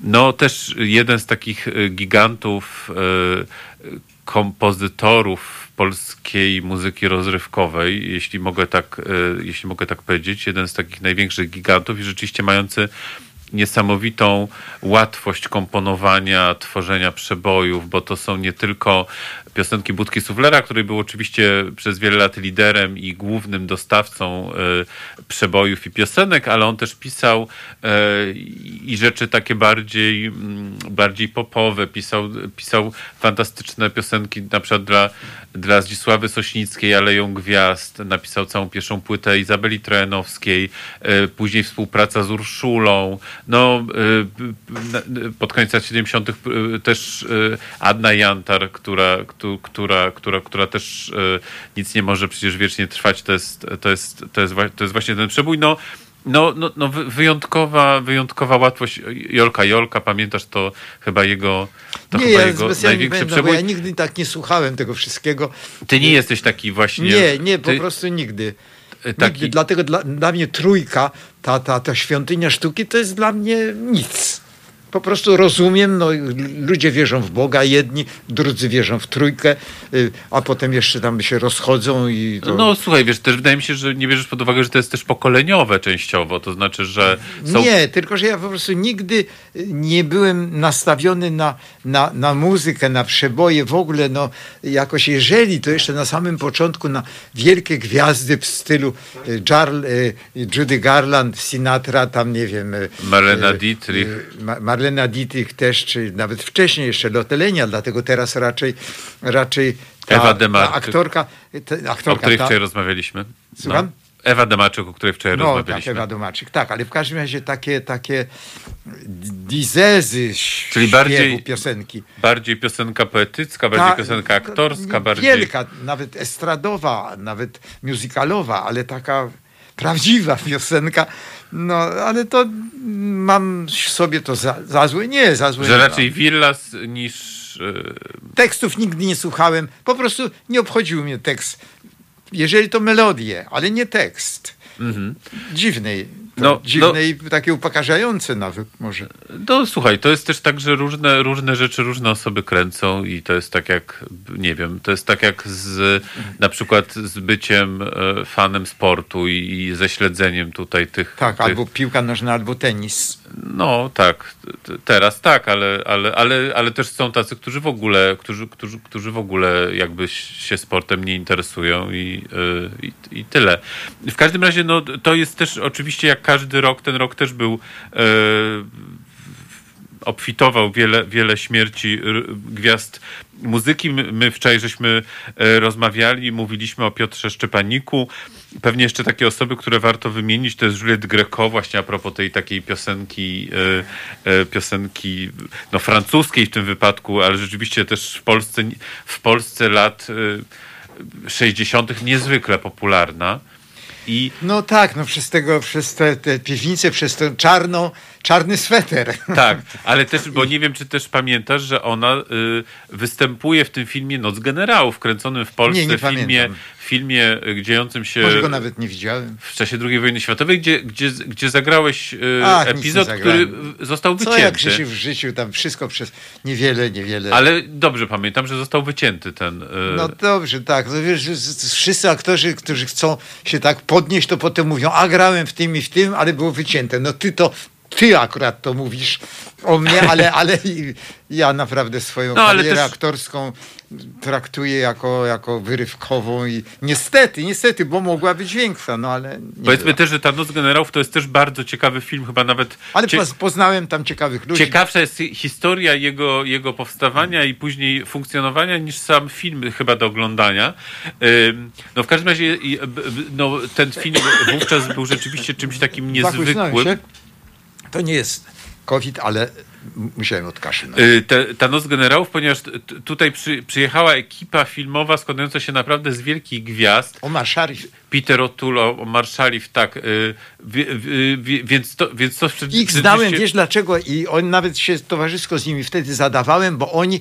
No też jeden z takich e, gigantów, e, kompozytorów polskiej muzyki rozrywkowej, jeśli mogę tak, jeśli mogę tak powiedzieć. Jeden z takich największych gigantów i rzeczywiście mający niesamowitą łatwość komponowania, tworzenia przebojów, bo to są nie tylko piosenki Budki Suflera, który był oczywiście przez wiele lat liderem i głównym dostawcą e, przebojów i piosenek, ale on też pisał e, i rzeczy takie bardziej, mm, bardziej popowe, pisał, pisał fantastyczne piosenki na przykład dla, dla Zdzisławy Sośnickiej, Aleją Gwiazd, napisał całą pierwszą płytę Izabeli Trojanowskiej, e, później współpraca z Urszulą, no pod koniec lat 70. też Adna Jantar, która, która, która, która też e, nic nie może przecież wiecznie trwać. To jest, to jest, to jest, to jest właśnie ten przebój. No, no, no, no wyjątkowa, wyjątkowa łatwość. Jolka Jolka, pamiętasz to chyba jego, to nie, chyba ja jego największy pamiętam, przebój. Ja nigdy tak nie słuchałem tego wszystkiego. Ty nie jesteś taki właśnie. Nie, nie, po ty, prostu nigdy. Taki... nigdy. Dlatego dla, dla mnie trójka, ta, ta, ta świątynia sztuki, to jest dla mnie nic po prostu rozumiem, no, ludzie wierzą w Boga, jedni, drudzy wierzą w trójkę, y, a potem jeszcze tam się rozchodzą i to... No słuchaj, wiesz, też wydaje mi się, że nie bierzesz pod uwagę, że to jest też pokoleniowe częściowo, to znaczy, że są... Nie, tylko, że ja po prostu nigdy nie byłem nastawiony na, na, na muzykę, na przeboje, w ogóle, no, jakoś jeżeli, to jeszcze na samym początku na wielkie gwiazdy w stylu y, Jarl, y, Judy Garland, Sinatra, tam nie wiem... Marlena Dietrich. Mar Marlena Dietrich też, czy nawet wcześniej jeszcze Lotelenia, dlatego teraz raczej, raczej ta, Ewa Demarczyk, ta aktorka, ta, aktorka, o której ta, wczoraj rozmawialiśmy. Słucham? No. Ewa Demarczyk, o której wczoraj no, rozmawialiśmy. Tak, Ewa Demarczyk, tak, ale w każdym razie takie, takie dizezy Czyli bardziej piosenki. Bardziej piosenka poetycka, bardziej Ta, piosenka aktorska, bardziej... Wielka, nawet estradowa, nawet musicalowa, ale taka prawdziwa piosenka, no, ale to mam sobie to za, za złe. Nie, za złe. Że raczej Villas niż... Tekstów nigdy nie słuchałem. Po prostu nie obchodził mnie tekst. Jeżeli to melodię, ale nie tekst. Mhm. Dziwnej no, dziwne no, i takie upokarzające nawet może. No słuchaj, to jest też tak, że różne, różne rzeczy różne osoby kręcą i to jest tak jak, nie wiem, to jest tak jak z na przykład z byciem e, fanem sportu i, i ze śledzeniem tutaj tych... Tak, tych... albo piłka nożna, albo tenis. No tak, teraz tak, ale, ale, ale, ale też są tacy, którzy w ogóle, którzy, którzy, którzy w ogóle jakby się sportem nie interesują i, e, i, i tyle. W każdym razie no, to jest też oczywiście jak każdy rok, ten rok też był e, obfitował wiele, wiele śmierci gwiazd muzyki. My wczoraj żeśmy e, rozmawiali, mówiliśmy o Piotrze Szczepaniku. Pewnie jeszcze takie osoby, które warto wymienić, to jest Juliette Greco, właśnie a propos tej takiej piosenki, e, piosenki no, francuskiej w tym wypadku, ale rzeczywiście też w Polsce, w Polsce lat 60. niezwykle popularna. I... No tak, no przez tego, przez te, te piwnice, przez tę czarną, czarny sweter. Tak, ale też, bo nie wiem, czy też pamiętasz, że ona y, występuje w tym filmie Noc Generałów, kręconym w Polsce nie, nie filmie, pamiętam filmie y, dziejącym się. Może go nawet nie widziałem. W czasie II wojny światowej, gdzie, gdzie, gdzie zagrałeś y, Ach, epizod, który został wycięty. Co jak życiu w życiu, tam wszystko przez niewiele, niewiele. Ale dobrze pamiętam, że został wycięty ten. Y... No dobrze, tak. No, wiesz, wszyscy aktorzy, którzy chcą się tak podnieść, to potem mówią, a grałem w tym i w tym, ale było wycięte. No ty to ty akurat to mówisz o mnie, ale, ale ja naprawdę swoją no, karierę też... aktorską traktuję jako, jako wyrywkową i niestety, niestety, bo mogła być większa, no ale Powiedzmy była. też, że Ta Noc Generałów to jest też bardzo ciekawy film, chyba nawet... Ale cie... poznałem tam ciekawych ludzi. Ciekawsza jest historia jego, jego powstawania i później funkcjonowania niż sam film chyba do oglądania. No w każdym razie no, ten film wówczas był rzeczywiście czymś takim niezwykłym. To nie jest COVID, ale musiałem odkaszlnąć. Y, te, ta Noc Generałów, ponieważ tutaj przy, przyjechała ekipa filmowa składająca się naprawdę z wielkich gwiazd. Omar Sharif. Peter O'Toole, Omar Sharif, tak. Y, więc to, więc to Ich znałem, wiesz dlaczego? I on nawet się towarzysko z nimi wtedy zadawałem, bo oni,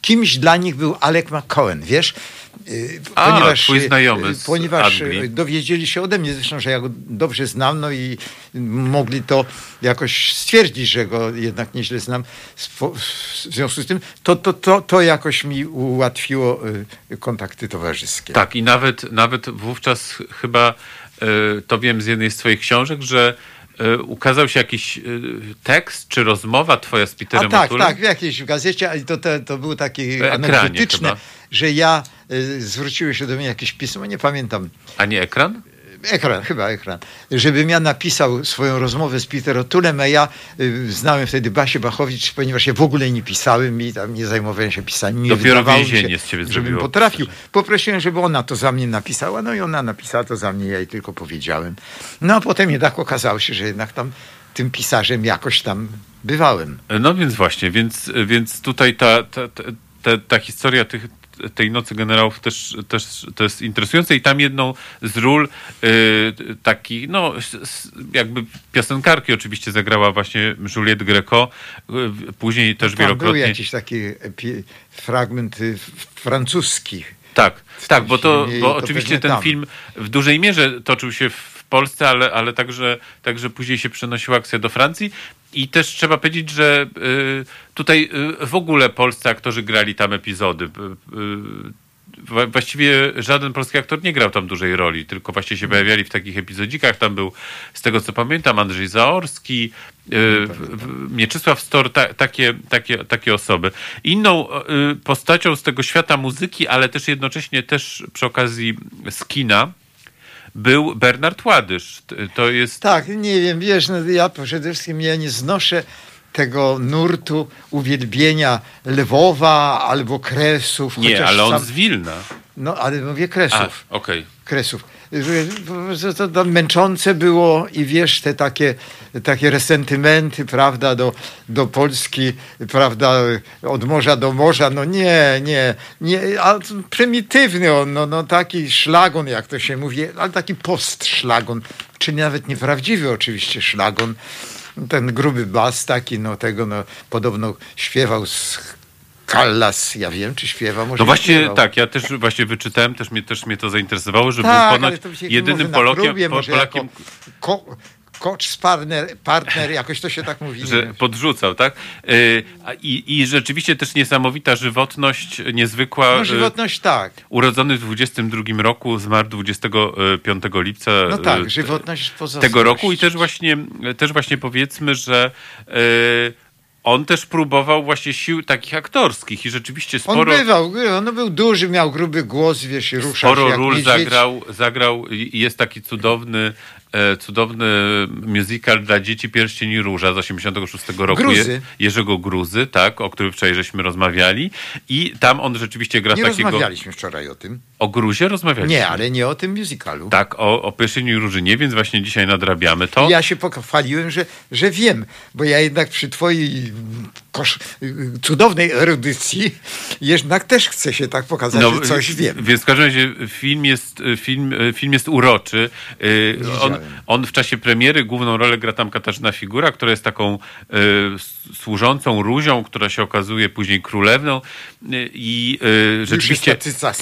kimś dla nich był Alec McCohen, wiesz? Y, A, twój znajomy y, z ponieważ Anglii. y, dowiedzieli się ode mnie zresztą, że ja go dobrze znam, no i mogli to jakoś stwierdzić, że go jednak nieźle znam. W związku z tym to, to, to, to jakoś mi ułatwiło y, kontakty towarzyskie. Tak, i nawet, nawet wówczas ch- chyba e, to wiem z jednej z twoich książek, że e, ukazał się jakiś tekst czy rozmowa twoja z A Peterem tak, O'Toolem. tak, w jakiejś gazecie, ale to, to, to ekranie anegdotyczne, chyba. Że ja y, zwróciły się do mnie jakieś pismo, nie pamiętam, A nie ekran? ekran, chyba ekran, żebym ja napisał swoją rozmowę z Peter O'Toolem, a ja y, znałem wtedy Basię Bachowicz, ponieważ ja w ogóle nie pisałem i tam nie zajmowałem się pisaniem. Nie Dopiero więzienie się, z ciebie Żebym zrobiło. potrafił. Poprosiłem, żeby ona to za mnie napisała, no i ona napisała to za mnie, ja jej tylko powiedziałem. No a potem jednak okazało się, że jednak tam tym pisarzem jakoś tam bywałem. No więc właśnie, więc, więc tutaj ta, ta, ta, ta, ta historia tych, tej Nocy Generałów też, też to jest interesujące i tam jedną z ról y, taki, no jakby piosenkarki oczywiście zagrała właśnie Juliette Greco, y, później też Tam był wielokrotnie... jakiś taki fragment y, francuski. Tak, tak, bo to, bo to oczywiście ten tam. film w dużej mierze toczył się w Polsce, ale, ale także, także później się przenosiła akcja do Francji. I też trzeba powiedzieć, że y, tutaj y, w ogóle polscy aktorzy grali tam epizody. Y, Właściwie żaden polski aktor nie grał tam dużej roli, tylko właśnie się pojawiali w takich epizodzikach. Tam był, z tego co pamiętam, Andrzej Zaorski, Mieczysław Stor, ta, takie, takie, takie osoby. Inną postacią z tego świata muzyki, ale też jednocześnie też przy okazji z kina, był Bernard Ładysz. To jest... Tak, nie wiem, wiesz, no ja przede wszystkim ja nie znoszę tego nurtu uwielbienia Lwowa albo Kresów. Nie, ale on sam- z Wilna. No, ale mówię A, Kresów. okej. Kresów. To, to, męczące było i wiesz, te takie, takie resentymenty, prawda, do, do Polski, prawda, od morza do morza, no nie, nie, nie, a prymitywny on, no, no taki szlagon, jak to się mówi, ale taki postszlagon, czyli nawet nieprawdziwy oczywiście szlagon. Ten gruby bas taki, no tego, no podobno śpiewał z Callas, ja wiem, czy śpiewa, może No właśnie śpiewał. tak, ja też właśnie wyczytałem, też mnie, też mnie to zainteresowało, że Tak, był ponoć jedynym Polakiem, próbie, Polakiem ko, coach partner, partner, jakoś to się tak mówi. że podrzucał, tak? Y, I, I rzeczywiście też niesamowita żywotność, niezwykła. No y, żywotność tak. Urodzony w 22 roku, zmarł 25 lipca No tak, y, żywotność tego roku i też właśnie, też właśnie powiedzmy, że y, on też próbował właśnie sił takich aktorskich i rzeczywiście On sporo, bywał, bywał, no był duży, miał gruby głos, wiesz, i ruszał się sporo ról niedźwiedź. zagrał, zagrał jest taki cudowny cudowny musical dla dzieci Pierścień i Róża z 86 roku Gruzy. Je, Jerzego Gruzy, tak, o którym wczoraj żeśmy rozmawiali i tam on rzeczywiście gra Nie takiego... rozmawialiśmy wczoraj o tym. O Gruzie rozmawialiśmy. Nie, ale nie o tym musicalu. Tak, o, o Pierścieniu i Różynie, więc właśnie dzisiaj nadrabiamy to. Ja się pochwaliłem, że, że wiem, bo ja jednak przy twojej kosz, cudownej erudycji jednak też chcę się tak pokazać, że coś wiem. Więc w każdym razie film jest, film, film jest uroczy. Y, On, on w czasie premiery główną rolę gra tam Katarzyna Figura, która jest taką y, służącą Ruzią, która się okazuje później królewną y, i y, rzeczywiście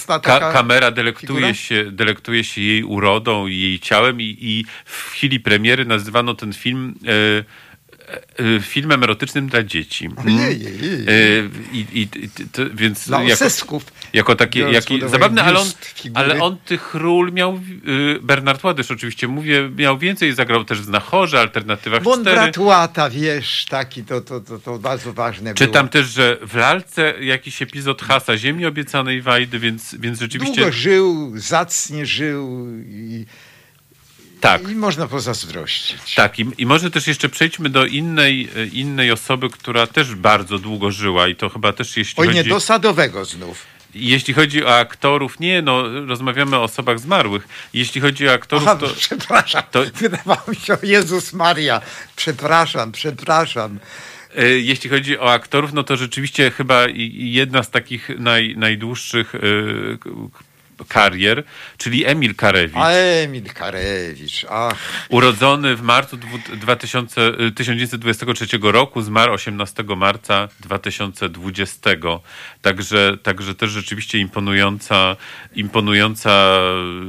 ta- ka- kamera delektuje figura? się, delektuje się jej urodą i jej ciałem i, i w chwili premiery nazywano ten film y, y, filmem erotycznym dla dzieci. Ojej, ojej. Y, i, i, i, to, więc Dla jako, jako taki, biorąc jaki, zabawny, ale on, ale on tych ról miał, Bernard Ładysz oczywiście mówię, miał więcej, zagrał też w Znachorze, Alternatywach Bo on 4. brat łata, wiesz, taki, to, to, to, to bardzo ważne Czytam było. też, że w Lalce jakiś epizod Hasa Ziemi Obiecanej Wajdy, więc, więc rzeczywiście Długo żył, zacnie żył i, tak. i można pozazdrościć. Tak, i, i może też jeszcze przejdźmy do innej, e, innej osoby, która też bardzo długo żyła i to chyba też jeśli Oj, chodzi... nie, do sadowego znów. Jeśli chodzi o aktorów, nie, no rozmawiamy o osobach zmarłych. Jeśli chodzi o aktorów, Aha, to... przepraszam, to- wydawało mi się, Jezus Maria, przepraszam, przepraszam. E, Jeśli chodzi o aktorów, no to rzeczywiście chyba jedna z takich naj, najdłuższych e, karier, czyli Emil Karewicz. A Emil Karewicz, ach. Urodzony w marcu dwu- 2000, y, 1923 roku, zmarł 18 marca 2020. Także, także też rzeczywiście imponująca, imponująca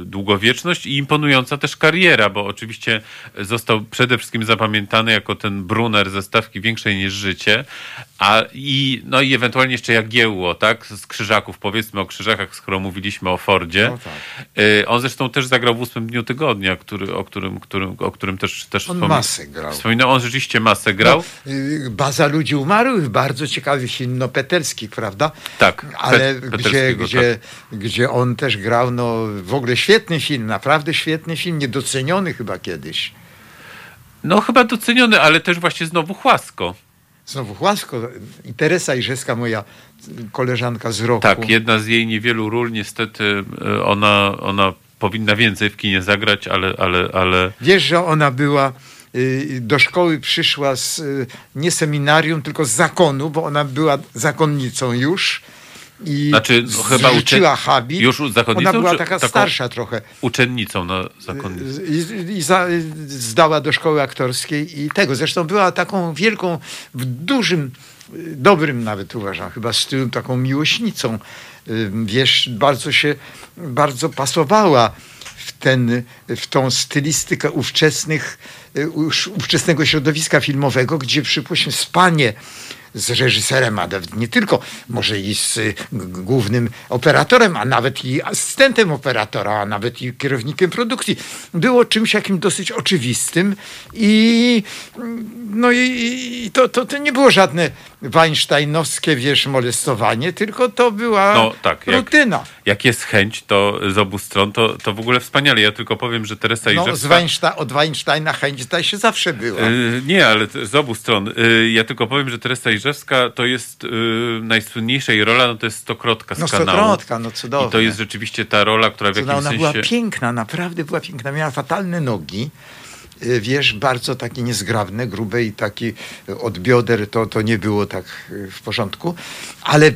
długowieczność i imponująca też kariera, bo oczywiście został przede wszystkim zapamiętany jako ten Brunner ze stawki większej niż życie, a i, no i ewentualnie jeszcze Jagiełło, tak? Z Krzyżaków, powiedzmy o Krzyżakach, skoro mówiliśmy o Fordzie. No tak. Y, On zresztą też zagrał w ósmym dniu tygodnia, który, o, którym, którym, o którym też, też On wspomi- masę grał. Wspominał, on rzeczywiście masę grał. No, Baza ludzi umarłych, bardzo ciekawy film, no Peterski, prawda? Tak, Ale Pet- gdzie, Peterskiego, gdzie, gdzie on też grał, no w ogóle świetny film, naprawdę świetny film, niedoceniony chyba kiedyś. No chyba doceniony, ale też właśnie znowu chłasko. Znowu Chłasko i Teresa Irzewska, moja koleżanka z roku. Tak, jedna z jej niewielu ról, niestety y, ona, ona powinna więcej w kinie zagrać, ale, ale, ale Wiesz, że ona była, y, do szkoły przyszła z, y, nie seminarium, tylko z zakonu, bo ona była zakonnicą już. I Znaczy, no, chyba ucze- habit. już zakonnicą, Ona była taka starsza trochę. uczennicą na zakonnicę. I, i za, zdała do szkoły aktorskiej i tego. Zresztą była taką wielką, w dużym, dobrym nawet uważam, chyba stylu, taką miłośnicą. Wiesz, bardzo się, bardzo pasowała w, ten, w tą stylistykę ówczesnych, y, ów- ówczesnego środowiska filmowego, gdzie przypuśćmy spanie z reżyserem, a nie tylko, może i z y, głównym operatorem, a nawet i asystentem operatora, a nawet i kierownikiem produkcji, było czymś jakim dosyć oczywistym i mm, no i, i to, to, to nie było żadne weinsteinowskie, wiesz, molestowanie, tylko to była No tak, jak, rutyna. jak jest chęć to z obu stron, to, to w ogóle wspaniale. Ja tylko powiem, że Teresa No, z Iżewska... Weinstein, od Weinsteina chęć zdaje się zawsze była. Y, Nie, ale z obu stron. Y, Ja tylko powiem, że Teresa Iżewska to jest y, najsłynniejsza jej rola, no to jest Stokrotka z No kanału. Stokrotka, no cudowne. I to jest rzeczywiście ta rola, która w Cudna, jakimś ona sensie... była piękna, naprawdę była piękna. Miała fatalne nogi. Y, Wiesz, bardzo takie niezgrabne, grube i taki y, od bioder to, to nie było tak y, w porządku, ale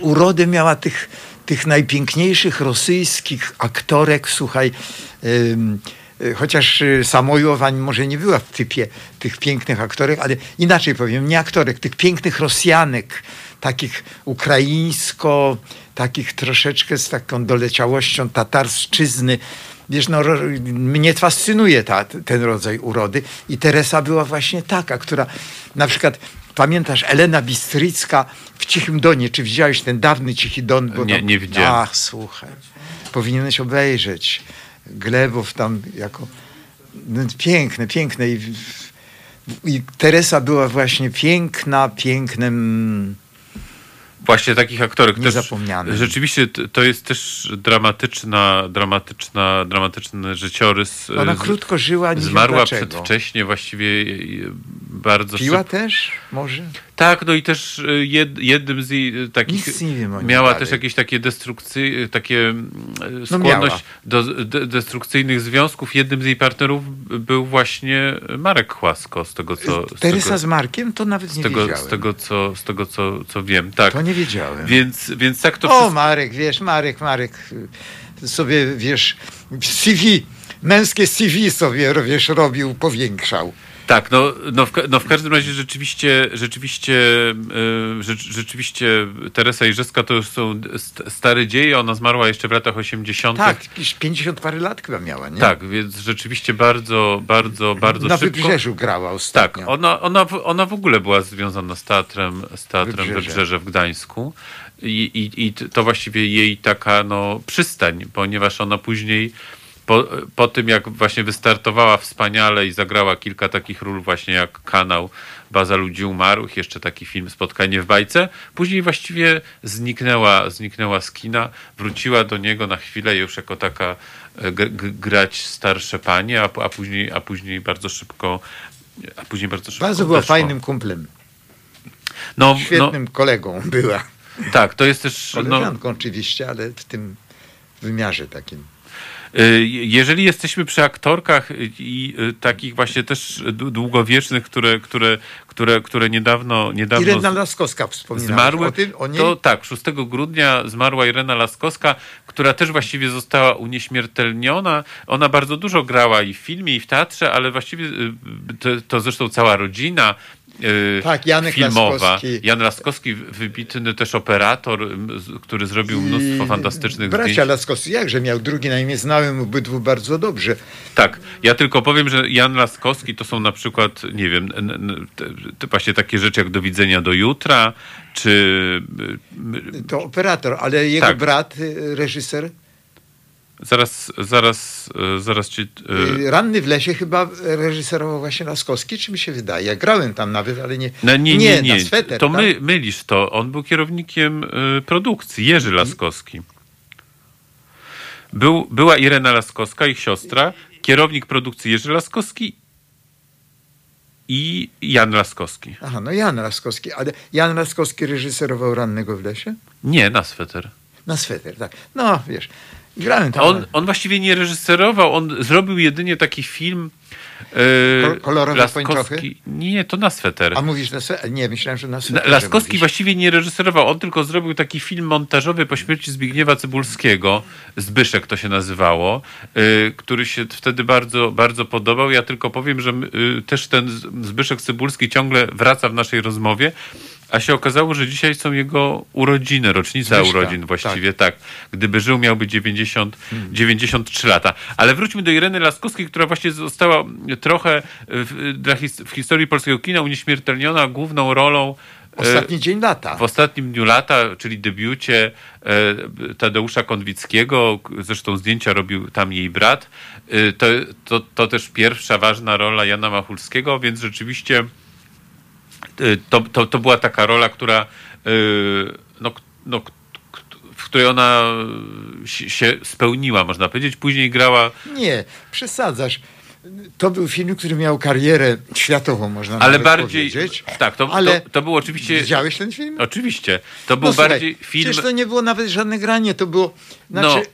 urodę miała tych, tych najpiękniejszych rosyjskich aktorek, słuchaj, chociaż y, Samojowa może nie była w typie tych pięknych aktorek, ale inaczej powiem, nie aktorek, tych pięknych Rosjanek, takich ukraińsko, takich troszeczkę z taką doleciałością tatarszczyzny. Wiesz, no, mnie fascynuje ta, ten rodzaj urody i Teresa była właśnie taka, która na przykład Pamiętasz, Elena Bistrycka w Cichym Donie. Czy widziałeś ten dawny Cichy Don? Bo Nie, tam- nie widziałem. Ach, słuchaj. Powinieneś obejrzeć. Glebow tam jako... No, piękne, piękne. I, I Teresa była właśnie piękna, pięknym... Właśnie takich aktorek też. Niezapomnianym. Rzeczywiście to jest też dramatyczna, dramatyczna, dramatyczny życiorys. Ona Z- krótko żyła, nie Zmarła przedwcześnie, właściwie bardzo Piła szybko. też? Może? Tak, no i też y, jed, jednym z jej y, takich. Nic nie wiem o niej miała dalej. też jakieś takie destrukcje, takie mm, No skłonność miała. do de, destrukcyjnych związków. Jednym z jej partnerów był właśnie Marek Chłasko, z tego co. Z Teresa tego, z Markiem? To nawet nie tego, wiedziałem. z tego, co, z tego co, co wiem. Tak. To nie wiedziałem. Więc, więc tak to o, wszystko. Marek, wiesz, Marek, Marek y, sobie, wiesz, CV, męskie CV sobie, wiesz, robił, powiększał. Tak, no, no, w, no w każdym razie rzeczywiście, rzeczywiście, yy, rzecz, rzeczywiście Teresa Iżewska to już są st- stare dzieje. Ona zmarła jeszcze w latach 80. Tak, jakieś 50 parę lat chyba miała, nie? Tak, więc rzeczywiście bardzo, bardzo, bardzo Na szybko. Wybrzeżu grała ostatnio. Tak, ona, ona, w- ona w ogóle była związana z teatrem, z teatrem Wybrzeże. Wybrzeże, w Gdańsku. I, i, I to właściwie jej taka no, przystań, ponieważ ona później po, po tym, jak właśnie wystartowała wspaniale i zagrała kilka takich ról właśnie jak Kanał, Baza Ludzi Umarłych, jeszcze taki film Spotkanie w bajce, później właściwie zniknęła, zniknęła z kina, wróciła do niego na chwilę już jako taka e, grać starsze panie, a, a, później, a później bardzo szybko a później bardzo szybko Bardzo była fajnym kumplem, no, świetnym kolegą była. No, tak, to jest też... No, Koleżanką oczywiście, ale w tym wymiarze takim. Y, Jeżeli jesteśmy przy aktorkach i y, takich właśnie też długowiecznych, które, które, które, które niedawno, niedawno Irena Laskowska wspominała zmarły, o tym, o niej. to tak, 6 grudnia zmarła Irena Laskowska, która też właściwie została unieśmiertelniona. Ona bardzo dużo grała i w filmie, i w teatrze, ale właściwie y, to, to zresztą cała rodzina y, Tak, Janek filmowa. Laskowski. Jan Laskowski, wybitny też operator, który zrobił mnóstwo fantastycznych Bracia zdjęć. Laskowski, jakże miał drugi na imię, znałem obydwu bardzo dobrze. Tak, ja tylko powiem, że Jan Laskowski to są na przykład, nie wiem, właśnie takie rzeczy jak do widzenia do jutra, czy y, To operator, ale jego Tak. brat, y, reżyser, zaraz, zaraz, y, zaraz ci... y, y, Ranny w lesie chyba reżyserował właśnie Laskowski, czy mi się wydaje? Ja grałem tam nawet, ale nie. No, nie, nie, nie. na sweter. to tak? my, mylisz to. On był kierownikiem y, produkcji, Jerzy Laskowski. Był, była Irena Laskowska, ich siostra, kierownik produkcji Jerzy Laskowski i Jan Laskowski. Aha, no Jan Laskowski, ale Jan Laskowski reżyserował Rannego w lesie? Nie, na sweter. Na sweter, tak. No, wiesz, grałem tam. On, on właściwie nie reżyserował, on zrobił jedynie taki film. Yy, kolorowe pończochy? Nie, to na sweter. A mówisz na sweter? Nie, myślałem, że na sweter. Laskowski właściwie nie reżyserował, on tylko zrobił taki film montażowy po śmierci Zbigniewa Cybulskiego, Zbyszek to się nazywało, y, który się wtedy bardzo, bardzo podobał. Ja tylko powiem, że y, też ten Z- Zbyszek Cybulski ciągle wraca w naszej rozmowie, a się okazało, że dzisiaj są jego urodziny, rocznica Zbyszka, urodzin właściwie, tak. Gdyby żył, miałby 90, 93 lata. Ale wróćmy do Ireny Laskowskiej, która właśnie została trochę w, dla his, w historii polskiego kina unieśmiertelniona główną rolą e, Ostatni dzień lata. w ostatnim dniu lata, czyli debiucie e, Tadeusza Konwickiego, zresztą zdjęcia robił tam jej brat, e, to, to, to też pierwsza ważna rola Jana Machulskiego, więc rzeczywiście e, to, to, to była taka rola, która e, no, no, w której ona się spełniła, można powiedzieć. Później grała Nie, przesadzasz. To był film, który miał karierę światową, można ale bardziej. powiedzieć. Tak, to, ale to, to był oczywiście. Widziałeś ten film? Oczywiście. To był No, słuchaj, bardziej film. Przecież to nie było nawet żadne granie, to było... Znaczy,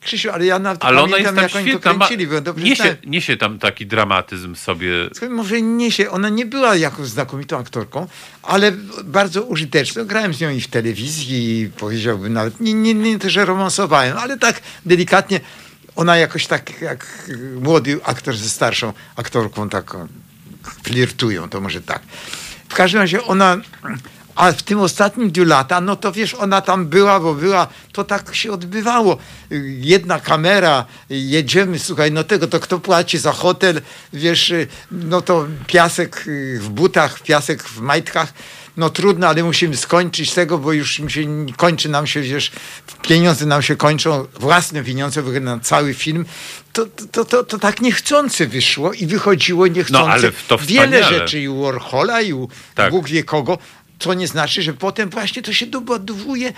Krzysiu, ale ja nawet Ale ona jest pamiętam, tam jak oni to świetna. Ma, kręcili, bo dobrze niesie, znałem. niesie tam taki dramatyzm sobie. Słuchaj, Może nie się, ona nie była jakąś znakomitą aktorką, ale bardzo użyteczną. Grałem z nią i w telewizji, i powiedziałbym nawet, nie, nie, nie to, że romansowałem, ale tak delikatnie. Ona jakoś tak jak młody aktor ze starszą aktorką taką flirtują, to może tak. W każdym razie ona, a w tym ostatnim dniu lata, no to wiesz, ona tam była, bo była, to tak się odbywało. Jedna kamera, jedziemy, słuchaj, no tego, to kto płaci za hotel, wiesz, no to piasek w butach, piasek w majtkach, no trudno, ale musimy skończyć tego, bo już się, kończy nam się, wiesz, pieniądze nam się kończą, własne pieniądze na cały film. To, to, to, to tak niechcące wyszło i wychodziło niechcące. No, ale to Wiele rzeczy i u Warhola, i u Tak. Bóg wie kogo, co nie znaczy, że potem właśnie to się dobudowuje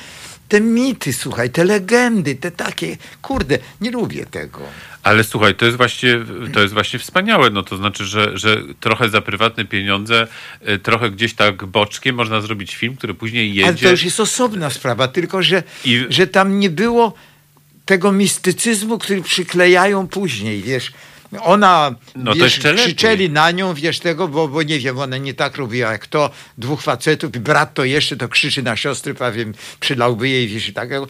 te mity, słuchaj, te legendy, te takie, kurde, nie lubię tego. Ale słuchaj, to jest właśnie, to jest właśnie wspaniałe. No to znaczy, że, że trochę za prywatne pieniądze, y, trochę gdzieś tak boczkiem można zrobić film, który później jedzie. Ale to już jest osobna sprawa, tylko że, I- że tam nie było tego mistycyzmu, który przyklejają później, wiesz. Ona, No wiesz, krzyczeli na nią, wiesz, tego, bo, bo nie wiem, ona nie tak robiła jak to, dwóch facetów, i brat to jeszcze to krzyczy na siostry, prawie przylałby jej, wiesz, i tak. To,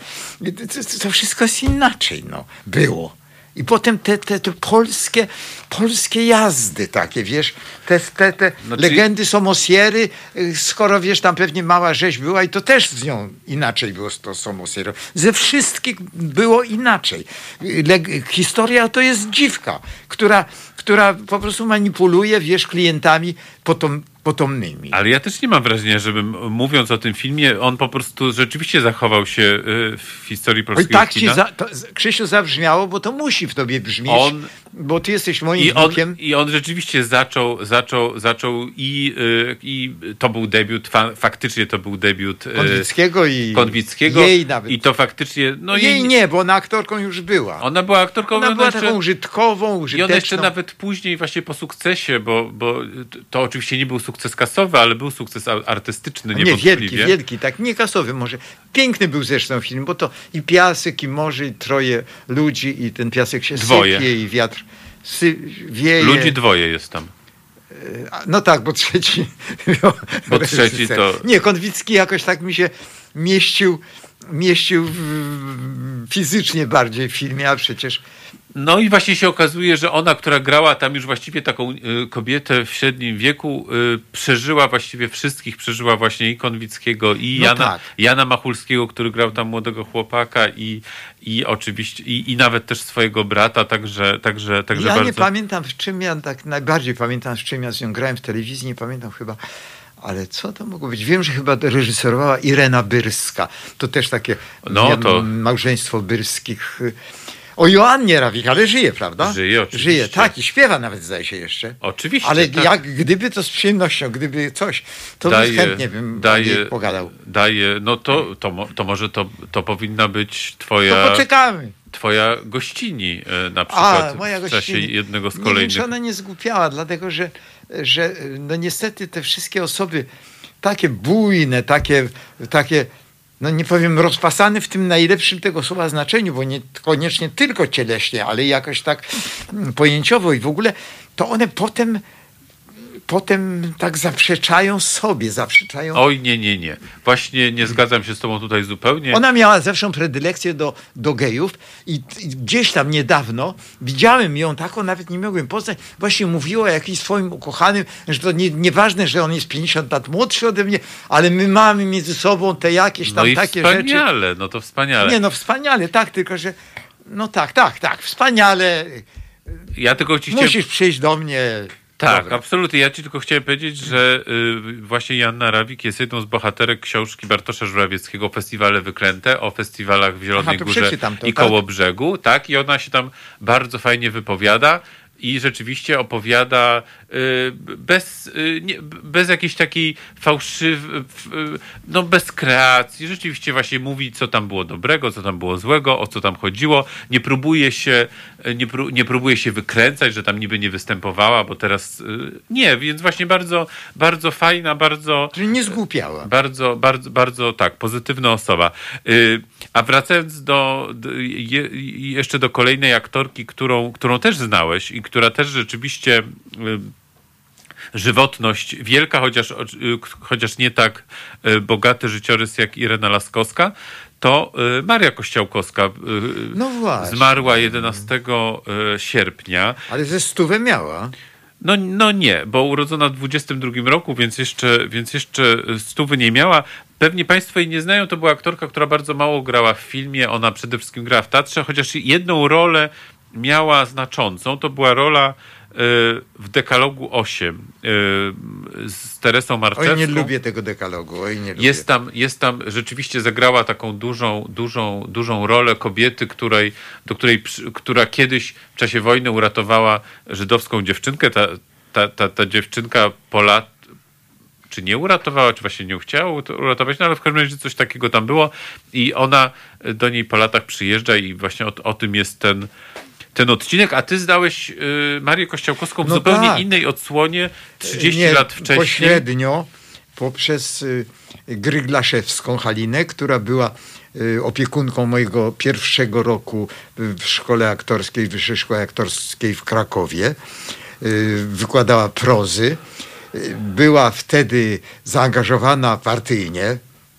to, to wszystko jest inaczej, no, było. I potem te, te, te polskie, polskie jazdy takie, wiesz, te, te, te Znaczy- legendy Somosiery, y, skoro wiesz, tam pewnie mała rzeź była i to też z nią inaczej było z to Somosierą. Ze wszystkich było inaczej. Leg- historia to jest dziwka, która, która po prostu manipuluje, wiesz, klientami potom, potomnymi. Ale ja też nie mam wrażenia, żebym mówiąc o tym filmie, on po prostu rzeczywiście zachował się y, w historii polskiego tak ci, za, to, Krzysiu, zabrzmiało, bo to musi w tobie brzmieć, On- bo ty jesteś moim I on, wnukiem. I on rzeczywiście zaczął, zaczął, zaczął i, y, i to był debiut, fa, faktycznie to był debiut Konwickiego i Konwickiego. jej nawet. I to faktycznie, no jej nie, bo ona aktorką już była. Ona była aktorką. Ona ona była jeszcze- taką użytkową, I użyteczną. ona jeszcze nawet później właśnie po sukcesie, bo, bo to oczywiście nie był sukces sukces kasowy, ale był sukces artystyczny Nie, wielki, wielki, tak, nie kasowy może. Piękny był zresztą film, bo to i piasek, i morze, i troje ludzi, i ten piasek się Dwoje. sypie, i wiatr sy- wieje. Ludzi dwoje jest tam. A, No tak, bo trzeci. Bo trzeci to- Nie, Konwicki jakoś tak mi się mieścił, mieścił w, fizycznie bardziej w filmie, a przecież. No i właśnie się okazuje, że ona, która grała tam już właściwie taką y, kobietę w średnim wieku, y, przeżyła właściwie wszystkich. Przeżyła właśnie i Konwickiego, i No Jana, tak. Jana Machulskiego, który grał tam młodego chłopaka i, i oczywiście, i, i nawet też swojego brata, także, także, także ja bardzo... nie pamiętam, w czym ja tak najbardziej pamiętam, z czym ja z nią grałem w telewizji, nie pamiętam chyba. Ale co to mogło być? Wiem, że chyba reżyserowała Irena Byrska. To też takie No, to- małżeństwo Byrskich. O Joannie Rawik, ale żyje, prawda? Żyje, oczywiście. Żyje, tak, i śpiewa nawet, zdaje się jeszcze. Oczywiście, Ale tak. jak gdyby to z przyjemnością, gdyby coś, to bym chętnie bym niej pogadał. Daje, no to, to, to może to, to powinna być twoja, To poczekamy. twoja gościni e, na przykład A, moja w czasie gościni. jednego z Nie wiem, kolejnych... czy ona nie zgłupiała, dlatego że, że no niestety te wszystkie osoby takie bujne, takie, takie no nie powiem rozpasane w tym najlepszym tego słowa znaczeniu, bo nie koniecznie tylko cieleśnie, ale jakoś tak mm, pojęciowo i w ogóle, to one potem potem tak zaprzeczają sobie, zaprzeczają Oj, nie, nie, nie. Właśnie nie zgadzam się z tobą tutaj zupełnie. Ona miała zawsze predylekcję do, do gejów i, i gdzieś tam niedawno widziałem ją taką, nawet nie mogłem poznać, właśnie mówiła o jakimś swoim ukochanym, że to nie, nieważne, że on jest 50 lat młodszy ode mnie, ale my mamy między sobą te jakieś no tam i takie rzeczy. wspaniale, no to wspaniale. Nie no, wspaniale, tak, tylko że no tak, tak, tak, wspaniale. Ja tylko ci chciałem... Musisz przyjść do mnie. Tak, Dobra. absolutnie. Ja ci tylko chciałem powiedzieć, że y, właśnie Janna Rawik jest jedną z bohaterek książki Bartosza Żurawieckiego Festiwale Wyklęte o festiwalach w Zielonej Aha, Górze to, i tak? koło brzegu. Tak, i ona się tam bardzo fajnie wypowiada. I rzeczywiście opowiada y, bez, y, bez jakiejś takiej fałszywej, no bez kreacji. Rzeczywiście właśnie mówi, co tam było dobrego, co tam było złego, o co tam chodziło. Nie próbuje się, nie, pró- nie próbuje się wykręcać, że tam niby nie występowała, bo teraz y, nie, więc właśnie bardzo, bardzo fajna, bardzo Czyli nie zgłupiała. bardzo, bardzo, bardzo tak, pozytywna osoba. Y, A wracając do, do je, jeszcze do kolejnej aktorki, którą, którą też znałeś i która też rzeczywiście y, żywotność wielka, chociaż, y, chociaż nie tak y, bogaty życiorys jak Irena Laskowska, to Maria Kościałkowska y, No właśnie. zmarła 11 y, sierpnia. Ale ze stówę miała. No, no nie, bo urodzona w 22 roku, więc jeszcze, więc jeszcze stówy nie miała. Pewnie Państwo jej nie znają, to była aktorka, która bardzo mało grała w filmie. Ona przede wszystkim grała w teatrze, chociaż jedną rolę miała znaczącą. To była rola y, w Dekalogu 8 y, z Teresą Marczewską. Oj, nie lubię tego dekalogu. Oj, nie lubię. Jest tam, jest tam, rzeczywiście zagrała taką dużą, dużą, dużą rolę kobiety, której, do której, która kiedyś w czasie wojny uratowała żydowską dziewczynkę. Ta, ta, ta, ta dziewczynka po lat, czy nie uratowała, czy właśnie nie chciała uratować, no ale w każdym razie coś takiego tam było i ona do niej po latach przyjeżdża i właśnie o, o tym jest ten, ten odcinek, a ty zdałeś y, Marię Kościałkowską w No zupełnie tak. innej odsłonie 30 Nie, lat wcześniej. Pośrednio poprzez y, Gryglaszewską Halinę, która była y, opiekunką mojego pierwszego roku w szkole aktorskiej, Wyższej Szkole Aktorskiej w Krakowie. Y, Wykładała prozy. Y, Była wtedy zaangażowana partyjnie.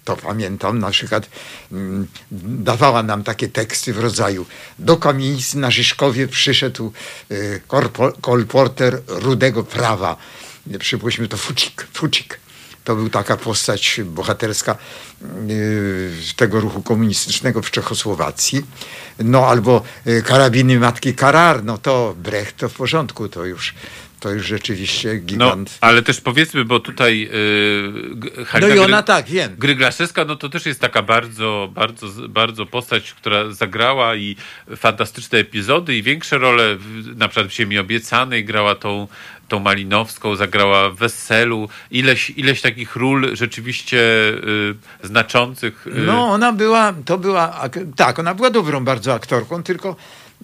To pamiętam, na przykład mm, dawała nam takie teksty w rodzaju do kamienicy na Rzyszkowie przyszedł y, kolporter rudego prawa. Przypuśćmy to Fucik. Fucik. To był taka postać bohaterska y, tego ruchu komunistycznego w Czechosłowacji. No albo y, karabiny matki Karar, no to Brecht to w porządku, to już, to już rzeczywiście No, gigant. ale też powiedzmy, bo tutaj yy, G- No, Halina i ona Gry- tak, wiem. Gryglaszewska, no to też jest taka bardzo, bardzo, bardzo postać, która zagrała i fantastyczne epizody i większe role, w- na przykład w Ziemi Obiecanej grała tą, tą Malinowską, zagrała w Weselu, ileś, ileś takich ról rzeczywiście y, znaczących. y, No, ona była, to była, ak- tak, ona była dobrą bardzo aktorką, tylko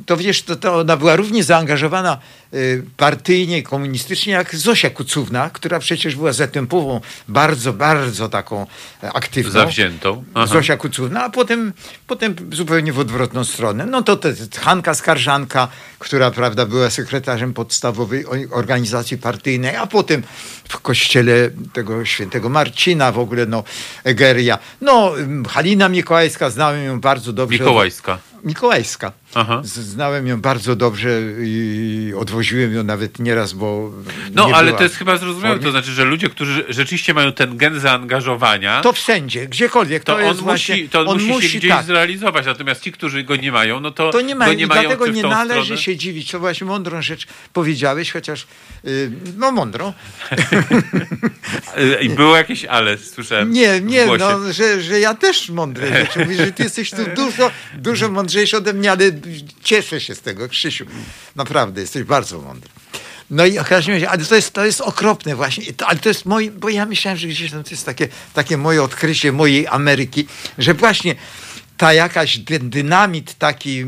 to wiesz, to, to ona była równie zaangażowana y, partyjnie, komunistycznie, jak Zosia Kucówna, która przecież była zatępową, bardzo, bardzo taką e, aktywną. Zawziętą. Aha. Zosia Kucówna, a potem, potem zupełnie w odwrotną stronę. No to te, Hanka Skarżanka, która prawda, była sekretarzem podstawowej organizacji partyjnej, a potem w kościele tego świętego Marcina, w ogóle no Egeria. No Halina Mikołajska, znałem ją bardzo dobrze. Mikołajska. Mikołajska. Aha. Znałem ją bardzo dobrze i odwoziłem ją nawet nieraz, bo. No, nie ale to jest chyba zrozumiałe, to znaczy, że ludzie, którzy rzeczywiście mają ten gen zaangażowania, To wszędzie, gdziekolwiek. to, To, on, musi, właśnie, to on, musi, się gdzieś tak. zrealizować. Natomiast ci, którzy go nie mają, no to, To nie ma, go nie mają dlatego nie należy stronę. się dziwić. To właśnie mądrą rzecz powiedziałeś, chociaż yy, no mądrą. I było jakieś ale, słyszałem Nie, nie, no, że, że ja też mądre rzeczy mówię, że ty jesteś tu dużo, dużo mądrzejszy ode mnie, ale cieszę się z tego, Krzysiu. Naprawdę, jesteś bardzo mądry. No i każdym razie, ale to jest, to jest okropne właśnie, to, ale to jest moje, bo ja myślałem, że gdzieś tam to jest takie, takie moje odkrycie mojej Ameryki, że właśnie ta jakaś dy- dynamit taki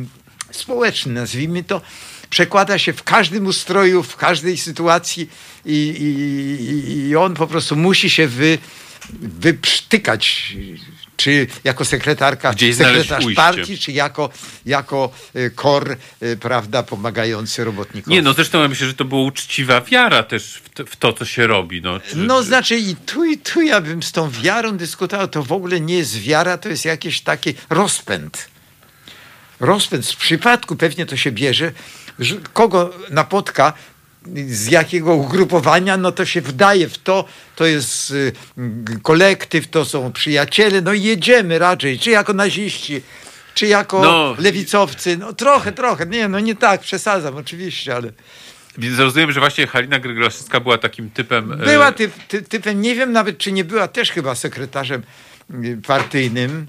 społeczny, nazwijmy to, przekłada się w każdym ustroju, w każdej sytuacji i, i- i on po prostu musi się wy, wyprztykać, czy jako sekretarka, Gdzieś sekretarz partii, czy jako, jako y, kor, y, prawda, pomagający robotnikom. Nie, no zresztą ja myślę, że to była uczciwa wiara też w to, w to co się robi. No, czy, No czy- znaczy i tu i tu ja bym z tą wiarą dyskutował, to w ogóle nie jest wiara, to jest jakiś taki rozpęd. Rozpęd. Z przypadku pewnie to się bierze, kogo napotka, z jakiego ugrupowania, no to się wdaje w to, to jest y, kolektyw, to są przyjaciele, no i jedziemy raczej, czy jako naziści, czy jako No. lewicowcy, no trochę, trochę, nie, no nie tak, przesadzam oczywiście, ale... Więc rozumiem, że właśnie Halina Gryglaszewska była takim typem... e, Była typ, ty, typem, nie wiem nawet, czy nie była też chyba sekretarzem y, partyjnym.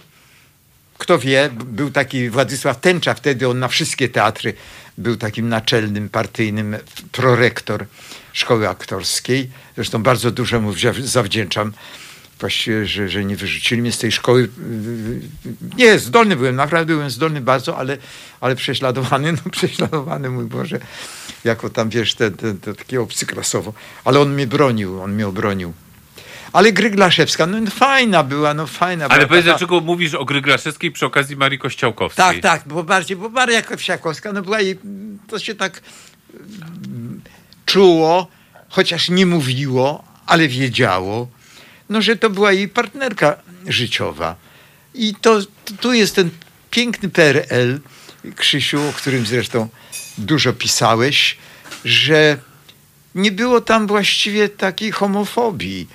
Kto wie, był taki Władysław Tęcza, wtedy on na wszystkie teatry był takim naczelnym partyjnym prorektor szkoły aktorskiej. Zresztą bardzo dużo mu zawdzięczam. Właściwie, że, że nie wyrzucili mnie z tej szkoły. Nie, zdolny byłem, naprawdę byłem zdolny bardzo, ale, ale prześladowany, no prześladowany, mój Boże, jako tam, wiesz, te, te, te, takie obcyklasowo. Ale on mnie bronił, on mnie obronił. Ale Gryglaszewska, no, no fajna była, no fajna Ale była. powiedz, taka- dlaczego mówisz o Gryglaszewskiej przy okazji Marii Kościołkowskiej? Tak, tak, bo bardziej, bo Maria Wsiakowska, no była jej, to się tak mm, czuło, chociaż nie mówiło, ale wiedziało, no, że to była jej partnerka życiowa. I to, to tu jest ten piękny PRL, Krzysiu, o którym zresztą dużo pisałeś, że nie było tam właściwie takiej homofobii.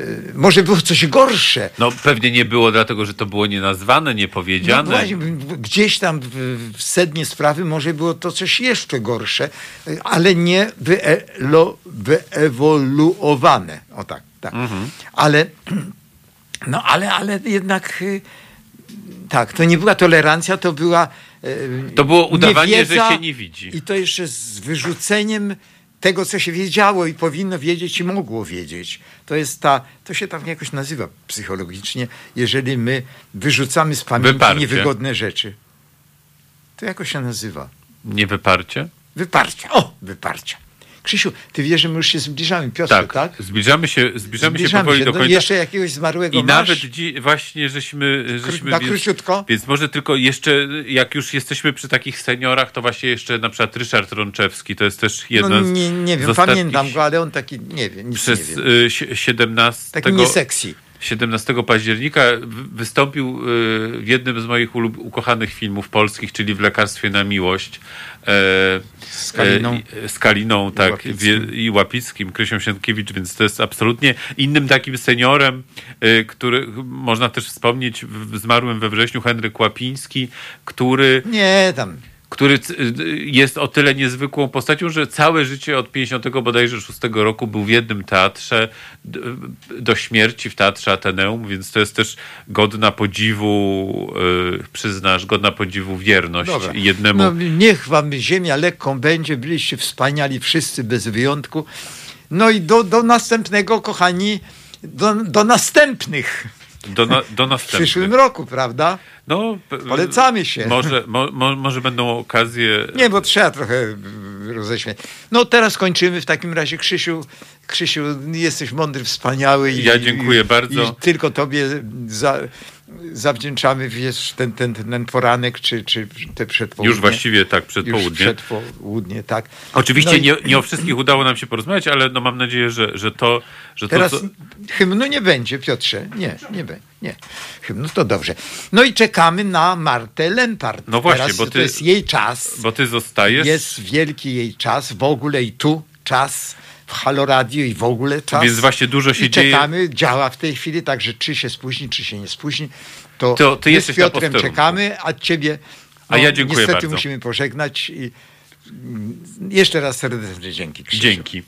Y, Może było coś gorsze, No pewnie nie było dlatego, że to było nienazwane, no niepowiedziane. właśnie, w- gdzieś tam w, sednie sprawy może było to coś jeszcze gorsze, y, ale nie wyelo, wyewoluowane. O tak, tak. Ale, no ale, ale jednak y, tak, to nie była tolerancja, to była To było udawanie, że się nie widzi. I to jeszcze z wyrzuceniem tego, co się wiedziało i powinno wiedzieć i mogło wiedzieć. To jest ta, to się tak jakoś nazywa psychologicznie, jeżeli my wyrzucamy z pamięci Wyparcie. niewygodne rzeczy. To jakoś się nazywa. Niewyparcie? Wyparcie. O, wyparcie. Krzysiu, ty wiesz, że my już się zbliżamy, Piotrze, Tak. tak? Zbliżamy się, zbliżamy się powoli do No, końca. Jeszcze jakiegoś zmarłego I masz? nawet dzi- właśnie, żeśmy... żeśmy na więc, króciutko? Więc może tylko jeszcze, jak już jesteśmy przy takich seniorach, to właśnie jeszcze na przykład Ryszard Rączewski, to jest też no, z nie, nie z wiem, ostatnich- pamiętam go, ale on taki, nie wiem, nic Przez nie wiem. y, sie- 17... Taki nie sexy. 17 października wystąpił y, w jednym z moich ukochanych filmów polskich, czyli w Lekarstwie na Miłość. E, Z Kaliną. e, z Kaliną, tak, Łapickim. wie, i Łapickim, Krysią Sienkiewicz, więc to jest absolutnie innym takim seniorem, y, który można też wspomnieć, w, zmarłym we wrześniu Henryk Łapiński, który Nie, tam który c- y, jest o tyle niezwykłą postacią, że całe życie od 50 bodajże 6 roku był w jednym teatrze d- do śmierci w Teatrze Ateneum, więc to jest też godna podziwu, y, przyznasz, godna podziwu wierność Dobra. jednemu. No, niech wam ziemia lekką będzie, byliście wspaniali wszyscy bez wyjątku. No i do, do następnego, kochani, do, do następnych. Do, na, do w następnych. przyszłym roku, prawda? No, Polecamy się. Może, mo, mo, może będą okazje. Nie, bo trzeba trochę roześmiać. No teraz kończymy w takim razie. Krzysiu, Krzysiu jesteś mądry, wspaniały. I, Ja dziękuję bardzo. I tylko tobie za, zawdzięczamy wiesz, ten, ten, ten poranek, czy, czy te przedpołudnie. Już właściwie tak, przed Już południe. przedpołudnie, tak. Oczywiście No i nie, nie o wszystkich udało nam się porozmawiać, ale no mam nadzieję, że, że to, że Teraz to, co, hymnu nie będzie, Piotrze. Nie, nie będzie. Nie. Hymnu to dobrze. No i czekamy na Martę Lempart. No właśnie, Teraz bo to ty- jest jej czas. bo ty zostajesz. Jest wielki jej czas, w ogóle i tu czas, w Halo Radio i w ogóle czas. Więc właśnie dużo się I dzieje. czekamy, działa w tej chwili, także czy się spóźni, czy się nie spóźni, to, To ty my z Piotrem czekamy, a ciebie A ja dziękuję niestety bardzo. musimy pożegnać i mm, jeszcze raz serdeczne dzięki. Krzysiu. Dzięki.